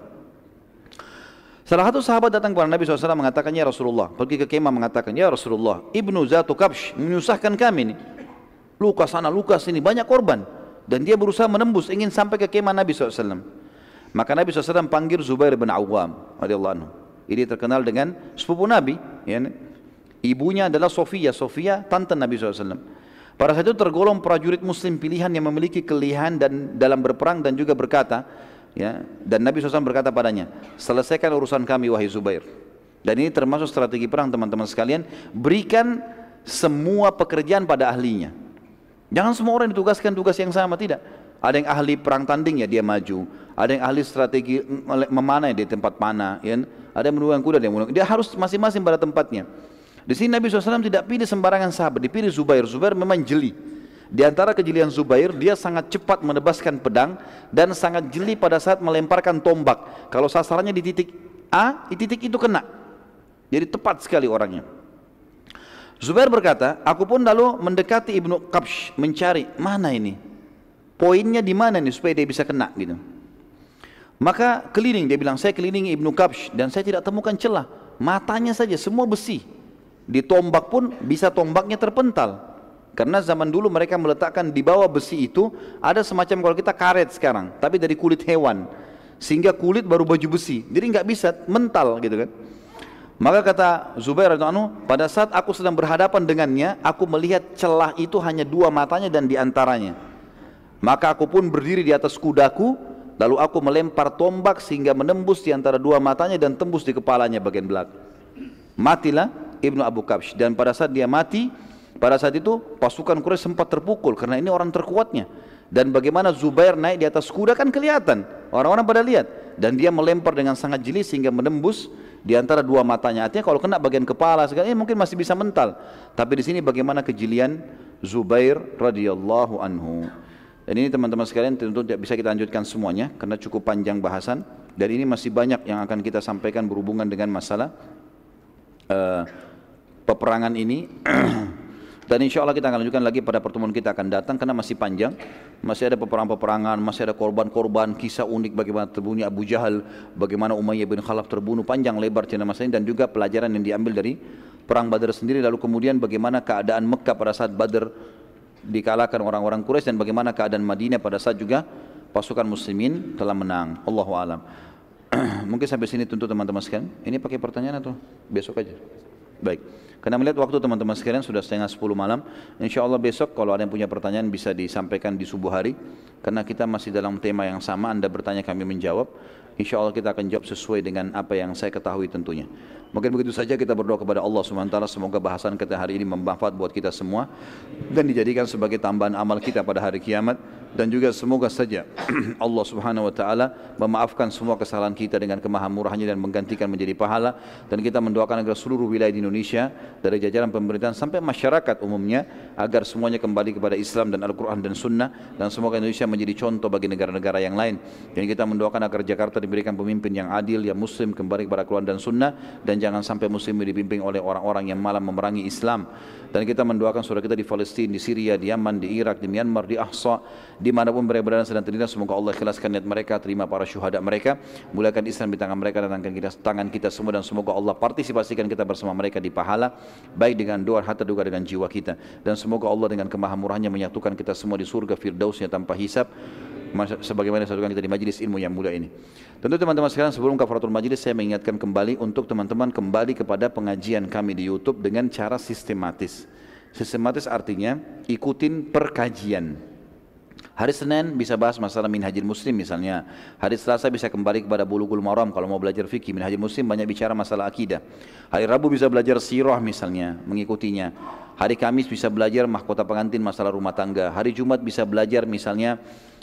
Salah satu sahabat datang kepada Nabi SAW mengatakan, Ya Rasulullah, pergi ke kemah mengatakan, Ya Rasulullah, Ibnu Zatu Kabsh menyusahkan kami ini. Luka sana, luka sini, banyak korban. Dan dia berusaha menembus, ingin sampai ke kemah Nabi SAW. Maka Nabi SAW panggil Zubair bin Awam, anhu. Ini terkenal dengan sepupu Nabi. Ya, ibunya adalah Sofia, Sofia tante Nabi SAW. Pada saat itu tergolong prajurit muslim pilihan yang memiliki kelihan dan dalam berperang dan juga berkata, ya. Dan Nabi SAW berkata padanya selesaikan urusan kami wahai Zubair. Dan ini termasuk strategi perang teman-teman sekalian. Berikan semua pekerjaan pada ahlinya. Jangan semua orang ditugaskan tugas yang sama tidak. Ada yang ahli perang tanding ya dia maju. Ada yang ahli strategi memanah di tempat panah ya. Ada yang menunggang kuda dia dia harus masing-masing pada tempatnya. Di sini Nabi SAW tidak pilih sembarangan sahabat dipilih Zubair. Zubair memang jeli di antara kejelian Zubair, dia sangat cepat menebaskan pedang dan sangat jeli pada saat melemparkan tombak. Kalau sasarannya di titik A, di titik itu kena. Jadi tepat sekali orangnya. Zubair berkata, aku pun lalu mendekati Ibnu Qabsh mencari mana ini? Poinnya di mana nih supaya dia bisa kena gitu. Maka keliling dia bilang, saya kelilingi Ibnu Qabsh dan saya tidak temukan celah. Matanya saja semua besi. Di tombak pun bisa tombaknya terpental. Karena zaman dulu mereka meletakkan di bawah besi itu ada semacam kalau kita karet sekarang, tapi dari kulit hewan. Sehingga kulit baru baju besi. Jadi nggak bisa mental gitu kan. Maka kata Zubair anu, pada saat aku sedang berhadapan dengannya, aku melihat celah itu hanya dua matanya dan di antaranya. Maka aku pun berdiri di atas kudaku, lalu aku melempar tombak sehingga menembus di antara dua matanya dan tembus di kepalanya bagian belakang. Matilah Ibnu Abu Kabsh dan pada saat dia mati, pada saat itu pasukan Quraisy sempat terpukul karena ini orang terkuatnya. Dan bagaimana Zubair naik di atas kuda kan kelihatan. Orang-orang pada lihat. Dan dia melempar dengan sangat jeli sehingga menembus di antara dua matanya. Artinya kalau kena bagian kepala segala ini mungkin masih bisa mental. Tapi di sini bagaimana kejelian Zubair radhiyallahu anhu. Dan ini teman-teman sekalian tentu tidak bisa kita lanjutkan semuanya karena cukup panjang bahasan. Dan ini masih banyak yang akan kita sampaikan berhubungan dengan masalah uh, peperangan ini. *clears throat* Dan insya Allah kita akan lanjutkan lagi pada pertemuan kita akan datang karena masih panjang. Masih ada peperangan-peperangan, masih ada korban-korban, kisah unik bagaimana terbunuhnya Abu Jahal, bagaimana Umayyah bin Khalaf terbunuh, panjang lebar cerita masa ini dan juga pelajaran yang diambil dari perang Badar sendiri. Lalu kemudian bagaimana keadaan Mekah pada saat Badar dikalahkan orang-orang Quraisy dan bagaimana keadaan Madinah pada saat juga pasukan muslimin telah menang. Allahu alam. *clears throat* Mungkin sampai sini tentu teman-teman sekalian. Ini pakai pertanyaan atau besok aja? Baik. Karena melihat waktu teman-teman sekalian sudah setengah 10 malam, insya Allah besok kalau ada yang punya pertanyaan bisa disampaikan di subuh hari. Karena kita masih dalam tema yang sama, Anda bertanya kami menjawab. Insya Allah kita akan jawab sesuai dengan apa yang saya ketahui tentunya. Mungkin begitu saja kita berdoa kepada Allah SWT semoga bahasan kita hari ini bermanfaat buat kita semua dan dijadikan sebagai tambahan amal kita pada hari kiamat. Dan juga semoga saja *clears throat* Allah Subhanahu wa taala memaafkan semua kesalahan kita dengan kemahamurahnya dan menggantikan menjadi pahala. Dan kita mendoakan agar seluruh wilayah di Indonesia dari jajaran pemerintahan sampai masyarakat umumnya agar semuanya kembali kepada Islam dan Al-Qur'an dan Sunnah. Dan semoga Indonesia menjadi contoh bagi negara-negara yang lain. Dan kita mendoakan agar Jakarta diberikan pemimpin yang adil yang muslim kembali kepada Al-Quran dan Sunnah dan jangan sampai muslim dibimbing oleh orang-orang yang malah memerangi Islam dan kita mendoakan saudara kita di Palestina, di Syria, di Yaman, di Irak, di Myanmar, di Ahsa, mereka berada sedang terlintas, semoga Allah ikhlaskan niat mereka, terima para syuhada mereka, mulakan Islam di tangan mereka dan tangan kita, tangan kita semua dan semoga Allah partisipasikan kita bersama mereka di pahala, baik dengan doa, harta juga dengan jiwa kita. Dan semoga Allah dengan kemahamurahannya menyatukan kita semua di surga firdausnya tanpa hisab, sebagaimana disatukan kita di majlis ilmu yang mulia ini. Tentu teman-teman sekalian sebelum kafaratul majlis saya mengingatkan kembali untuk teman-teman kembali kepada pengajian kami di YouTube dengan cara sistematis. Sistematis artinya ikutin perkajian. Hari Senin bisa bahas masalah minhajil muslim misalnya. Hari Selasa bisa kembali kepada bulughul maram kalau mau belajar fikih. Minhajil muslim banyak bicara masalah akidah. Hari Rabu bisa belajar sirah misalnya, mengikutinya. Hari Kamis bisa belajar mahkota pengantin masalah rumah tangga. Hari Jumat bisa belajar misalnya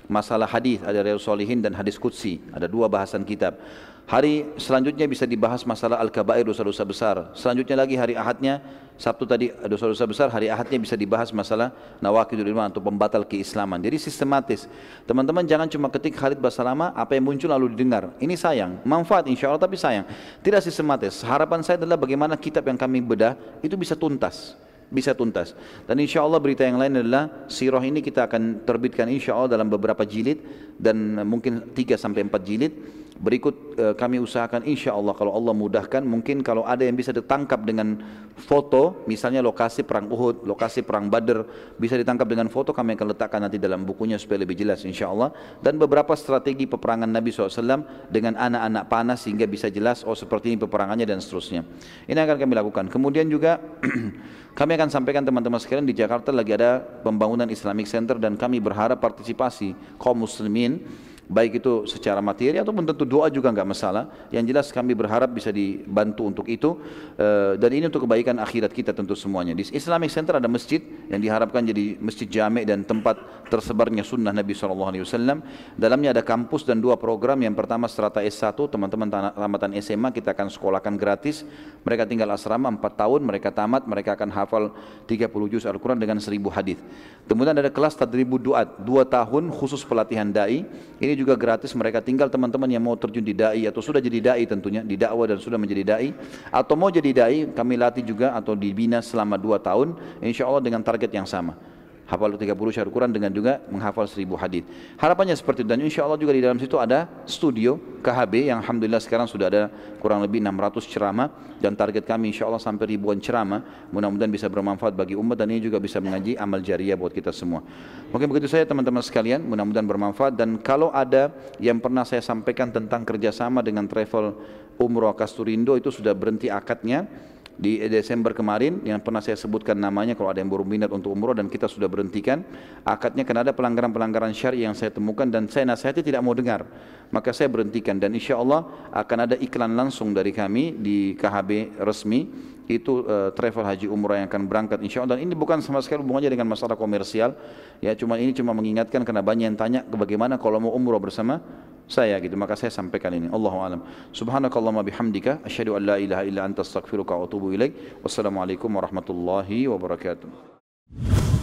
masalah hadis ada Riyadhus Shalihin dan hadis qudsi. Ada dua bahasan kitab. Hari selanjutnya bisa dibahas masalah al-kabair dosa-dosa besar. Selanjutnya lagi hari Ahadnya Sabtu tadi dosa-dosa besar hari Ahadnya bisa dibahas masalah nawakidul iman atau pembatal keislaman. Jadi sistematis. Teman-teman jangan cuma ketik Khalid Basalama apa yang muncul lalu didengar. Ini sayang. Manfaat insya Allah tapi sayang. Tidak sistematis. Harapan saya adalah bagaimana kitab yang kami bedah itu bisa tuntas bisa tuntas. Dan insya Allah berita yang lain adalah sirah ini kita akan terbitkan insya Allah dalam beberapa jilid dan mungkin 3 sampai 4 jilid. Berikut uh, kami usahakan insya Allah kalau Allah mudahkan mungkin kalau ada yang bisa ditangkap dengan foto misalnya lokasi perang Uhud, lokasi perang Badr bisa ditangkap dengan foto kami akan letakkan nanti dalam bukunya supaya lebih jelas insya Allah dan beberapa strategi peperangan Nabi SAW dengan anak-anak panas sehingga bisa jelas oh seperti ini peperangannya dan seterusnya. Ini akan kami lakukan. Kemudian juga *clears throat* Kami akan sampaikan teman-teman sekalian di Jakarta lagi ada pembangunan Islamic Center dan kami berharap partisipasi kaum muslimin baik itu secara materi ataupun tentu doa juga enggak masalah. Yang jelas kami berharap bisa dibantu untuk itu uh, dan ini untuk kebaikan akhirat kita tentu semuanya. Di Islamic Center ada masjid yang diharapkan jadi masjid jamek dan tempat tersebarnya sunnah Nabi SAW. Dalamnya ada kampus dan dua program. Yang pertama strata S1, teman-teman tamatan SMA kita akan sekolahkan gratis. Mereka tinggal asrama 4 tahun, mereka tamat, mereka akan hafal 30 juz Al-Quran dengan 1000 hadis. Kemudian ada kelas tadribu duat, 2 tahun khusus pelatihan dai. Ini juga gratis mereka. Tinggal teman-teman yang mau terjun di dai atau sudah jadi dai tentunya di dakwah dan sudah menjadi dai. Atau mau jadi dai kami latih juga atau dibina selama dua tahun insya Allah dengan target yang sama hafal 30 syair Quran dengan juga menghafal 1000 hadis. Harapannya seperti itu. Dan insya Allah juga di dalam situ ada studio KHB yang Alhamdulillah sekarang sudah ada kurang lebih 600 ceramah. Dan target kami insya Allah sampai ribuan ceramah. Mudah-mudahan bisa bermanfaat bagi umat dan ini juga bisa mengaji amal jariah buat kita semua. Mungkin begitu saya teman-teman sekalian. Mudah-mudahan bermanfaat. Dan kalau ada yang pernah saya sampaikan tentang kerjasama dengan travel umroh Kasturindo itu sudah berhenti akadnya di Desember kemarin yang pernah saya sebutkan namanya kalau ada yang baru minat untuk umroh dan kita sudah berhentikan akadnya karena ada pelanggaran-pelanggaran syari yang saya temukan dan saya nasihati tidak mau dengar. Maka saya berhentikan dan insya Allah akan ada iklan langsung dari kami di KHB resmi itu uh, travel haji umrah yang akan berangkat insya Allah. Dan ini bukan sama sekali hubungannya dengan masalah komersial. Ya cuma ini cuma mengingatkan karena banyak yang tanya bagaimana kalau mau umrah bersama saya gitu. Maka saya sampaikan ini. Allahu alam. Subhanakallahumma bihamdika. Asyhadu an la ilaha illa anta astaghfiruka wa atubu ilaik. Wassalamualaikum warahmatullahi wabarakatuh